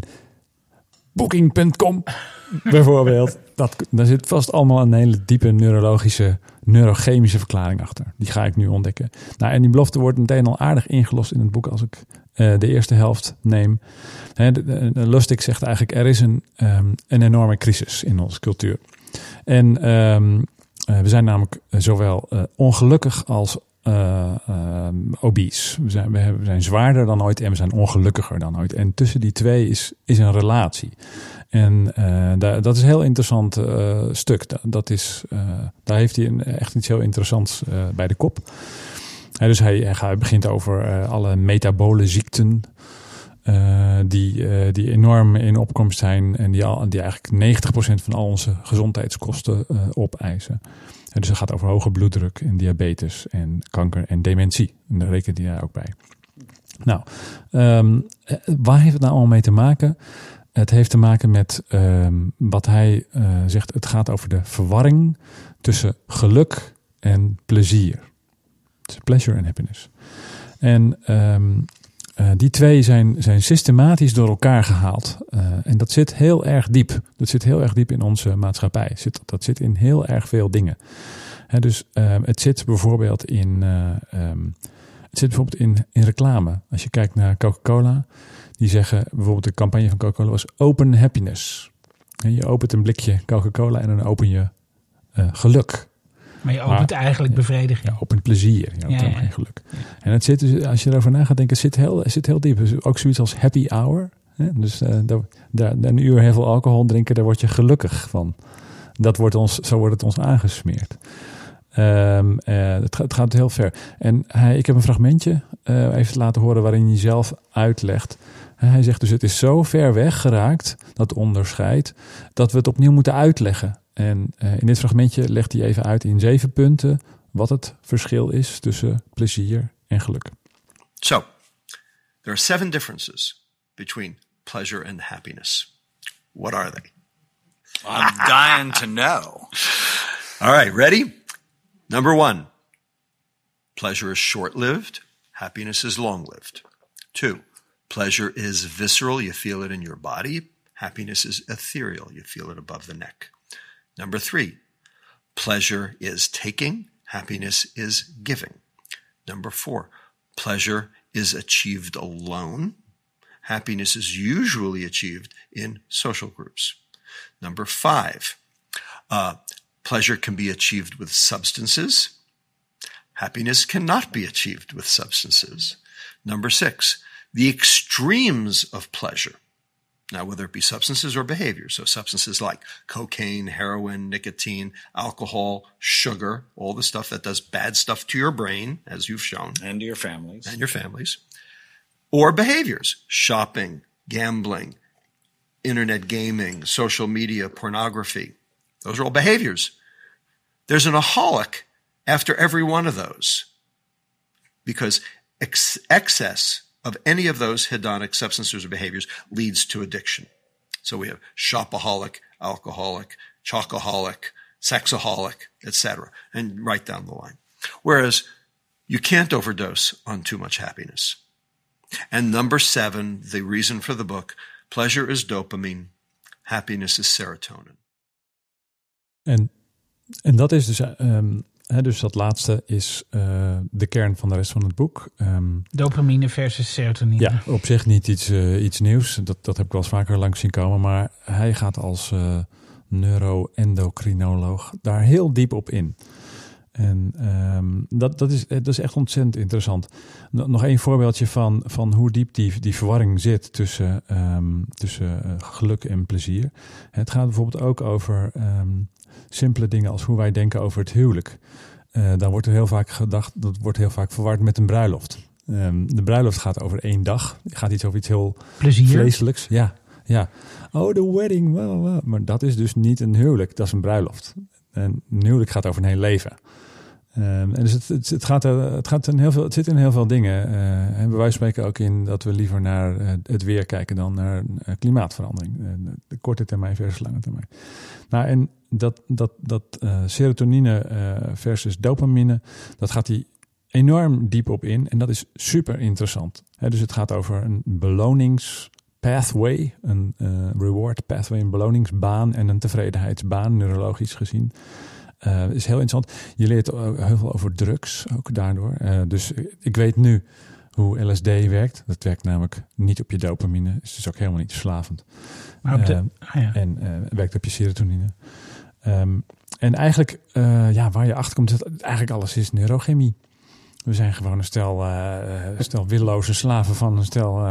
Booking.com bijvoorbeeld. Dat, daar zit vast allemaal een hele diepe neurologische, neurochemische verklaring achter. Die ga ik nu ontdekken. Nou, en die belofte wordt meteen al aardig ingelost in het boek als ik eh, de eerste helft neem. Lustig zegt eigenlijk, er is een, ehm, een enorme crisis in onze cultuur. En ehm, eh, we zijn namelijk zowel eh, ongelukkig als ehm, obese. We zijn, we zijn zwaarder dan ooit en we zijn ongelukkiger dan ooit. En tussen die twee is, is een relatie. En eh, da- dat is een heel interessant eh, stuk. Da- Dat is, eh, daar heeft hij een, echt iets heel interessants bij de kop. Dus hij, hij begint over alle metabole ziekten. die, die enorm in opkomst zijn en die, al, die eigenlijk 90% van al onze gezondheidskosten opeisen. En dus het gaat over hoge bloeddruk en diabetes en kanker en dementie. En daar rekent hij daar ook bij. Nou, ehm, eh, waar heeft het nou allemaal mee te maken? Het heeft te maken met ehm, wat hij eh, zegt. Het gaat over de verwarring tussen geluk en plezier. Dus pleasure en happiness. En ehm, eh, die twee zijn, zijn systematisch door elkaar gehaald. Eh, en dat zit heel erg diep. Dat zit heel erg diep in onze maatschappij. Zit, dat zit in heel erg veel dingen. Dus ehm, het zit bijvoorbeeld in, het zit bijvoorbeeld in, in reclame. Als je kijkt naar Coca-Cola, die zeggen bijvoorbeeld de campagne van Coca-Cola was open happiness. En je opent een blikje Coca-Cola en dan open je eh, geluk. Maar je opent Maar- eigenlijk bevrediging. Ja, opent plezier. Je opent Ja, geen geluk. En het zit dus, als je erover na gaat denken, het zit heel, het zit heel diep. Dus ook zoiets als happy hour. Hè? Dus eh, daar, daar, een uur heel veel alcohol drinken, daar word je gelukkig van. Dat wordt ons, zo wordt het ons aangesmeerd. Ehm, eh, het, gaat, het gaat heel ver. En hij, ik heb een fragmentje eh, even laten horen waarin hij zelf uitlegt. Hij zegt dus: Het is zo ver weg geraakt, dat onderscheid, dat we het opnieuw moeten uitleggen. En eh, in dit fragmentje legt hij even uit in zeven punten wat het verschil is tussen plezier en geluk. So, there are seven differences between pleasure and happiness. What are they? I'm dying to know. All right, ready? Number one pleasure is short lived, happiness is long lived. Two, pleasure is visceral, you feel it in your body. Happiness is ethereal, you feel it above the neck. Number three, pleasure is taking, happiness is giving. Number four, pleasure is achieved alone. Happiness is usually achieved in social groups. Number five, uh, pleasure can be achieved with substances. Happiness cannot be achieved with substances. Number six, the extremes of pleasure. Now, whether it be substances or behaviors, so substances like cocaine, heroin, nicotine, alcohol, sugar, all the stuff that does bad stuff to your brain, as you've shown, And to your families. and your families, or behaviors, shopping, gambling, internet gaming, social media, pornography. Those are all behaviors. There's an aholic after every one of those because ex- excess of any of those hedonic substances or behaviors leads to addiction. So we have shopaholic, alcoholic, chocoholic, sexaholic, etc., and right down the line. Whereas you can't overdose on too much happiness. And number seven, the reason for the book pleasure is dopamine, happiness is serotonin. En, en dat is dus, ehm, hè, dus dat laatste is eh, de kern van de rest van het boek. Ehm, Dopamine versus serotonine. ja, op zich niet iets, eh, iets nieuws. Dat, dat heb ik wel eens vaker langs zien komen. Maar hij gaat als eh neuroendocrinoloog daar heel diep op in. En ehm, dat, dat, is, dat is echt ontzettend interessant. Nog één voorbeeldje van, van hoe diep die, die verwarring zit tussen, ehm, tussen geluk en plezier. Het gaat bijvoorbeeld ook over simpele dingen als hoe wij denken over het huwelijk. Eh dan wordt er heel vaak gedacht, dat wordt heel vaak verward met een bruiloft. Ehm, de bruiloft gaat over één dag. Het gaat iets over iets heel Plezier. vleeselijks. Ja, ja. Oh, de wedding. wow, wow. Maar dat is dus niet een huwelijk, dat is een bruiloft. En een huwelijk gaat over een heel leven. Ehm, en dus het, het, gaat, het, gaat heel veel, het zit in heel veel dingen. Eh en van spreken ook in dat we liever naar eh, het weer kijken dan naar eh, klimaatverandering. De korte termijn versus lange termijn. Nou, en dat, dat, dat serotonine versus dopamine, dat gaat hij enorm diep op in. En dat is super interessant. Dus het gaat over een beloningspathway, een eh, reward pathway, een beloningsbaan en een tevredenheidsbaan, neurologisch gezien. Eh, is heel interessant. Je leert heel veel over drugs, ook daardoor. Eh, dus ik weet nu hoe LSD werkt. Dat werkt namelijk niet op je dopamine. Is dus ook helemaal niet verslavend. Maar op de, Eh, ah ja. en eh, werkt op je serotonine. Ehm, en eigenlijk, ja, waar je achter komt, dat eigenlijk alles is neurochemie. We zijn gewoon een stel, eh, stel willoze slaven van een stel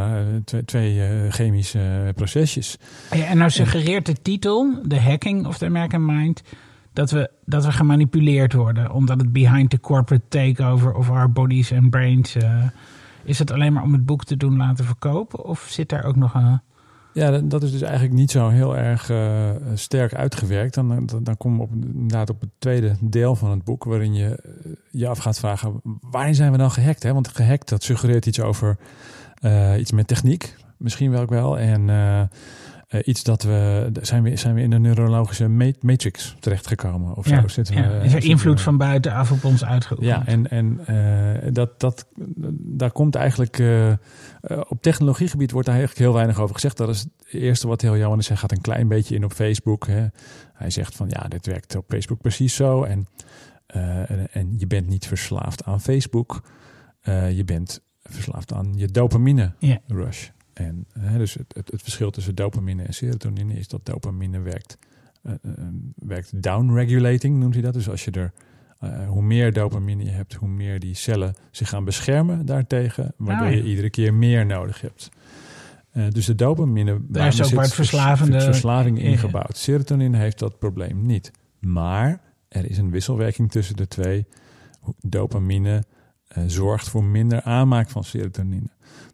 twee, twee chemische procesjes. Ja, en nou suggereert de titel, The Hacking of the American Mind, dat we, dat we gemanipuleerd worden. Omdat het behind the corporate takeover of our bodies and brains. eh, is het alleen maar om het boek te doen laten verkopen? Of zit daar ook nog een. Ja, dat- is dus eigenlijk niet zo heel erg eh, sterk uitgewerkt. Dan, dan, dan kom je op, inderdaad op het tweede deel van het boek, waarin je eh, je af gaat vragen: waarin zijn we dan gehackt? Hè? Want gehackt, dat suggereert iets over eh, iets met techniek, misschien wel ook wel. En eh, iets dat we zijn, we zijn we in de neurologische ma- matrix terechtgekomen of Ja, zo. Zitten ja. is er invloed we- van buitenaf op ons uitgeoefend? ja, en, en eh, dat, dat, daar komt eigenlijk. eh, op technologiegebied wordt daar eigenlijk heel weinig over gezegd. Dat is het eerste wat heel jammer is. Hij gaat een klein beetje in op Facebook. Hè. Hij zegt van ja, dit werkt op Facebook precies zo. En, en, en je bent niet verslaafd aan Facebook. Je bent verslaafd aan je dopamine Ja. En hè, dus het, het, het verschil tussen dopamine en serotonine is dat dopamine werkt, eh, werkt downregulating, noemt hij dat. Dus als je er eh, hoe meer dopamine je hebt, hoe meer die cellen zich gaan beschermen daartegen, waardoor Ah, ja. je iedere keer meer nodig hebt. Dus de dopamine Daar is ook waar het vers- verslavende- verslaving ingebouwd. Serotonine heeft dat probleem niet. Maar er is een wisselwerking tussen de twee. Dopamine zorgt voor minder aanmaak van serotonine.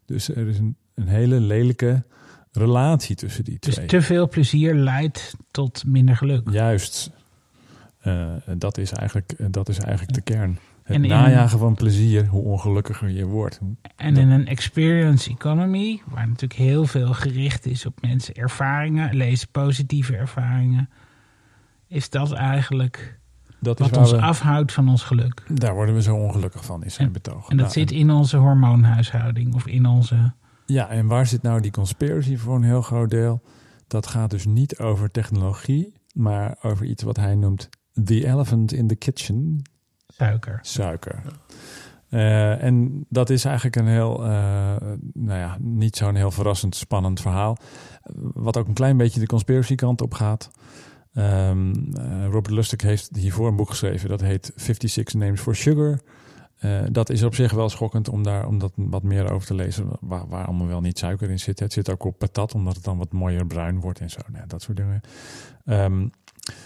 Dus er is een, een hele lelijke relatie tussen die Dus twee. te veel plezier leidt tot minder geluk. Juist. Eh, dat, is eigenlijk, eh, dat is eigenlijk de kern. Het in- najagen van plezier, hoe ongelukkiger je wordt. En in een experience economy, waar natuurlijk heel veel gericht is op mensen ervaringen, lezen positieve ervaringen, is dat eigenlijk Dat is wat ons we, afhoudt van ons geluk. daar worden we zo ongelukkig van, is zijn En- betoog. En dat Nou, zit in onze hormoonhuishouding of in onze. Ja, en waar zit nou die conspiracy voor een heel groot deel? Dat gaat dus niet over technologie, maar over iets wat hij noemt the elephant in the kitchen, Suiker. suiker. Eh, en dat is eigenlijk een heel, eh, nou ja, niet zo'n heel verrassend spannend verhaal. Wat ook een klein beetje de conspiracy kant op gaat. Ehm, eh, Robert Lustig heeft hiervoor een boek geschreven. Dat heet 56 Names for Sugar. Eh, dat is op zich wel schokkend om daar om dat wat meer over te lezen. Waar, waar allemaal wel niet suiker in zit. Het zit ook op patat, omdat het dan wat mooier bruin wordt en zo. Nou, dat soort dingen. Ehm,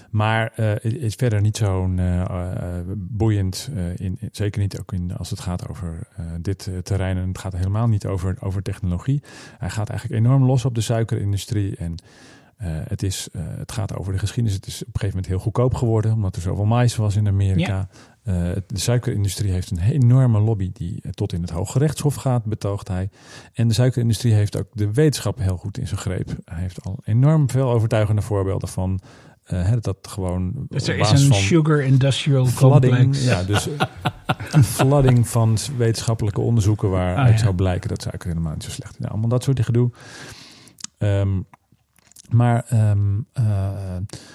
maar eh, het is verder niet zo'n eh, boeiend. in, zeker niet ook in, als het gaat over dit terrein. En het gaat helemaal niet over, over technologie. Hij gaat eigenlijk enorm los op de suikerindustrie. En eh, het, is, eh, het gaat over de geschiedenis. Het is op een gegeven moment heel goedkoop geworden. Omdat er zoveel mais was in Amerika. Eh, de suikerindustrie heeft een enorme lobby die tot in het Hoge Rechtshof gaat, betoogt hij. En de suikerindustrie heeft ook de wetenschap heel goed in zijn greep. Hij heeft al enorm veel overtuigende voorbeelden van hè, dat gewoon. Dus er is een sugar industrial flooding, complex. ja, dus een flooding van wetenschappelijke onderzoeken waaruit Ah, ja. zou blijken dat suiker helemaal niet zo slecht is. Nou, allemaal dat soort gedoe. Ehm, maar ehm, eh,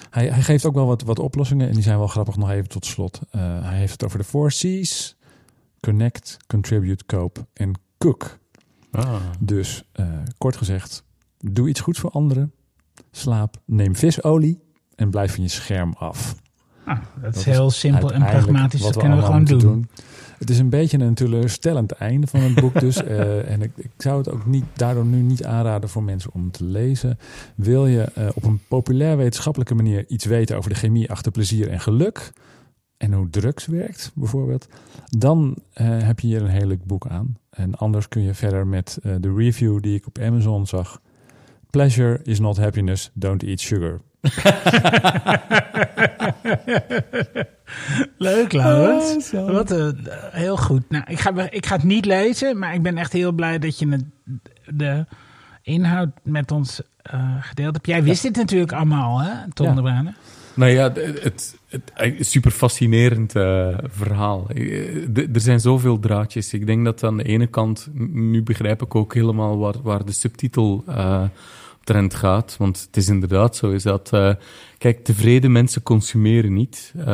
hij, hij geeft ook wel wat, wat oplossingen en die zijn wel grappig nog even tot slot. Eh, hij heeft het over de four C's. Connect, Contribute, Cope en Cook. Ah. Dus eh, kort gezegd, doe iets goeds voor anderen. Slaap, neem visolie en blijf van je scherm af. Ah, dat is heel simpel en pragmatisch. Dat kunnen we gewoon doen. Het is een beetje een teleurstellend einde van het boek dus. Eh, en ik, ik zou het ook niet, daardoor nu niet aanraden voor mensen om te lezen. Wil je eh, op een populair wetenschappelijke manier iets weten over de chemie achter plezier en geluk... en hoe drugs werkt bijvoorbeeld... dan eh, heb je hier een heel leuk boek aan. En anders kun je verder met de review die ik op Amazon zag... Pleasure is not happiness, don't eat sugar. Leuk, Laurens. Zo. Wat een, heel goed. Nou, ik ga, ik ga het niet lezen, maar ik ben echt heel blij dat je het, de inhoud met ons eh, gedeeld hebt. Jij wist dit natuurlijk allemaal, hè, Tom Ja. de Bruine? Nou ja, het, het, het, het super fascinerend eh, verhaal. Eh, Er zijn zoveel draadjes. Ik denk dat aan de ene kant, nu begrijp ik ook helemaal waar, waar de subtitel eh trend gaat. Want het is inderdaad zo, is dat, eh, kijk, tevreden mensen consumeren niet. Eh,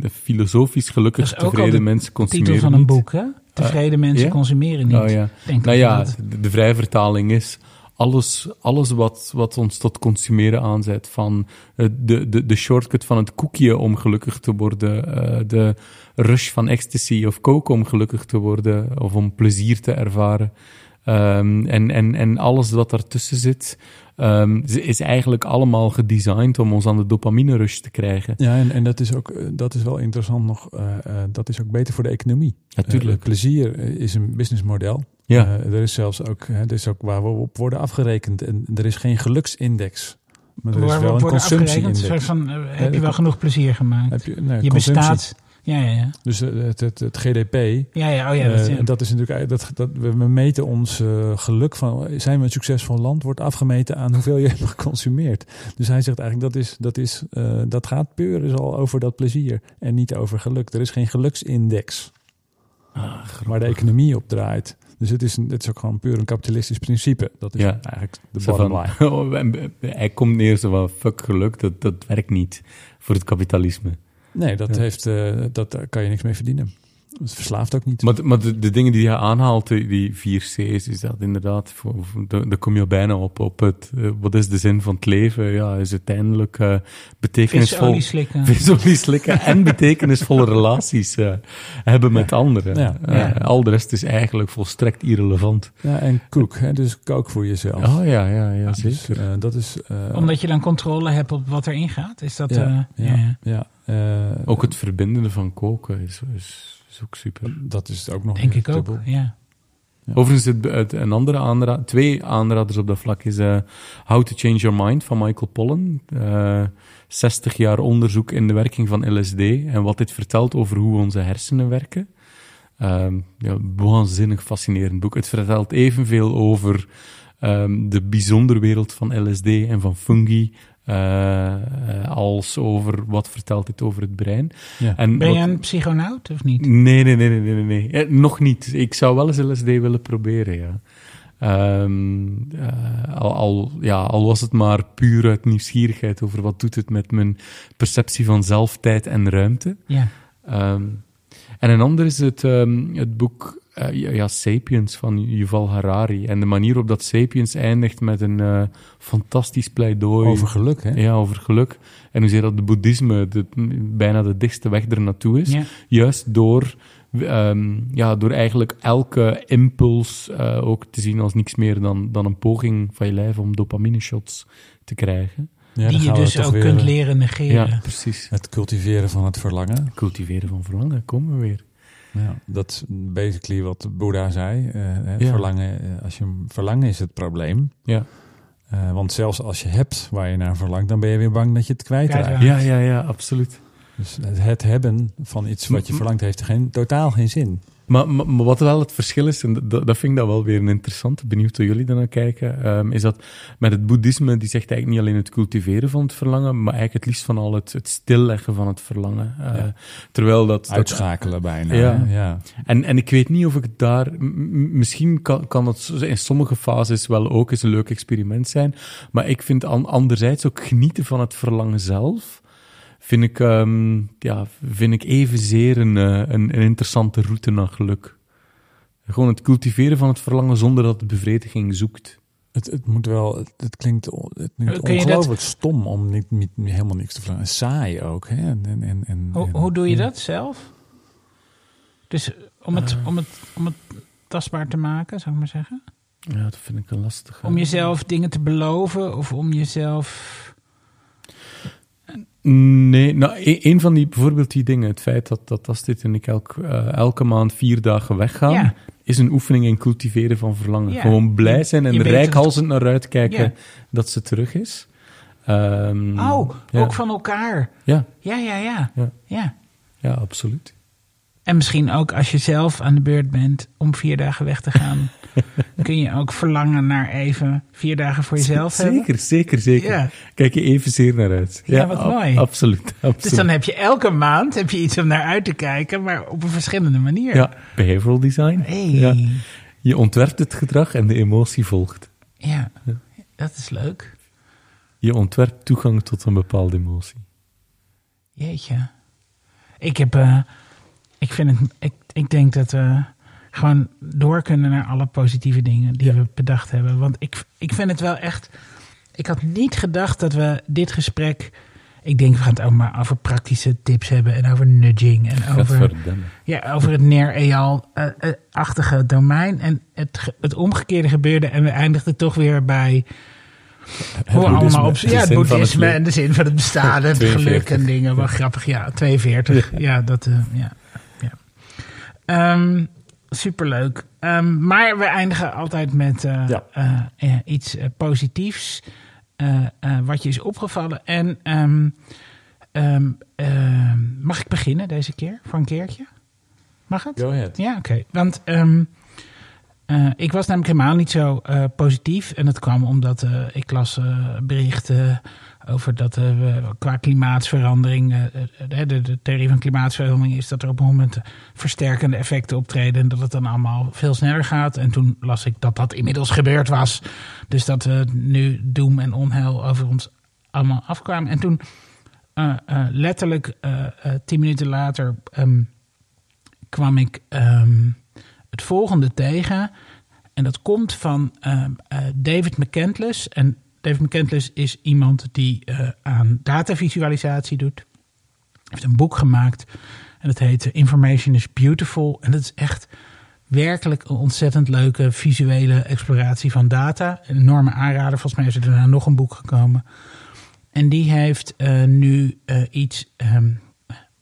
de filosofisch gelukkig al tevreden de mensen consumeren Titel van een niet. boek, hè? Tevreden mensen consumeren niet. Oh ja. Denk Nou ja, dat. de, de vrije vertaling is alles, alles wat, wat ons tot consumeren aanzet. Van eh, de, de, de shortcut van het koekje om gelukkig te worden. eh, de rush van ecstasy of coke om gelukkig te worden. Of om plezier te ervaren. Ehm, en, en, en alles wat daartussen zit, ehm, is eigenlijk allemaal gedesigned om ons aan de dopamine rush te krijgen. Ja, en, en dat is ook eh, dat is wel interessant nog. eh, eh, dat is ook beter voor de economie. Natuurlijk. Plezier is een businessmodel. Ja. Eh, er is zelfs ook, hè, er is ook waar we op worden afgerekend. En er is geen geluksindex. Maar er is Waar we wel op een consumptieindex. van, heb je wel genoeg plezier gemaakt? Heb je, nee, je bestaat... Ja, ja, ja. Dus het, het, het GDP. Ja, ja, oh ja. Dat, eh, ja. dat is natuurlijk dat, dat we meten ons eh, geluk van zijn we een succesvol land wordt afgemeten aan hoeveel je hebt geconsumeerd. Dus hij zegt eigenlijk dat is dat is eh, dat gaat puur is al over dat plezier en niet over geluk. Er is geen geluksindex waar de economie op draait. Dus het is, een, het is ook gewoon puur een kapitalistisch principe. Dat is Ja. eigenlijk de bottom line. oh, hij komt neer zo van, fuck geluk, dat, dat werkt niet voor het kapitalisme. Nee, dat, Ja. heeft, eh, dat daar kan je niks mee verdienen. Het verslaaft ook niet. Maar, de- maar de, de dingen die hij aanhaalt, die, vier C's, is dat inderdaad, daar kom je bijna op, op het, eh, wat is de zin van het leven? Ja, is uiteindelijk eh betekenisvol... Visolie slikken. Visolie slikken en betekenisvolle relaties eh, hebben met anderen. Ja. Al de rest is eigenlijk volstrekt irrelevant. Ja, en kook, hè, dus kook voor jezelf. Oh ja, ja, ja, Dus, zeker. dat is... eh, Omdat je dan controle hebt op wat erin gaat? Is dat... ja, eh, ja, ja, ja. Ook het verbindende van koken is, is, is ook super. Dat is ook nog Denk ik ook, ja. Ja. Overigens, het, het- een andere aanra twee aanraders op dat vlak is eh, How to Change Your Mind van Michael Pollan. Eh 60 jaar onderzoek in de werking van LSD en wat dit vertelt over hoe onze hersenen werken. Ehm, ja, waanzinnig fascinerend boek. Het vertelt evenveel over ehm, de bijzondere wereld van LSD en van fungi, eh, eh, als over wat vertelt dit over het brein. Ja. En Ben wat- je een psychonaut of niet? Nee, nee, nee, nee, nee, nee. Eh, nog niet. Ik zou wel eens LSD willen proberen, ja. Ehm, eh, al, al, ja, al was het maar puur uit nieuwsgierigheid over wat doet het met mijn perceptie van zelf, tijd en ruimte. Ja. Ehm, en een ander is het, ehm, het boek eh, ja, ja, Sapiens van Yuval Harari. En de manier waarop dat Sapiens eindigt met een eh, fantastisch pleidooi. Over geluk, hè? Ja, over geluk. En hoe zei dat de boeddhisme de, bijna de dichtste weg er naartoe is. Ja. Juist door, ehm, ja, door eigenlijk elke impuls eh, ook te zien als niks meer dan, dan een poging van je lijf om dopamine shots te krijgen. Ja, die je dus ook weer, kunt leren negeren. Ja, precies. Het cultiveren van het verlangen. Cultiveren van verlangen, komen we weer. Ja, dat is basically wat Boeddha zei. Eh, Ja. verlangen, eh, als je verlangen is het probleem. Ja, Eh, want zelfs als je hebt waar je naar verlangt, dan ben je weer bang dat je het kwijtraakt. Ja, ja, ja absoluut. Dus het, het hebben van iets wat je M- verlangt heeft geen, totaal geen zin. Maar, maar, maar wat wel het verschil is, en dat, dat vind ik dat wel weer een interessante, benieuwd hoe jullie daarnaar kijken, ehm, is dat met het boeddhisme, die zegt eigenlijk niet alleen het cultiveren van het verlangen, maar eigenlijk het liefst van al het, het stilleggen van het verlangen. Eh, Ja. Terwijl dat... dat Uitschakelen bijna. Ja. ja. en, en ik weet niet of ik daar... Misschien kan, kan het in sommige fases wel ook eens een leuk experiment zijn, maar ik vind an- anderzijds ook genieten van het verlangen zelf, vind ik, ehm, ja, vind ik evenzeer een, eh, een, een interessante route naar geluk. Gewoon het cultiveren van het verlangen zonder dat het bevrediging zoekt. Het, het moet wel, het, het klinkt, het klinkt dat- ongelooflijk stom om niet, niet, helemaal niks te verlangen. Saai ook. Hè? En, en, en, en, Hoe, hoe doe je ja. dat zelf? Dus om het, om, het, om het tastbaar te maken, zou ik maar zeggen? Ja, dat vind ik een lastige. Om jezelf dingen te beloven of om jezelf... Nee, nou, e- een van die, bijvoorbeeld die dingen, het feit dat, dat Astrid en ik elk, eh, elke maand vier dagen weggaan, Ja. is een oefening in cultiveren van verlangen. Ja. Gewoon blij zijn en rijkhalsend naar uitkijken Ja. dat ze terug is. Ehm, Oh, ook van elkaar. Ja, Ja, ja, ja. Ja. Ja, Ja, absoluut. En misschien ook als je zelf aan de beurt bent om vier dagen weg te gaan, kun je ook verlangen naar even vier dagen voor jezelf hebben. Zeker, zeker, zeker. Ja. Kijk je evenzeer naar uit. Ja, wat ab- mooi. Absoluut, absoluut. Dus dan heb je elke maand heb je iets om naar uit te kijken, maar op een verschillende manier. Ja, behavioral design. Hey. Ja. Je ontwerpt het gedrag en de emotie volgt. Ja, dat is leuk. Je ontwerpt toegang tot een bepaalde emotie. Jeetje. Ik heb, eh, ik vind het, ik, ik denk dat we gewoon door kunnen naar alle positieve dingen die we bedacht hebben. Want ik, ik vind het wel echt, ik had niet gedacht dat we dit gesprek, ik denk we gaan het ook maar over praktische tips hebben en over nudging en over, ja, over het neer-eal-achtige domein. En het, het omgekeerde gebeurde en we eindigden toch weer bij hoe allemaal op ja, het het boeddhisme en de zin van het bestaan, het 42. geluk en dingen. Wel grappig, ja, 42. Ja, dat, eh, ja. Ehm, superleuk. Ehm, maar we eindigen altijd met eh, Ja. eh, eh, iets positiefs. wat je is opgevallen. En ehm, mag ik beginnen deze keer? Voor een keertje? Mag het? Go ahead. Ja, oké. Want ehm, eh, ik was namelijk helemaal niet zo positief. En dat kwam omdat ik las berichten over dat eh, we qua klimaatsverandering... eh, eh, de, de theorie van klimaatsverandering is dat er op een moment versterkende effecten optreden... en dat het dan allemaal veel sneller gaat. En toen las ik dat dat inmiddels gebeurd was. Dus dat we nu doem en onheil over ons allemaal afkwamen. En toen letterlijk tien minuten later... ehm, kwam ik ehm, het volgende tegen. En dat komt van ehm, eh, David McCandless. En David McCandless is iemand die eh, aan datavisualisatie doet. Hij heeft een boek gemaakt. En dat heet Information is Beautiful. En dat is echt werkelijk een ontzettend leuke visuele exploratie van data. Een enorme aanrader. Volgens mij is er daarna nog een boek gekomen. En die heeft eh, nu eh, iets ehm,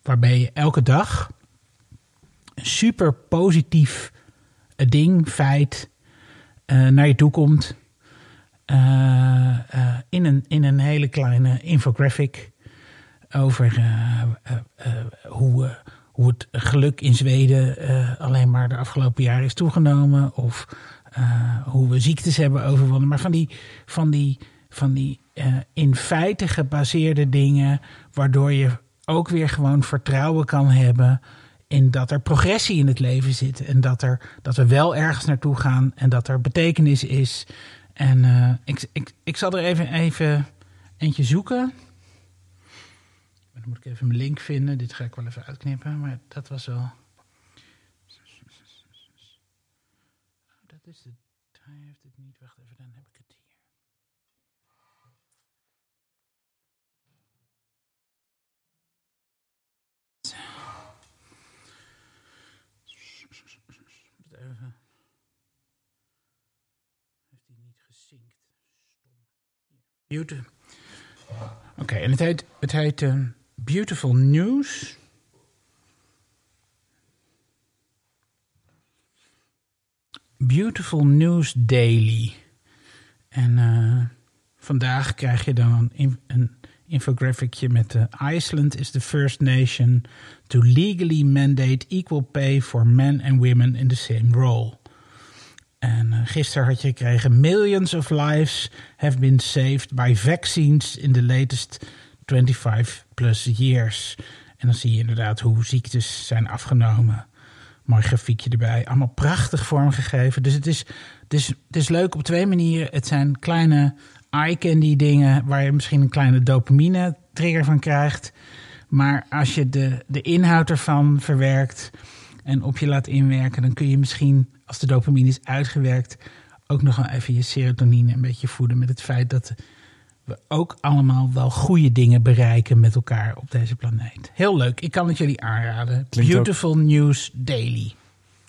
waarbij je elke dag een super positief eh, ding, feit, eh, naar je toe komt. Eh, eh, in, een, in een hele kleine infographic over eh, hoe, hoe het geluk in Zweden alleen maar de afgelopen jaren is toegenomen. Of hoe we ziektes hebben overwonnen. Maar van die, van die, van die in feite gebaseerde dingen, waardoor je ook weer gewoon vertrouwen kan hebben in dat er progressie in het leven zit. En dat, er, dat we wel ergens naartoe gaan en dat er betekenis is. En eh, ik, ik, ik zal er even, even eentje zoeken. Dan moet ik even mijn link vinden. Dit ga ik wel even uitknippen, maar dat was wel. Dat is de. Hij heeft het niet. Wacht even, dan heb ik het hier. Zo. Moet even. Heeft hij niet gezinkt? Stom. Beautiful. Oké, en het heet, het heet eh, Beautiful News. Beautiful News Daily. En eh, vandaag krijg je dan een, een infographicje met eh, Iceland is the first nation to legally mandate equal pay for men and women in the same role. En eh, gisteren had je gekregen: Millions of lives have been saved by vaccines in the latest 25 plus years. En dan zie je inderdaad hoe ziektes zijn afgenomen. Mooi grafiekje erbij. Allemaal prachtig vormgegeven. Dus het is, het, het is leuk op twee manieren. Het zijn kleine eye-candy dingen waar je misschien een kleine dopamine trigger van krijgt. Maar als je de, de inhoud ervan verwerkt en op je laat inwerken, dan kun je misschien, als de dopamine is uitgewerkt, ook nog wel even je serotonine een beetje voeden met het feit dat we ook allemaal wel goede dingen bereiken met elkaar op deze planeet. Heel leuk. Ik kan het jullie aanraden. Klinkt ook- Beautiful News Daily.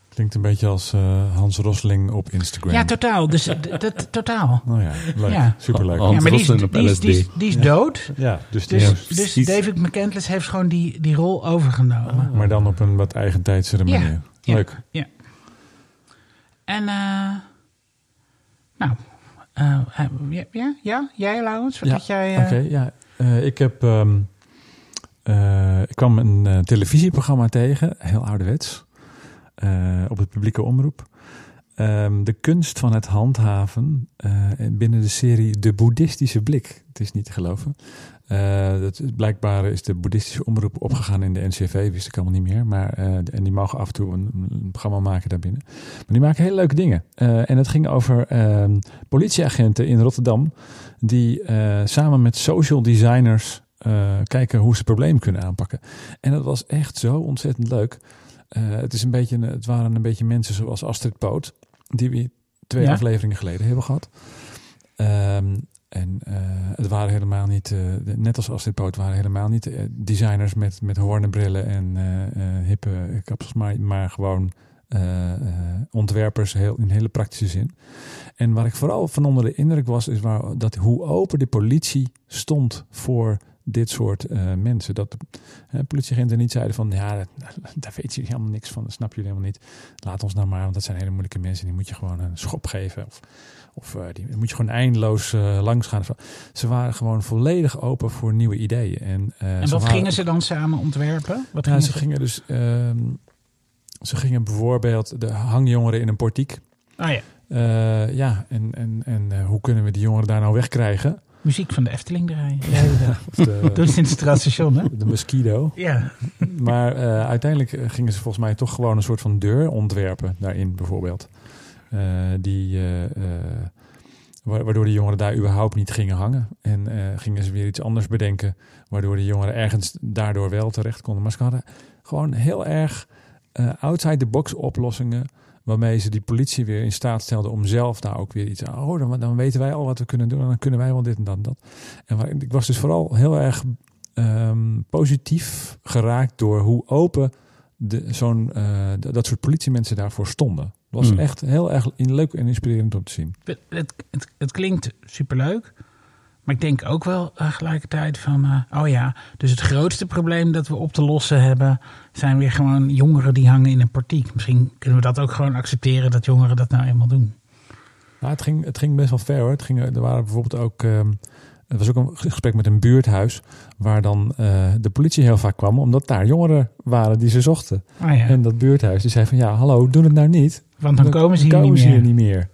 Klinkt een beetje als eh, Hans Rosling op Instagram. Ja, totaal. Dus eh, dat totaal. Oh ja, leuk. Ja. Superleuk. Hans ja, maar die is, Rosling op die is, die is, LSD. die is dood. Ja, dus die Dus, dus precies. David McCandless heeft gewoon die, die rol overgenomen. maar dan op een wat eigentijdsere Ja. manier. Ja. Leuk. Ja. En, eh nou, eh, ja, ja, ja, jij Laurens, wat Ja, jij... eh, Oké, ja. Eh, ik heb ehm, eh, ik kwam een eh, televisieprogramma tegen, heel ouderwets, eh, op het publieke omroep. Ehm, de kunst van het handhaven eh, binnen de serie De Boeddhistische Blik. Het is niet te geloven. Eh, dat, is- blijkbaar is de boeddhistische omroep opgegaan in de NCV, wist ik allemaal niet meer. Maar, eh, en die mogen af en toe een, een programma maken daarbinnen. Maar die maken hele leuke dingen. Eh, en het ging over ehm, politieagenten in Rotterdam. Die eh, samen met social designers eh, kijken hoe ze problemen kunnen aanpakken. En dat was echt zo ontzettend leuk. Eh, het, is een beetje, het waren een beetje mensen zoals Astrid Poot. Die we twee Ja. afleveringen geleden hebben gehad. Ehm, en eh, het waren helemaal niet, eh, net als Astrid waren helemaal niet eh, designers met, met hoornenbrillen en hippe kapsels, maar, maar gewoon ontwerpers heel, in hele praktische zin. En waar ik vooral van onder de indruk was, is waar, dat hoe open de politie stond voor dit soort mensen. Dat de politieagenten niet zeiden van, ja, dat- daar weten jullie helemaal niks van, dat snap jullie helemaal niet. Laat ons nou maar, want dat zijn hele moeilijke mensen, die moet je gewoon een schop geven. Of, of eh, die moet je gewoon eindeloos eh, langs gaan. Ze waren gewoon volledig open voor nieuwe ideeën. En, eh, En ze wat waren- gingen ze dan samen ontwerpen? Wat ja, gingen ze gingen dus. ehm, ze gingen bijvoorbeeld de hangjongeren in een portiek. Ah ja, ja, en, en, en hoe kunnen we die jongeren daar nou wegkrijgen? muziek van de Efteling draaien. Of de, in het straatstation, hè? de mosquito. Ja. Maar uiteindelijk gingen ze volgens mij toch gewoon een soort van deur ontwerpen daarin, bijvoorbeeld. Eh, die, eh, eh, wa- waardoor de jongeren daar überhaupt niet gingen hangen. En gingen ze weer iets anders bedenken, waardoor de jongeren ergens daardoor wel terecht konden. Maar ze hadden gewoon heel erg eh, outside the box oplossingen. Waarmee ze die politie weer in staat stelden om zelf daar ook weer iets aan. Oh, dan, dan weten wij al wat we kunnen doen. En dan kunnen wij wel dit en dat en dat. En ik was dus vooral heel erg ehm, positief geraakt door hoe open de, zo'n, dat soort politiemensen daarvoor stonden. Het was Hmm. echt heel erg in, leuk en inspirerend om te zien. Het, het, het, het klinkt superleuk. Maar ik denk ook wel tegelijkertijd van... eh, oh ja, dus het grootste probleem dat we op te lossen hebben... zijn weer gewoon jongeren die hangen in een portiek. Misschien kunnen we dat ook gewoon accepteren... dat jongeren dat nou eenmaal doen. Nou, het, ging, het ging best wel ver hoor. Het ging, er waren bijvoorbeeld ook. ehm, er was ook een gesprek met een buurthuis. Waar dan eh, de politie heel vaak kwam. Omdat daar jongeren waren die ze zochten. Oh ja, En dat buurthuis die zei van ja, hallo, doe het nou niet. Want dan komen ze hier komen niet ze meer. hier niet meer.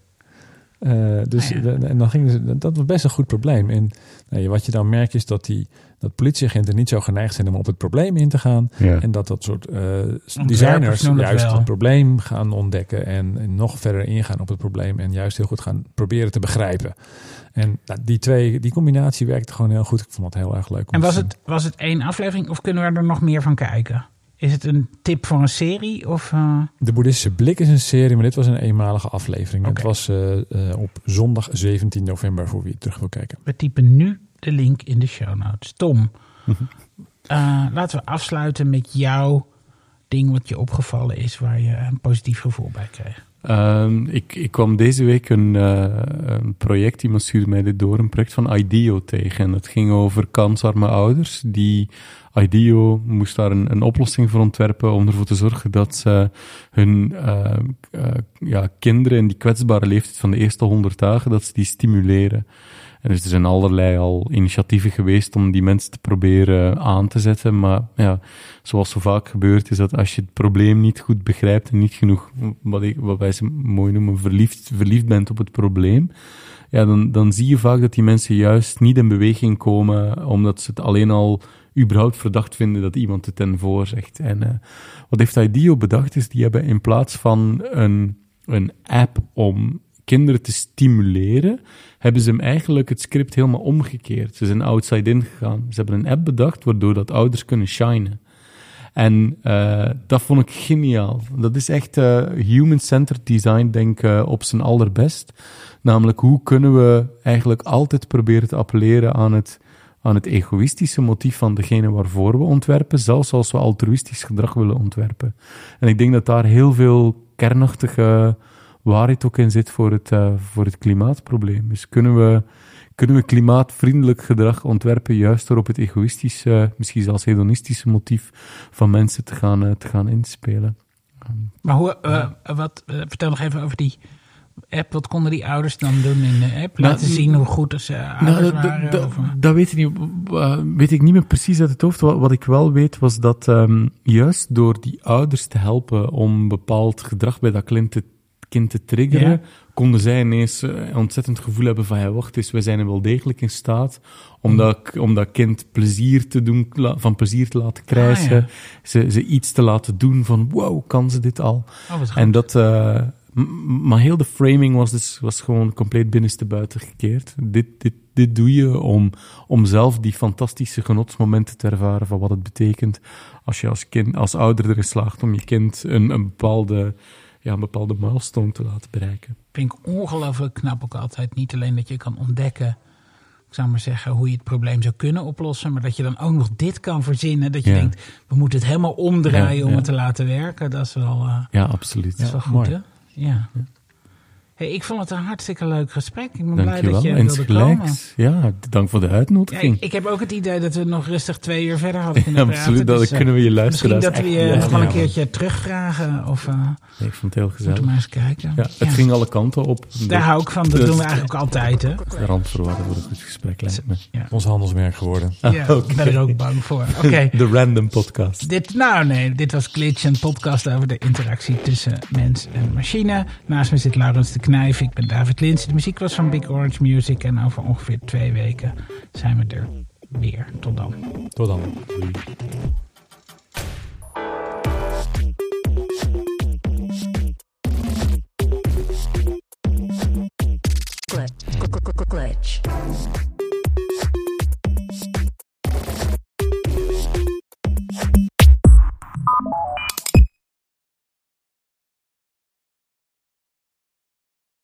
Eh, dus Ah, ja. de- en dan gingen ze, dat was best een goed probleem. En nou, wat je dan merkt is dat, die, dat politieagenten niet zo geneigd zijn om op het probleem in te gaan. Ja. En dat dat soort eh, designers juist wel. het probleem gaan ontdekken en, en nog verder ingaan op het probleem en juist heel goed gaan proberen te begrijpen. En nou, die twee, die combinatie werkte gewoon heel goed. Ik vond het heel erg leuk. om En was het, was het één aflevering of kunnen we er nog meer van kijken? Is het een tip voor een serie? Of, eh, De Boeddhistische Blik is een serie, maar dit was een eenmalige aflevering. Oké. Het was eh, eh, op zondag 17 november voor wie het terug wil kijken. we typen nu de link in de show notes. Tom, laten we afsluiten met jouw ding wat je opgevallen is... waar je een positief gevoel bij kreeg. Ehm, ik, ik kwam deze week een, eh, een project, iemand stuurde mij dit door, een project van IDEO tegen. En dat ging over kansarme ouders. Die IDEO moest daar een, een oplossing voor ontwerpen om ervoor te zorgen dat ze hun eh, eh, ja, kinderen in die kwetsbare leeftijd van de eerste honderd dagen, dat ze die stimuleren. Dus er zijn allerlei al initiatieven geweest om die mensen te proberen aan te zetten. Maar ja, zoals zo vaak gebeurt, is dat als je het probleem niet goed begrijpt en niet genoeg, wat, ik, wat wij ze mooi noemen, verliefd, verliefd bent op het probleem, ja, dan, dan zie je vaak dat die mensen juist niet in beweging komen, omdat ze het alleen al überhaupt verdacht vinden dat iemand het ten voor zegt. En eh, wat heeft IDEO bedacht is, die hebben in plaats van een, een app om kinderen te stimuleren, hebben ze hem eigenlijk het script helemaal omgekeerd. Ze zijn outside in gegaan. Ze hebben een app bedacht waardoor dat ouders kunnen shinen. En uh, dat vond ik geniaal. Dat is echt uh, human-centered design, denk ik, uh, op zijn allerbest. Namelijk, hoe kunnen we eigenlijk altijd proberen te appelleren aan het, aan het egoïstische motief van degene waarvoor we ontwerpen, zelfs als we altruïstisch gedrag willen ontwerpen. En ik denk dat daar heel veel kernachtige waarheid ook in zit voor het, uh, voor het klimaatprobleem. Dus kunnen we, kunnen we klimaatvriendelijk gedrag ontwerpen juist door op het egoïstische, misschien zelfs hedonistische motief van mensen te gaan, uh, te gaan inspelen. Maar hoe, uh, wat, vertel nog even over die app? Wat konden die ouders dan doen in de app? Nou, Laten zien hoe goed ze Nou, ouders dat, waren? dat, of, eh? dat weet, ik niet, uh, weet ik niet meer precies uit het hoofd. Wat, wat ik wel weet was dat um, juist door die ouders te helpen om bepaald gedrag bij dat kind te, kind te triggeren, Ja. konden zij ineens uh, een ontzettend gevoel hebben van, ja, wacht eens, wij zijn er wel degelijk in staat om dat, om dat kind plezier te doen, van plezier te laten krijgen, Ah, ja. ze, ze iets te laten doen van, wow, kan ze dit al? Oh. En dat, uh, m- maar heel de framing was dus was gewoon compleet binnenste buiten gekeerd. Dit, dit, dit doe je om, om zelf die fantastische genotsmomenten te ervaren van wat het betekent als je als, kind, als ouder erin slaagt om je kind een, een, bepaalde, ja, een bepaalde milestone te laten bereiken. vind ik ongelooflijk knap ook altijd. Niet alleen dat je kan ontdekken, ik zou maar zeggen, hoe je het probleem zou kunnen oplossen. Maar dat je dan ook nog dit kan verzinnen. Dat je Ja. denkt, we moeten het helemaal omdraaien Ja, om het te laten werken. Dat is wel, eh, Ja, absoluut. dat is wel goed, mooi. hè? Ja. Hey, ik vond het een hartstikke leuk gesprek. Ik ben blij dat je wilde komen. Ja, dank voor de Ja, uitnodiging. ik, ik heb ook het idee dat we nog rustig twee uur verder hadden kunnen Ja, praten. absoluut. Dat Dus, eh, kunnen we je Misschien luisteren. dat we je nog wel een keertje terugvragen. Of uh, Nee, ik vond het heel moeten gezellig. we maar eens kijken. Ja, het ging alle kanten op. Daar hou ik van. Dat Dus- doen we eigenlijk ook altijd. Hè? De randvoorwaarden voor een goed gesprek lijkt me. Ja. Ons handelsmerk geworden. Ja, ik ben er ook bang voor. Oké. De Random Podcast. Dit, nou nee, dit was Glitch, een podcast over de interactie tussen mens en machine. Naast me zit Laurens de Knijf, ik ben David Lins. De muziek was van Big Orange Music en over ongeveer twee weken zijn we er weer. Tot dan. Tot dan. Glitch. Glitch.